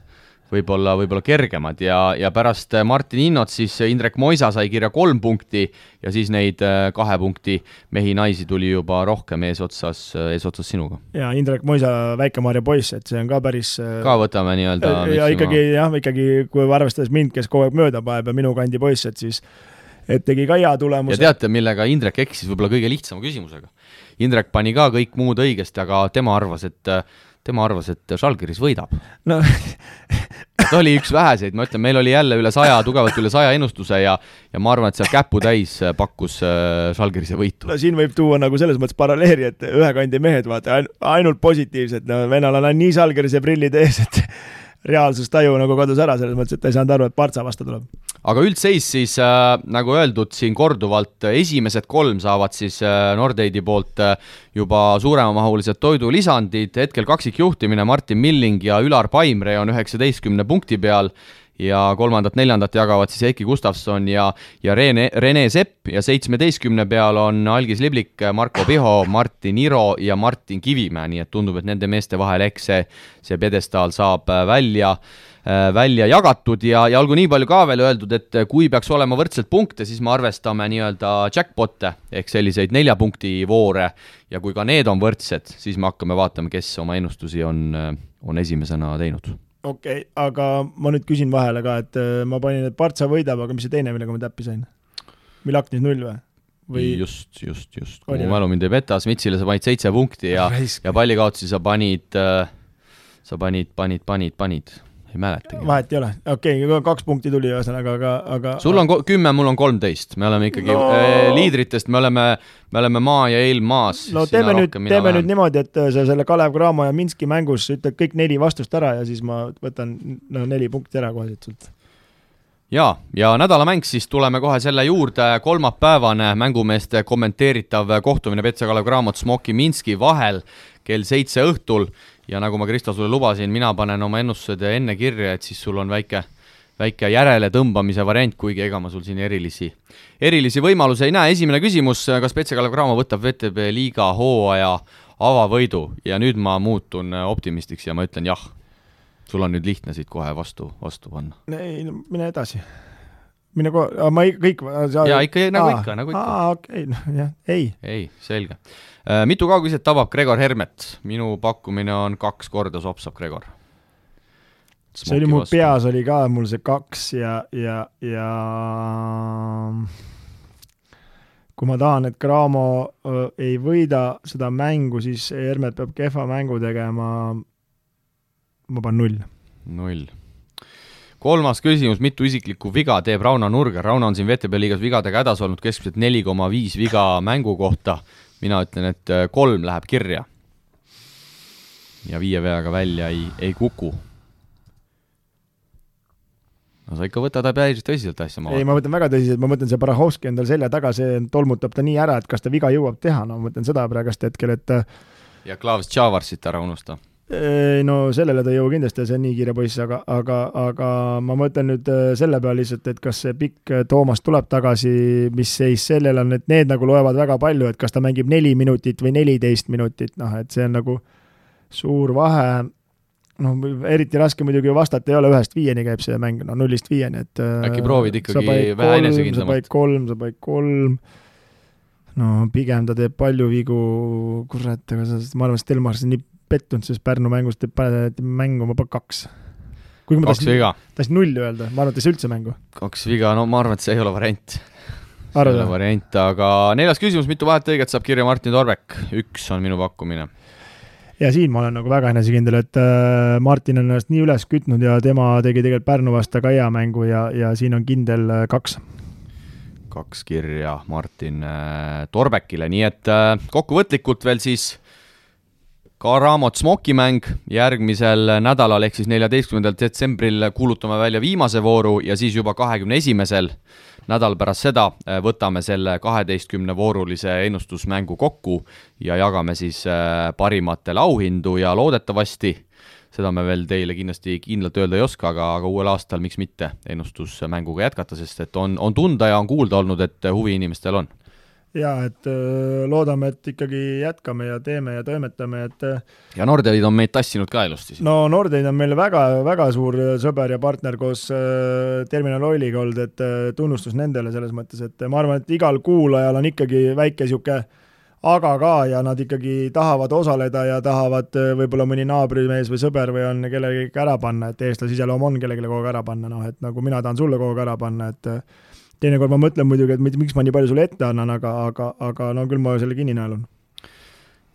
võib-olla, võib-olla kergemad ja, ja pärast Martin Innot siis Indrek Moisa sai kirja kolm punkti ja siis neid äh, kahe punkti mehi-naisi tuli juba rohkem eesotsas, eesotsas sinuga.
ja Indrek Moisa, Väike-Maarja poiss, et see on ka päris
äh, ka võtame nii-öelda
ja ikkagi jah, ikkagi kui arvestades mind, kes kogu aeg mööda paneb ja minu kandi poiss, et siis et tegi ka hea tulemuse.
ja teate, millega Indrek eksis, võib-olla kõige lihtsama küsimusega. Indrek pani ka kõik muud õigesti, aga tema arvas, et tema arvas, et Žalgiris võidab. no ta oli üks väheseid, ma ütlen, meil oli jälle üle saja, tugevalt üle saja ennustuse ja ja ma arvan, et seal käputäis pakkus äh, Žalgirise võitu.
no siin võib tuua nagu selles mõttes paralleeli, et ühe kandi mehed, vaata, ainult positiivsed, no vennal on nii Žalgirise prillid ees, et reaalsustaju nagu kadus ära, selles mõttes, et ta ei saanud aru, et Partsa vastu tuleb.
aga üldseis siis äh,, nagu öeldud siin korduvalt, esimesed kolm saavad siis äh, Nordeidi poolt äh, juba suuremamahulised toidulisandid, hetkel kaksikjuhtimine Martin Milling ja Ülar Paimre on üheksateistkümne punkti peal ja kolmandat-neljandat jagavad siis Heiki Gustavson ja, ja Rene, Rene Sepp ja seitsmeteistkümne peal on Algis Liblik, Marko Piho, Martin Iro ja Martin Kivimäe, nii et tundub, et nende meeste vahel eks see, see pjedestaal saab äh, välja äh, välja jagatud ja, ja olgu nii palju ka veel öeldud, et kui peaks olema võrdselt punkte, siis me arvestame nii-öelda jackpot'e ehk selliseid nelja punkti voore ja kui ka need on võrdsed, siis me hakkame vaatama, kes oma ennustusi on, äh, on esimesena teinud
okei okay,, aga ma nüüd küsin vahele ka, et äh, ma panin, et Partsa võidab, aga mis see teine, millega ma täppi sain? Milaknis null või?
või just, just, just, kui mu mälu mind ei peta, Smitsile sa panid seitse punkti ja, ja pallikaotusi sa panid, äh, sa panid, panid, panid, panid ei mäletagi.
vahet ei ole, okei okay,, kaks punkti tuli ühesõnaga, aga, aga
sul on kümme, mul on kolmteist, me oleme ikkagi no... äh, liidritest, me oleme, me oleme maa ja eel maas.
no teeme nüüd, teeme vähem. nüüd niimoodi, et äh, sa selle Kalev Cramo ja Minski mängus ütled kõik neli vastust ära ja siis ma võtan no neli punkti ära kohe siit sult.
Jaa, ja nädalamäng siis tuleme kohe selle juurde, kolmapäevane mängumeeste kommenteeritav kohtumine Petsa Kalev Cramot Smoki Minski vahel kell seitse õhtul ja nagu ma, Kristo, sulle lubasin, mina panen oma ennustused enne kirja, et siis sul on väike, väike järeletõmbamise variant, kuigi ega ma sul siin erilisi, erilisi võimalusi ei näe. esimene küsimus, kas Petse Kalev Cramo võtab VTB liiga hooaja avavõidu ja nüüd ma muutun optimistiks ja ma ütlen jah. sul on nüüd lihtne siit kohe vastu, vastu panna.
ei, no mine edasi mine kohe, ma ei, kõik.
jaa, ikka nagu ikka, nagu ikka.
aa, okei noh jah, ei.
ei, selge mitu kaugviset tabab Gregor Hermet? minu pakkumine on kaks korda sopsab Gregor.
see oli mul peas oli ka mul see kaks ja, ja, ja kui ma tahan, et Cramo äh, ei võida seda mängu, siis Hermet peab kehva mängu tegema. ma panen null.
null kolmas küsimus, mitu isiklikku viga teeb Rauno Nurger, Rauno on siin VTB liigas vigadega hädas olnud, keskmiselt neli koma viis viga mängu kohta mina ütlen, et äh, kolm läheb kirja. ja viie veaga välja ei, ei kuku. no sa ikka võtad päris tõsiselt asja.
ei, ma võtan väga tõsiselt, ma mõtlen, see Barahovski endal selja taga, see tolmutab ta nii ära, et kas ta viga jõuab teha, no ma mõtlen seda praegust hetkel, et
ja Klaas Tšavarsit ära unusta
no sellele ta ei jõua kindlasti, see on nii kiire poiss, aga, aga, aga ma mõtlen nüüd äh, selle peale lihtsalt, et kas see pikk äh, Toomas tuleb tagasi, mis seis sellel on, et need nagu loevad väga palju, et kas ta mängib neli minutit või neliteist minutit, noh, et see on nagu suur vahe. Noh, eriti raske muidugi vastata ei ole, ühest viieni käib see mäng, no nullist viieni, et
äkki proovid ikkagi vähe enesekindlamalt?
sa panid kolm, sa panid kolm, no pigem ta teeb palju vigu, kurat, aga ma arvan, Stelmar on nii pettunud selles Pärnu mängus, teeb mängu, ma panen kaks.
kuigi ma tahtsin,
tahtsin null öelda, ma arvan, et ei saa üldse mängu.
kaks viga, no ma arvan, et see ei ole variant. see ei ole variant, aga neljas küsimus, mitu vahet õiget saab kirja Martin Torbek? üks on minu pakkumine
ja siin ma olen nagu väga enesekindel, et äh, Martin on ennast nii üles kütnud ja tema tegi tegelikult Pärnu vastu ka hea mängu ja, ja siin on kindel äh, kaks.
kaks kirja Martin äh, Torbekile, nii et kokkuvõtlikult veel siis ka Raamot Smoki mäng järgmisel nädalal ehk siis neljateistkümnendal detsembril kuulutame välja viimase vooru ja siis juba kahekümne esimesel nädal pärast seda äh, võtame selle kaheteistkümne voorulise ennustusmängu kokku ja jagame siis äh, parimatele auhindu ja loodetavasti seda me veel teile kindlasti kindlalt öelda ei oska, aga, aga uuel aastal miks mitte ennustusmänguga jätkata, sest et on, on tunda ja on kuulda olnud, et huvi inimestel on
jaa, et äh, loodame, et ikkagi jätkame ja teeme ja toimetame, et äh,
ja Nordeid on meid tassinud ka ilusti.
no Nordeid on meil väga, väga suur sõber ja partner koos äh, Terminal Oiliga olnud, et tunnustus nendele selles mõttes, et ma arvan, et igal kuulajal on ikkagi väike niisugune aga ka ja nad ikkagi tahavad osaleda ja tahavad võib-olla mõni naabrimees või sõber või on kellelegi ära panna, et eestlase iseloom on kellelegi kogu aeg ära panna, noh et nagu mina tahan sulle kogu aeg ära panna, et teinekord ma mõtlen muidugi, et miks ma nii palju sulle ette annan, aga, aga, aga no küll ma selle kinni naelun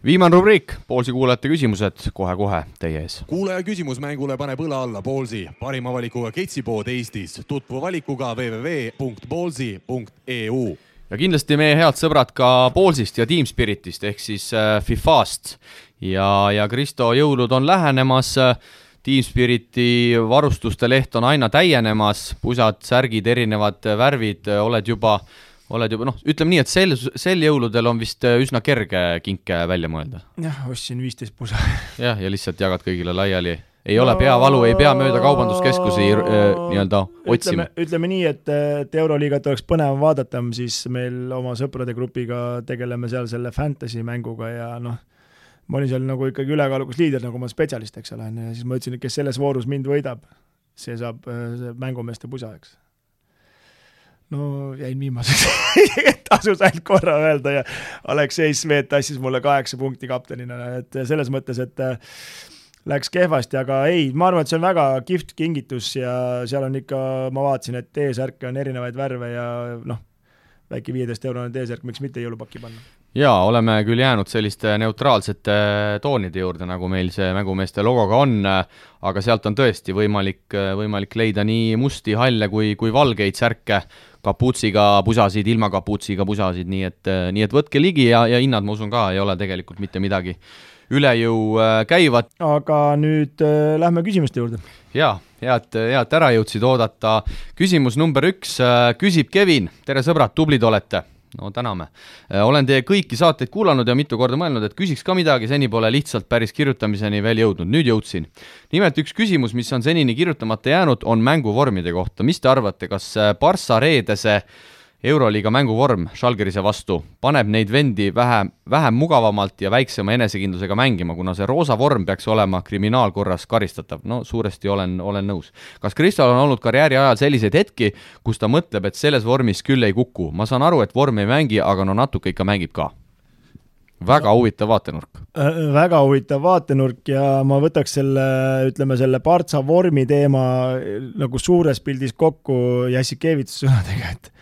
viimane rubriik, Poolsi kuulajate küsimused kohe-kohe teie ees.
kuulaja küsimus mängule paneb õla alla Poolsi, parima valikuga ketsipood Eestis. tutvu valikuga www.poolsi.eu.
ja kindlasti meie head sõbrad ka Poolsist ja Team Spiritist ehk siis äh, Fifast ja, ja Kristo jõulud on lähenemas Team Spiriti varustuste leht on aina täienemas, pusad, särgid, erinevad värvid, oled juba, oled juba noh, ütleme nii, et sel, sel jõuludel on vist üsna kerge kinke välja mõelda.
jah, ostsin viisteist pusa.
jah, ja lihtsalt jagad kõigile laiali ei ole peavalu, ei pea mööda kaubanduskeskusi äh, nii-öelda otsima.
ütleme nii, et, et Euroliigat oleks põnevam vaadata, siis meil oma sõprade grupiga tegeleme seal selle fantasy mänguga ja noh ma olin seal nagu ikkagi ülekaalukas liider, nagu ma spetsialist, eks ole, on ju, ja siis ma ütlesin, et kes selles voorus mind võidab, see saab see mängumeeste pusa, eks. no jäin viimaseks tasus ainult korra öelda ja Aleksei Svet tassis mulle kaheksa punkti kaptenina, et selles mõttes, et äh, läks kehvasti, aga ei, ma arvan, et see on väga kihvt kingitus ja seal on ikka, ma vaatasin, et T-särke on erinevaid värve ja noh, väike viieteist eurone T-särk, miks mitte jõulupakki panna
jaa, oleme küll jäänud selliste neutraalsete toonide juurde, nagu meil see mängumeeste logoga on, aga sealt on tõesti võimalik, võimalik leida nii musti, halle kui, kui valgeid särke, kapuutsiga pusasid, ilma kapuutsiga pusasid, nii et, nii et võtke ligi ja, ja hinnad, ma usun ka, ei ole tegelikult mitte midagi üle jõu äh, käivad.
aga nüüd äh, lähme küsimuste juurde.
jaa, head, head ära jõudsid oodata. küsimus number üks äh, küsib Kevin, tere sõbrad, tublid olete no täname. Äh, olen teie kõiki saateid kuulanud ja mitu korda mõelnud, et küsiks ka midagi, seni pole lihtsalt päris kirjutamiseni veel jõudnud, nüüd jõudsin. nimelt üks küsimus, mis on senini kirjutamata jäänud, on mänguvormide kohta, mis te arvate, kas Barca reedese äh, Euroliiga mänguvorm Žalgirise vastu paneb neid vendi vähe, vähem mugavamalt ja väiksema enesekindlusega mängima, kuna see roosa vorm peaks olema kriminaalkorras karistatav, no suuresti olen, olen nõus. kas Kristol on olnud karjääri ajal selliseid hetki, kus ta mõtleb, et selles vormis küll ei kuku, ma saan aru, et vorm ei mängi, aga no natuke ikka mängib ka? väga huvitav vaatenurk.
Äh, väga huvitav vaatenurk ja ma võtaks selle, ütleme selle Partsa vormi teema nagu suures pildis kokku Jassikevitsa sõnadega, et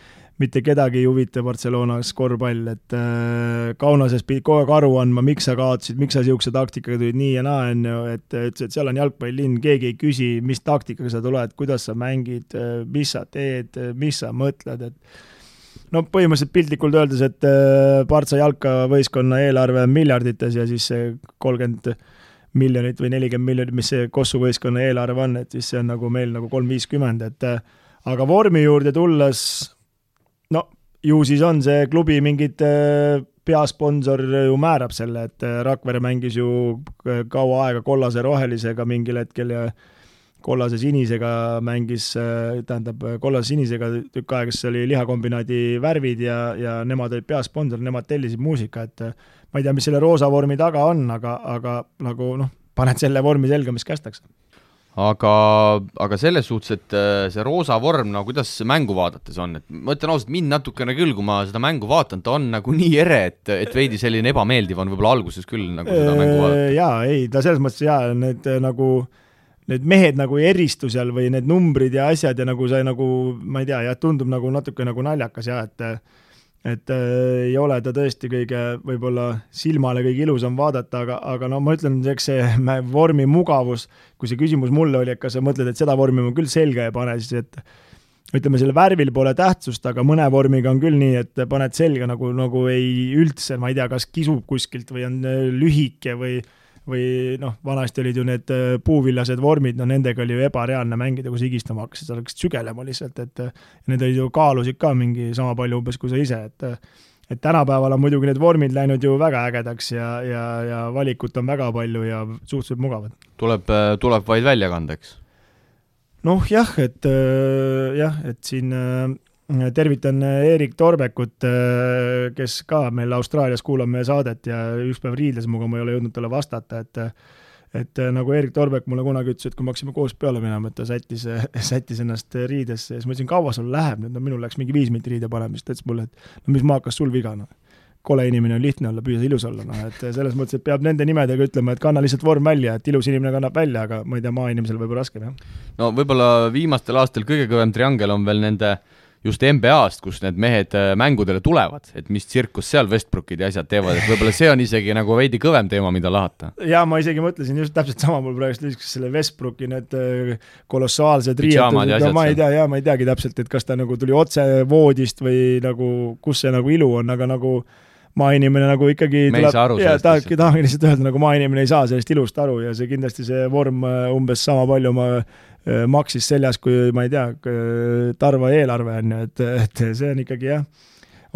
mitte kedagi ei huvita Barcelonas korvpall, et äh, Kaunases pidi kogu aeg aru andma, miks sa kaotasid, miks sa niisuguse taktikaga tulid nii ja naa, on ju, et ütles, et seal on jalgpalllinn, keegi ei küsi, mis taktikaga sa tuled, kuidas sa mängid, mis sa teed, mis sa mõtled, et no põhimõtteliselt piltlikult öeldes, et äh, Partsa jalkavõistkonna eelarve on miljardites ja siis see kolmkümmend miljonit või nelikümmend miljonit, mis see Kossu võistkonna eelarve on, et siis see on nagu meil nagu kolm viiskümmend, et äh, aga vormi juurde tulles no ju siis on see klubi mingid äh, peasponsor ju määrab selle, et Rakvere mängis ju kaua aega kollase-rohelisega mingil hetkel ja kollase-sinisega mängis, tähendab, kollase-sinisega tükk aega, siis oli lihakombinaadi värvid ja, ja nemad olid peasponsor, nemad tellisid muusika, et ma ei tea, mis selle roosa vormi taga on, aga, aga nagu noh, paned selle vormi selga, mis kästakse
aga, aga selles suhtes, et äh, see roosa vorm, no kuidas mängu vaadates on, et ma ütlen ausalt, mind natukene küll, kui ma seda mängu vaatan, ta on nagu nii ere, et, et veidi selline ebameeldiv on võib-olla alguses küll nagu seda mängu vaadata.
jaa, ei, ta selles mõttes jaa, need äh, nagu need mehed nagu ei eristu seal või need numbrid ja asjad ja nagu see nagu, ma ei tea, jah, tundub nagu natuke nagu naljakas ja et et äh, ei ole ta tõesti kõige võib-olla silmale kõige ilusam vaadata, aga, aga no ma ütlen, eks see vormi mugavus, kui see küsimus mulle oli, et kas sa mõtled, et seda vormi ma küll selga ei pane, siis et ütleme, sellel värvil pole tähtsust, aga mõne vormiga on küll nii, et paned selga nagu, nagu ei üldse, ma ei tea, kas kisub kuskilt või on äh, lühike või või noh, vanasti olid ju need äh, puuvillased vormid, no nendega oli ju ebareaalne mängida, kui sa higistama hakkasid, sa läksid sügelema lihtsalt, et need olid ju, kaalusid ka mingi sama palju umbes kui sa ise, et et tänapäeval on muidugi need vormid läinud ju väga ägedaks ja, ja, ja valikut on väga palju ja suhteliselt mugavad.
tuleb, äh, tuleb vaid välja kanda, eks?
noh jah, et äh, jah, et siin tervitan Erik Torbekut, kes ka meil Austraalias kuulab meie saadet ja üks päev riidles minuga, ma ei ole jõudnud talle vastata, et et nagu Erik Torbek mulle kunagi ütles, et kui me hakkasime koos peale minema, et ta sättis, sättis ennast riidesse ja siis ma ütlesin, kaua sul läheb nüüd, no minul läks mingi viis minutit riide panemist, ta ütles mulle, et no mis maakas sul viga, noh. kole inimene on lihtne olla, püüa ilus olla, noh, et selles mõttes, et peab nende nimedega ütlema, et kanna lihtsalt vorm välja, et ilus inimene kannab välja, aga ma ei tea, maainimesel võib-olla raskem, jah.
no võib-olla viimastel aastatel kõige kõvem triangel on veel nende äh, just NBA-st, kus need mehed äh, mängudele tulevad, et mis tsirkus seal Westbrookid ja asjad teevad, et võib-olla see on isegi nagu veidi kõvem teema, mida lahata.
jaa, ma isegi mõtlesin just täpselt sama, mul praegu lisaks selle Westbrooki need äh, kolossaalsed riietused ja ma ei tea, jaa, ma ei teagi täpselt, et kas ta nagu tuli otse voodist või nagu, kus see nagu ilu on, aga nagu maainimene nagu ikkagi
me tuleb, ja
tahabki, tahangi lihtsalt öelda, nagu maainimene ei saa sellest ilust aru ja see kindlasti see vorm äh, umbes sama palju Äh, maksis seljas kui ma ei tea, Tarva eelarve on ju, et, et see on ikkagi jah,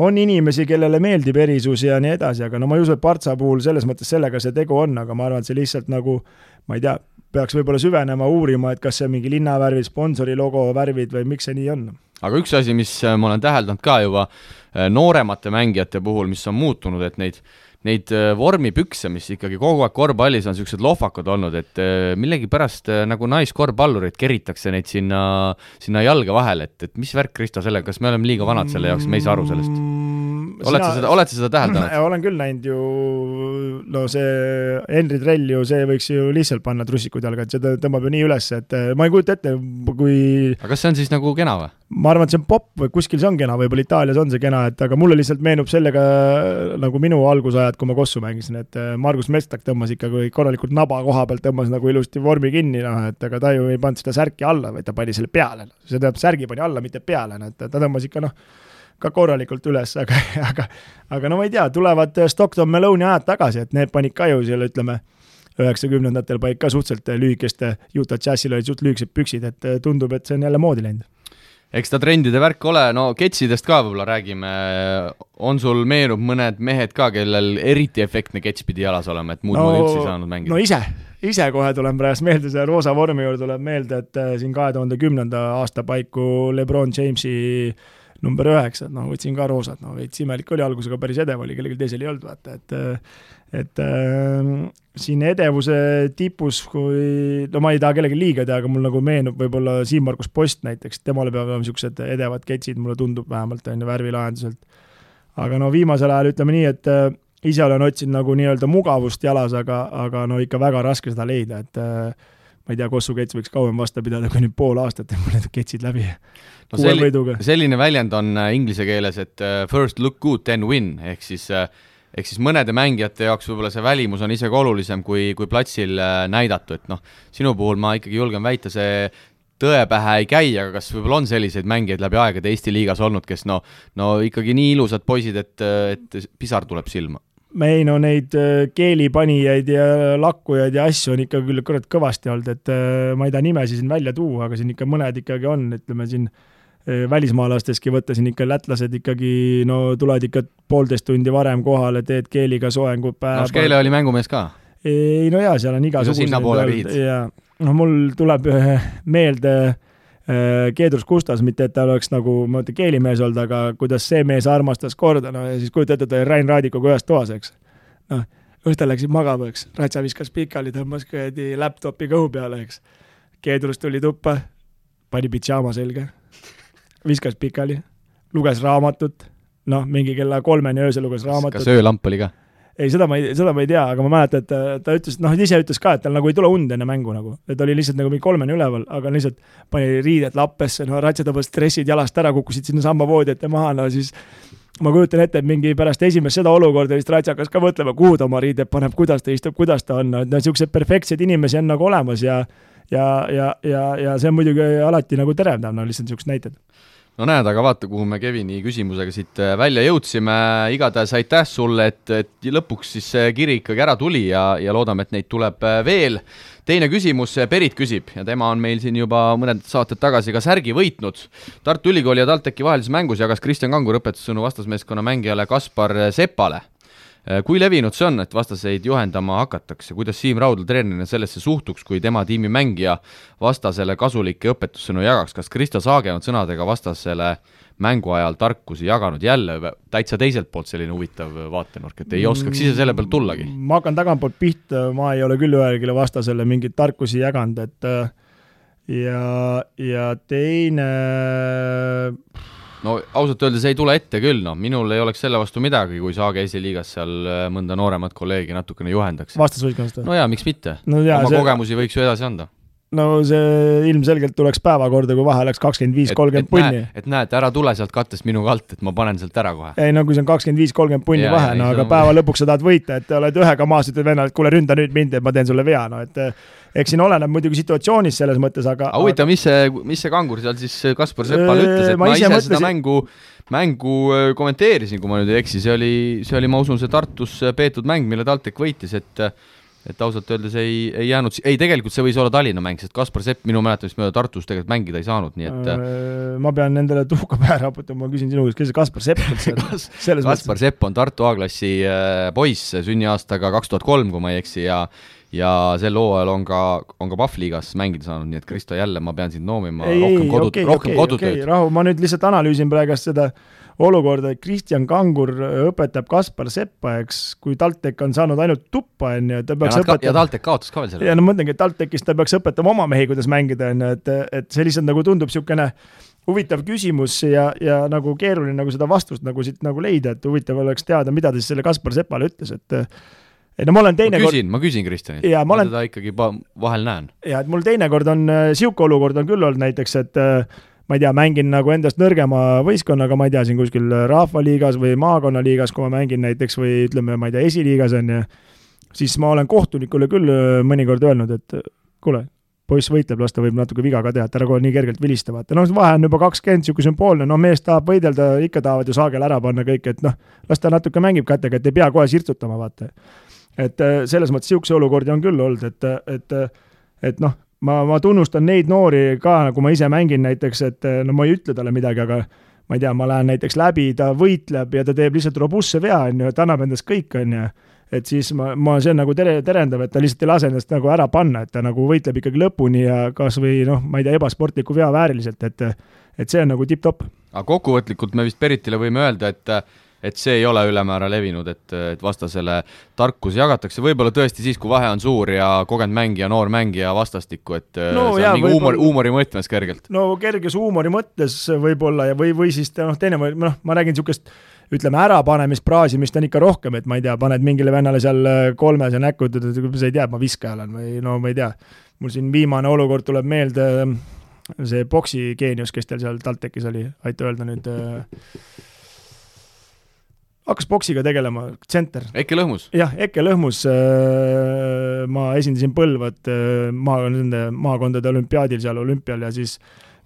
on inimesi, kellele meeldib erisus ja nii edasi, aga no ma ei usu, et Partsa puhul selles mõttes sellega see tegu on, aga ma arvan, et see lihtsalt nagu ma ei tea, peaks võib-olla süvenema, uurima, et kas see on mingi linnavärvid, sponsori logo värvid või miks see nii on.
aga üks asi, mis äh, ma olen täheldanud ka juba äh, nooremate mängijate puhul, mis on muutunud, et neid neid äh, vormipükse, mis ikkagi kogu aeg korvpallis on niisugused lohvakad olnud, et äh, millegipärast äh, nagu naiskorvpallurid keritakse neid sinna, sinna jalge vahele, et, et mis värk, Kristo, sellega, kas me oleme liiga vanad selle jaoks, me ei saa aru sellest? Oled sa seda, oled sa seda täheldanud?
olen küll näinud ju, no see Henri Trell ju, see võiks ju lihtsalt panna trussikud jalga, et seda tõmbab ju nii üles, et ma ei kujuta ette, kui
aga kas see on siis nagu kena või?
ma arvan, et see on popp või kuskil see on kena, võib-olla Itaalias on see kena, et aga mulle lihtsalt meenub sellega nagu minu algusajad, kui ma Kossu mängisin, et äh, Margus Mestak tõmbas ikka korralikult naba koha pealt, tõmbas nagu ilusti vormi kinni, noh, et aga ta ju ei pannud seda särki alla, vaid ta pani selle peale, see tähendab, särgi pani alla, mitte peale, noh, et ta tõmbas ikka noh, ka korralikult üles, aga, aga aga no ma ei tea, tulevad Stockton Malone'i ajad tagasi, et need panid ka ju seal, ütleme, üheksakümnendatel panid ka suhteliselt lühikeste, Utah Jazzil olid suht lühikesed püksid, et tundub, et see on jälle moodi läinud
eks ta trendide värk ole, no ketsidest ka võib-olla räägime, on sul, meenub mõned mehed ka, kellel eriti efektne kets pidi jalas olema, et muud no, moodi üldse ei saanud mängida?
no ise, ise kohe tulen praegu meelde, selle roosa vormi juurde tuleb meelde, et äh, siin kahe tuhande kümnenda aasta paiku Lebron Jamesi number üheksa, et noh, võtsin ka roosat, no veits imelik oli, algusega päris edev oli, kellelgi teisel ei olnud, vaata, et et äh, siin edevuse tipus, kui, no ma ei taha kellelegi liiga teha, aga mul nagu meenub võib-olla Siim-Margus Post näiteks, temale peavad olema niisugused edevad ketsid, mulle tundub vähemalt, on ju, värvilahenduselt. aga no viimasel ajal ütleme nii, et äh, ise olen otsinud nagu nii-öelda mugavust jalas, aga, aga no ikka väga raske seda leida, et äh, ma ei tea, Kossu kets võiks kauem vastu pidada kui nüüd pool aastat, et mul need ketsid läbi.
No selli, selline väljend on äh, inglise keeles, et uh, first look good, then win, ehk siis uh, ehk siis mõnede mängijate jaoks võib-olla see välimus on isegi olulisem kui, kui platsil näidatu, et noh, sinu puhul ma ikkagi julgen väita, see tõe pähe ei käi, aga kas võib-olla on selliseid mängijaid läbi aegade Eesti liigas olnud, kes no, no ikkagi nii ilusad poisid, et, et pisar tuleb silma?
Ei no neid keelipanijaid ja lakkujaid ja asju on ikka küll kurat kõvasti olnud, et ma ei taha nimesi siin välja tuua, aga siin ikka mõned ikkagi on, ütleme siin välismaalasteski võtta siin ikka lätlased ikkagi no tulevad ikka poolteist tundi varem kohale, teed keeliga soengu päeva.
no Skeele oli mängumees ka?
ei no jaa, seal on igasuguseid.
sinnapoole viid.
ja noh, mul tuleb meelde äh, Keedrus Kustas, mitte et ta oleks nagu, ma mõtlen, keelimees olnud, aga kuidas see mees armastas korda, no ja siis kujuta ette, ta oli Rain Raadikuga ühes toas, eks. noh, õhtul läksid magama, eks, Ratsa viskas pikali, tõmbas kuradi laptopi kõhu peale, eks. Keedrus tuli tuppa, pani pidžaama selga, viskas pikali, luges raamatut, noh, mingi kella kolmeni öösel luges raamatut.
kas öölamp oli ka?
Ei, seda ma ei, seda ma ei tea, aga ma mäletan, et ta, ta ütles, noh, ise ütles ka, et tal nagu ei tule und enne mängu nagu, et oli lihtsalt nagu mingi kolmeni üleval, aga lihtsalt pani riided lappesse, no Ratsa tõmbas stressid jalast ära, kukkusid sinnasamma voodi ette maha, no siis ma kujutan ette, et mingi pärast esimest seda olukorda vist Ratsa hakkas ka mõtlema, kuhu ta oma riided paneb, kuidas ta istub, kuidas ta on, et noh, niisuguseid perfektseid inimesi on nagu olemas ja ja, ja, ja, ja see on muidugi alati nagu terevdav, no lihtsalt niisugused näited
no näed, aga vaata, kuhu me Kevini küsimusega siit äh, välja jõudsime, igatahes aitäh sulle, et, et lõpuks siis see kiri ikkagi ära tuli ja, ja loodame, et neid tuleb äh, veel. teine küsimus, Berit küsib ja tema on meil siin juba mõned saated tagasi ka särgi võitnud. Tartu Ülikooli ja TalTechi vahelises mängus jagas Kristjan Kangur õpetussõnu vastasmeeskonna mängijale Kaspar Sepale Äh, kui levinud see on, et vastaseid juhendama hakatakse, kuidas Siim Raudla treenerina sellesse suhtuks, kui tema tiimi mängija vastasele kasulikke õpetussõnu jagaks, kas Kristo Saage on sõnadega vastasele mängu ajal tarkusi jaganud, jälle täitsa teiselt poolt selline huvitav vaatenurk, et ei oskaks ise selle pealt tullagi?
ma hakkan tagantpoolt pihta, ma ei ole küll ühelegi vastasele mingeid tarkusi jaganud, et äh, ja, ja teine
no ausalt öeldes ei tule ette küll, noh, minul ei oleks selle vastu midagi, kui Saage esiliigas seal äh, mõnda nooremat kolleegi natukene juhendaks.
vastasvõistkonnast
või? no jaa, miks mitte
no,.
oma
see...
kogemusi võiks ju edasi anda
no see ilmselgelt tuleks päevakorda, kui vahe oleks kakskümmend viis, kolmkümmend punni.
et näed, ära tule sealt kattest minuga alt, et ma panen sealt ära kohe.
ei no kui see on kakskümmend viis, kolmkümmend punni ja, vahe, no aga on... päeva lõpuks sa tahad võita, et oled ühega maas, ütled vennale, et kuule, ründa nüüd mind, et ma teen sulle vea, no et eks siin oleneb muidugi situatsioonist selles mõttes, aga
aga huvitav, mis see, mis see kangur seal siis Kaspar Seppale ütles, et ma, ma ise, ise mõtlesin... seda mängu mängu kommenteerisin, kui ma nüüd ei eksi, see oli, see oli, ma usun, see Tartus peetud mäng, mille TalTech võitis, et et ausalt öeldes ei, ei jäänud, ei tegelikult see võis olla Tallinna mäng, sest Kaspar Sepp minu mäletamist mööda Tartus tegelikult mängida ei saanud, nii et
ma pean nendele tuhka pähe raputama, ma küsin sinu käest, kes see Kaspar Sepp üldse
on Kas, Kaspar Sepp on Tartu A-klassi poiss, sünniaastaga kaks tuhat kolm, kui ma ei eksi, ja ja sel hooajal on ka, on ka Pahvliigas mängida saanud, nii et Kristo, jälle ma pean sind noomima rohkem kodu okay,, rohkem okay, kodutööd okay,.
rahu, ma nüüd lihtsalt analüüsin praegust seda olukorda, et Kristjan Kangur õpetab Kaspar Seppa, eks, kui TalTech on saanud ainult tuppa, on ju, ta peaks ja õpetama.
ja TalTech kaotas ka veel selle.
ja no ma mõtlengi, et TalTechis ta peaks õpetama oma mehi, kuidas mängida, on ju, et, et see lihtsalt nagu tundub niisugune huvitav küsimus ja, ja nagu keeruline nagu seda vastust nagu siit nagu leida, et huvitav oleks teada, mida ta siis selle Kaspar Sepale ütles, et et no ma olen teinekord.
ma küsin, ma küsin Kristjanilt, ma olen... teda ikkagi vahel näen.
ja et mul teinekord on äh, olukord on küll olnud näiteks, et äh, ma ei tea, mängin nagu endast nõrgema võistkonnaga, ma ei tea, siin kuskil rahvaliigas või maakonnaliigas, kui ma mängin näiteks või ütleme, ma ei tea, esiliigas on ju, siis ma olen kohtunikule küll äh, mõnikord öelnud, et kuule, poiss võitleb, las ta võib natuke viga ka teha, et ära kohe nii kergelt vilista, vaata, noh, vahe on juba kakskümmend, niisugune sümboolne, no mees tahab võidelda, ikka tahavad ju saagel ära panna kõik, et noh, las ta natuke mängib kätega, et ei pea kohe sirtsutama, vaata et äh, selles mõttes niisuguseid olukordi on küll olnud, et, et, et noh, ma, ma tunnustan neid noori ka, nagu ma ise mängin näiteks, et no ma ei ütle talle midagi, aga ma ei tea, ma lähen näiteks läbi, ta võitleb ja ta teeb lihtsalt robustse vea, on ju, ta annab endast kõik, on ju. et siis ma, ma, see on nagu tere, terendav, et ta lihtsalt ei lase ennast nagu ära panna, et ta nagu võitleb ikkagi lõpuni ja kas või noh, ma ei tea, ebasportliku vea vääriliselt, et et see on nagu tipp-topp.
aga kokkuvõtlikult me vist Beritile võime öelda, et et see ei ole ülemäära levinud, et, et vastasele tarkusi jagatakse, võib-olla tõesti siis, kui vahe on suur ja kogenud mängija, noor mängija vastastikku, et no, see on mingi huumor, huumori mõttes kergelt.
no kerges huumori mõttes võib-olla ja või, või siis noh, teine, noh, ma räägin niisugust ütleme, ärapanemist, praasimist on ikka rohkem, et ma ei tea, paned mingile vennale seal kolmese näkku, ütled, et sa ei tea, ma viskaja olen või no ma ei tea. mul siin viimane olukord tuleb meelde, see boksi geenius, kes teil seal TalTechis oli, aita öelda nüüd äh, hakkas poksiga tegelema, tsenter.
Eke Lõhmus?
jah, Eke Lõhmus äh,, ma esindasin Põlvat äh, maa, nende maakondade olümpiaadil seal olümpial ja siis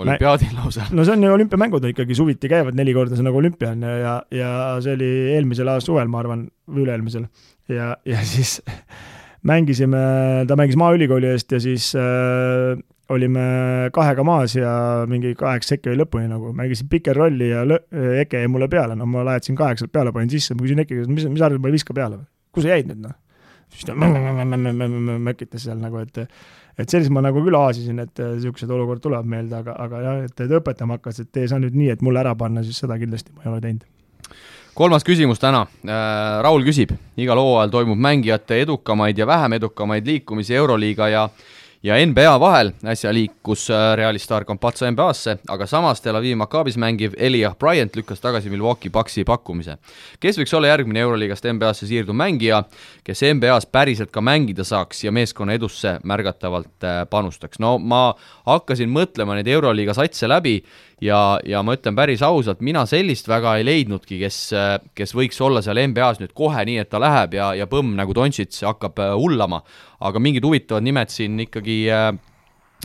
olümpiaadil lausa?
no see on ju olümpiamängud ikkagi suviti käivad neli korda, see on nagu olümpia on ju, ja, ja see oli eelmisel aastal suvel, ma arvan, või üle-eelmisel. ja, ja siis mängisime, ta mängis Maaülikooli eest ja siis äh, olime kahega maas ja mingi kaheksa sekki oli lõpuni nagu, mängisin piker rolli ja Eke jäi mulle peale, no ma lajatasin kaheksalt peale, panin sisse, ma küsin Eke käest, mis, mis arvad, ma ei viska peale või? kuhu sa jäid nüüd noh? siis ta mökitas seal nagu, et et sellist ma nagu küll aasisin, et niisugused olukorrad tulevad meelde, aga, aga jah, et, et õpetama hakkas, et tee sa nüüd nii, et mulle ära panna, siis seda kindlasti ma ei ole teinud
kolmas küsimus täna. Raul küsib, igal hooajal toimub mängijate edukamaid ja vähem edukamaid liikumisi Euroliiga ja ja NBA vahel äsja liikus äh, Reali staar Campazzo NBA-sse, aga samas Tel Avivi Maccabis mängiv Elijah Bryant lükkas tagasi Milwaukee Bucksi pakkumise. kes võiks olla järgmine Euroliigast NBA-sse siirduv mängija, kes NBA-s päriselt ka mängida saaks ja meeskonna edusse märgatavalt äh, panustaks? no ma hakkasin mõtlema neid Euroliiga satse läbi ja, ja ma ütlen päris ausalt, mina sellist väga ei leidnudki, kes, äh, kes võiks olla seal NBA-s nüüd kohe nii, et ta läheb ja, ja põmm nagu Dontšits hakkab hullama aga mingid huvitavad nimed siin ikkagi äh,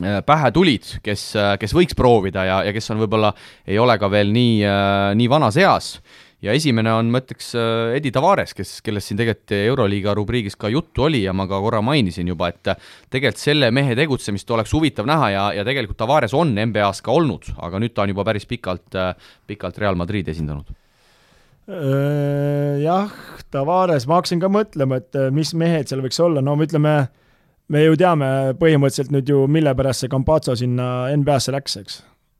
äh, pähe tulid, kes, äh, kes võiks proovida ja, ja kes on võib-olla, ei ole ka veel nii, nii vanas eas. ja esimene on, ma ütleks, Edi Tavares, kes, kellest siin tegelikult Euroliiga rubriigis ka juttu oli ja ma ka korra mainisin juba, et tegelikult selle mehe tegutsemist oleks huvitav näha ja, ja tegelikult Tavares on NBA-s ka olnud, aga nüüd ta on juba päris pikalt, pikalt Real Madridi esindanud
jah, Tavares, ma hakkasin ka mõtlema, et mis mehed seal võiks olla, no ütleme, me ju teame põhimõtteliselt nüüd ju, mille pärast see Campazzo sinna NBA-sse läks, eks.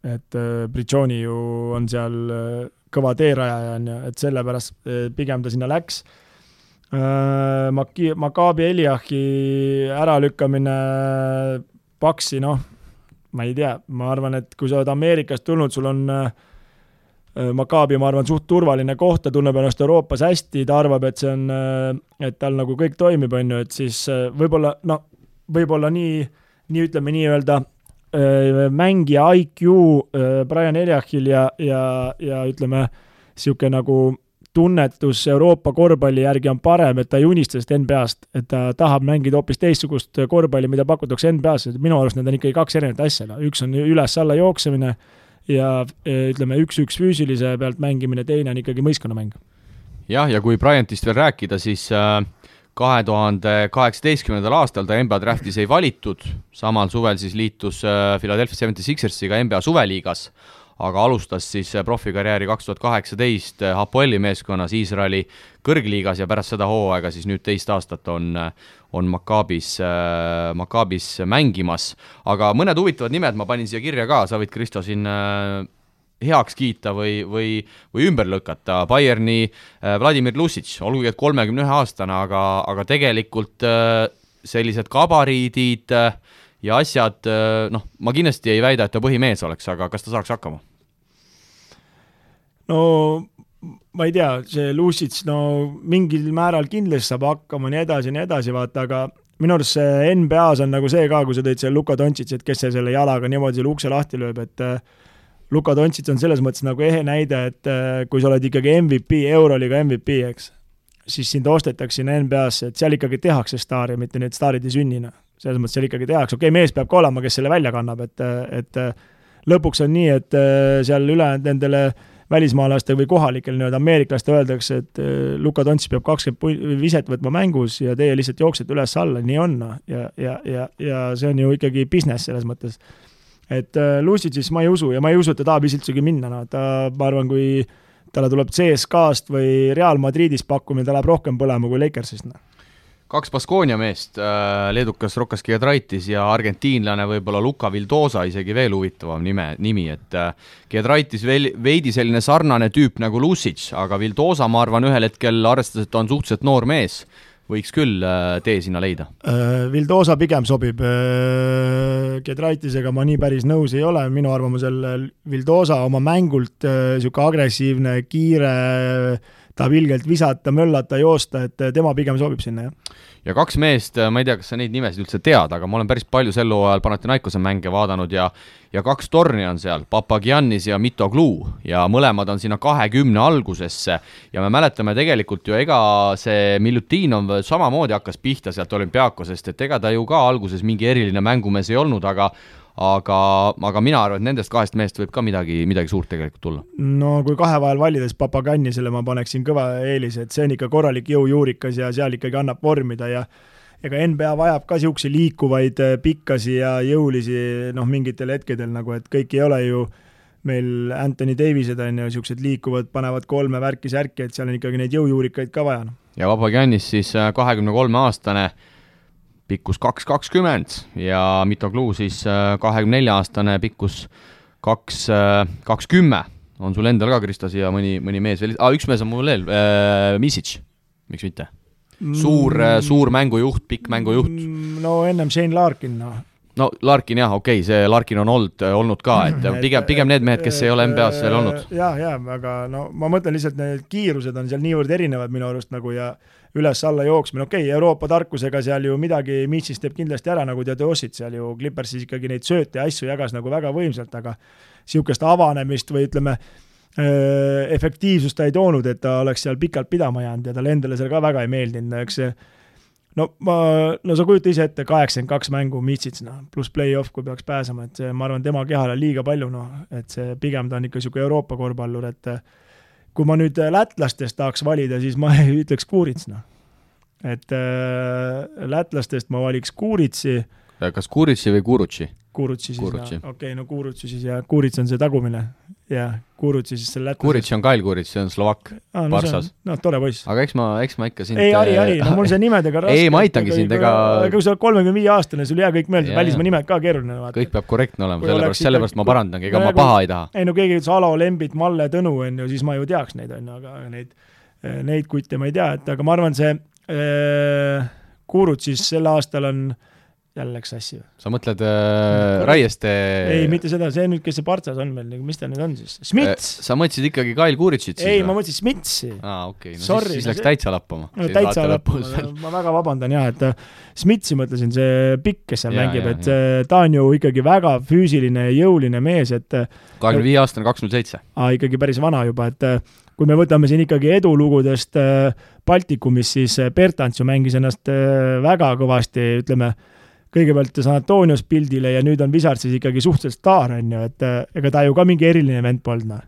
et Prigioni ju on seal kõva teerajaja, on ju, et sellepärast pigem ta sinna läks. Maki-, Maccabi Eliahi äralükkamine Paksi, noh, ma ei tea, ma arvan, et kui sa oled Ameerikast tulnud, sul on äh, Äh, Maccabi, ma arvan, suht turvaline koht, ta tunneb ennast Euroopas hästi, ta arvab, et see on, äh, et tal nagu kõik toimib, on ju, et siis äh, võib-olla noh, võib-olla nii, nii ütleme nii-öelda mängija IQ Brian Eliachil ja, ja, ja ütleme, niisugune nagu tunnetus Euroopa korvpalli järgi on parem, et ta ei unista sellest NBA-st, et ta tahab mängida hoopis teistsugust korvpalli, mida pakutakse NBA-s, et minu arust need on ikkagi kaks erinevat asja, üks on üles-alla jooksemine ja e, ütleme, üks-üks füüsilise pealt mängimine, teine on ikkagi mõistkonnamäng.
jah, ja kui Bryantist veel rääkida, siis äh, kahe tuhande kaheksateistkümnendal aastal ta NBA draftis ei valitud, samal suvel siis liitus äh, Philadelphia Seventy Sixersiga NBA suveliigas aga alustas siis profikarjääri kaks tuhat kaheksateist Hapoeli meeskonnas Iisraeli kõrgliigas ja pärast seda hooaega siis nüüd teist aastat on, on Maccabis, Maccabis mängimas. aga mõned huvitavad nimed ma panin siia kirja ka, sa võid, Kristo, siin äh, heaks kiita või, või, või ümber lükata, Bayerni äh, Vladimir Lusic, olgugi et kolmekümne ühe aastane, aga, aga tegelikult äh, sellised gabariidid ja asjad, noh, ma kindlasti ei väida, et ta põhimees oleks, aga kas ta saaks hakkama?
no ma ei tea, see Lucic, no mingil määral kindlasti saab hakkama, nii edasi, nii edasi, vaata, aga minu arust see NBA-s on nagu see ka, kui sa tõid selle Luka Doncic, et kes selle jalaga niimoodi selle ukse lahti lööb, et äh, Luka Doncic on selles mõttes nagu ehe näide, et äh, kui sa oled ikkagi MVP, Euroliiga MVP, eks, siis sind ostetakse sinna NBA-sse, et seal ikkagi tehakse staari, mitte need staarid ei sünni, noh. selles mõttes seal ikkagi tehakse, okei okay,, mees peab ka olema, kes selle välja kannab, et, et lõpuks on nii, et äh, seal ülejäänud nendele välismaalaste või kohalikel nii-öelda ameeriklaste öeldakse, et äh, Luka Tontsi peab kakskümmend viset võtma mängus ja teie lihtsalt jooksete üles-alla, nii on, noh. ja, ja, ja, ja see on ju ikkagi business selles mõttes. et äh, Lucic'is ma ei usu ja ma ei usu, et ta tahab üldsegi minna, no ta, ma arvan, kui talle tuleb CSKA-st või Real Madridist pakkumine, ta läheb rohkem põlema kui Lakersist, noh
kaks Baskonia meest, äh, leedukas Rokas Giedraitis ja argentiinlane võib-olla Luka Vildosa, isegi veel huvitavam nime, nimi, et äh, Giedraitis veel veidi selline sarnane tüüp nagu Lucic, aga Vildosa, ma arvan, ühel hetkel, arvestades, et ta on suhteliselt noor mees, võiks küll äh, tee sinna leida.
Vildosa pigem sobib, Giedraitisega ma nii päris nõus ei ole, minu arvamusel Vildosa oma mängult niisugune agressiivne, kiire, tahab ilgelt visata, möllata, joosta, et tema pigem sobib sinna, jah.
ja kaks meest, ma ei tea, kas sa neid nimesid üldse tead, aga ma olen päris palju sel hooajal Panathinaikose mänge vaadanud ja ja kaks torni on seal, Papagiannis ja Mitoglu ja mõlemad on sinna kahekümne algusesse ja me mäletame tegelikult ju, ega see Miljutinov samamoodi hakkas pihta sealt olümpiaakosest, et ega ta ju ka alguses mingi eriline mängumees ei olnud, aga aga, aga mina arvan, et nendest kahest mehest võib ka midagi, midagi suurt tegelikult tulla.
no kui kahe vahel valida, siis Papagannisele ma paneksin kõva eelise, et see on ikka korralik jõujuurikas ja seal ikkagi annab vormida ja ega NBA vajab ka niisuguseid liikuvaid pikkasi ja jõulisi noh, mingitel hetkedel nagu, et kõik ei ole ju meil Anthony Davised on ju, niisugused liikuvad, panevad kolme värki-särki, et seal on ikkagi neid jõujuurikaid ka vaja. Noh.
ja Vabagiannis siis kahekümne kolme aastane pikkus kaks kakskümmend ja Mitoglu siis äh, kahekümne nelja aastane pikkus kaks, äh, kaks kümme. on sul endal ka, Krista, siia mõni, mõni mees veel ah,, üks mees on mul veel äh,, Misic, miks mitte? suur mm., suur mängujuht, pikk mängujuht.
Mm, no ennem Shane Larkin, noh
no Larkin jah, okei okay,, see Larkin on olnud, olnud ka, et pigem, pigem need mehed, kes ei ole NBA-s veel olnud.
jah, ja aga no ma mõtlen lihtsalt, need kiirused on seal niivõrd erinevad minu arust nagu ja üles-alla jooksmine, okei okay,, Euroopa tarkusega seal ju midagi Mitchis teeb kindlasti ära, nagu Theodosit seal ju Clippersis ikkagi neid sööte ja asju jagas nagu väga võimsalt, aga niisugust avanemist või ütleme, efektiivsust ta ei toonud, et ta oleks seal pikalt pidama jäänud ja talle endale seal ka väga ei meeldinud, eks see no ma, no sa kujuta ise ette, kaheksakümmend kaks mängu Mitsits, noh, pluss play-off, kui peaks pääsema, et see, ma arvan, tema kehale liiga palju, noh, et see pigem ta on ikka niisugune Euroopa korvpallur, et kui ma nüüd äh, lätlastest tahaks valida, siis ma ütleks Kuurits, noh. et äh, lätlastest ma valiks Kuuritsi.
kas Kuuritsi või Kurutsi?
Kurutsi siis, okei no Kurutsi siis ja Kurits on see tagumine jah, Kurutsi siis selle lätlasest.
Kurits on Kail Kurits, see on Slovakk
ah,, no, Parssas. noh, tore poiss.
aga eks ma, eks ma ikka sind
ei, Harri, Harri, no mul see nimedega
raske. ei, ma aitangi sind, ega
aga kui sa oled kolmekümne viie aastane, sul ei jää kõik meelde, välismaa nimed ka keeruline
vaata. kõik peab korrektne olema, sellepärast, sellepärast ma parandangi, ega no, ma paha ei taha.
ei no keegi ütles Alo, Lembit, Malle, Tõnu, on ju, siis ma ju teaks neid, on ju, aga neid, neid kutte ma ei tea, et aga ma arvan, see äh, Kurut siis sel aastal on äh, jälle läks sassi.
sa mõtled äh, Raieste
ei, mitte seda, see nüüd, kes see partsas on meil, mis ta nüüd on siis? Smits
äh,! sa mõtlesid ikkagi Kail Kuritšit
ei, ma mõtlesin Smitsi.
aa, okei okay., no Sorry, siis, siis läks täitsa lappama.
no täitsa lappama, ma väga vabandan jah, et äh, Smitsi mõtlesin, see pikk, kes seal ja, mängib, et ja. Äh, ta on ju ikkagi väga füüsiline ja jõuline mees, et äh,
kahekümne viie aastane, kaks null seitse.
aa, ikkagi päris vana juba, et kui me võtame siin ikkagi edulugudest Baltikumis, siis Bertants ju mängis ennast väga kõvasti, ütleme, kõigepealt San Antonios pildile ja nüüd on Wizard siis ikkagi suhteliselt staar, on ju, et äh, ega ta ju ka mingi eriline vend polnud, noh.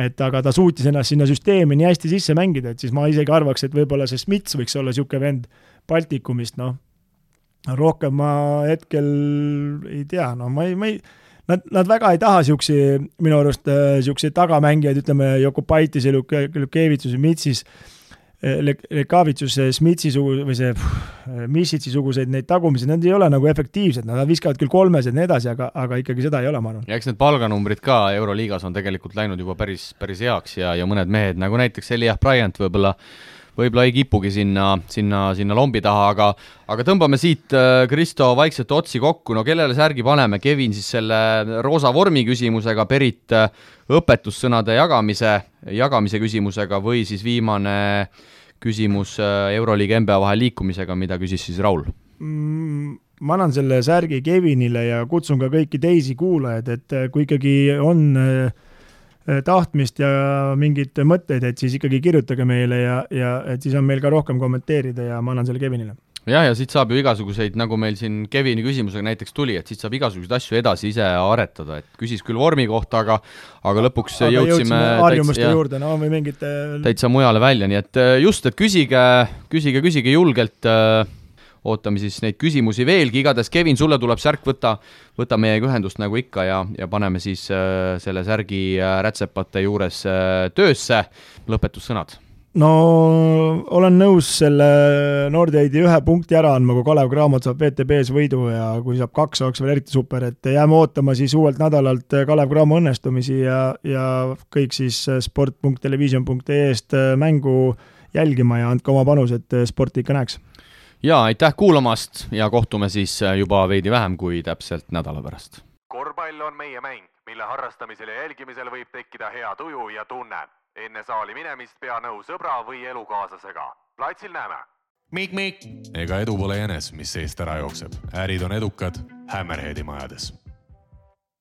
et aga ta suutis ennast sinna süsteemi nii hästi sisse mängida, et siis ma isegi arvaks, et võib-olla see Smits võiks olla niisugune vend Baltikumist, noh. rohkem ma hetkel ei tea, no ma ei, ma ei Nad, nad väga ei taha niisuguseid, minu arust niisuguseid äh, tagamängijaid, ütleme, Jokubaitis ja Lukevitsus ja Mitsis äh, Lekavitsus, Smitsi sugu- või see Misitsi suguseid neid tagumisi, need ei ole nagu efektiivsed, nad viskavad küll kolmes ja nii edasi, aga, aga ikkagi seda ei ole, ma arvan.
ja eks need palganumbrid ka Euroliigas on tegelikult läinud juba päris, päris heaks ja, ja mõned mehed nagu näiteks Elijah Bryant võib-olla võib-olla ei kipugi sinna, sinna, sinna lombi taha, aga aga tõmbame siit, äh, Kristo, vaikselt otsi kokku, no kellele särgi paneme, Kevin siis selle roosa vormi küsimusega, Berit äh, õpetussõnade jagamise, jagamise küsimusega või siis viimane küsimus äh, Euroliiga NBA vahel liikumisega, mida küsis siis Raul
mm,? ma annan selle särgi Kevinile ja kutsun ka kõiki teisi kuulajaid, et kui ikkagi on Äh, tahtmist ja mingeid mõtteid, et siis ikkagi kirjutage meile ja, ja et siis on meil ka rohkem kommenteerida ja ma annan selle Kevinile.
jah, ja siit saab ju igasuguseid, nagu meil siin Kevini küsimusega näiteks tuli, et siit saab igasuguseid asju edasi ise aretada, et küsis küll vormi kohta, aga aga lõpuks aga jõudsime
harjumuste juurde, no või mingite
täitsa mujale välja, nii et äh, just, et küsige, küsige, küsige julgelt äh, ootame siis neid küsimusi veelgi, igatahes Kevin, sulle tuleb särk võtta, võta meiega ühendust nagu ikka ja, ja paneme siis äh, selle särgi äh, rätsepate juures äh, töösse. lõpetussõnad.
No olen nõus selle Nordeidi ühe punkti ära andma, kui Kalev Cramo saab VTB-s võidu ja kui saab kaks, oleks veel eriti super, et jääme ootama siis uuelt nädalalt Kalev Cramo õnnestumisi ja, ja kõik siis sport.television.ee-st mängu jälgima ja andke oma panus, et sporti ikka näeks
ja aitäh kuulamast ja kohtume siis äh, juba veidi vähem kui täpselt nädala pärast.
korvpall on meie mäng, mille harrastamisel ja jälgimisel võib tekkida hea tuju ja tunne. enne saali minemist pea nõu sõbra või elukaaslasega. platsil näeme. Ega edu pole jänes, mis seest ära jookseb. ärid on edukad Hammerheadi majades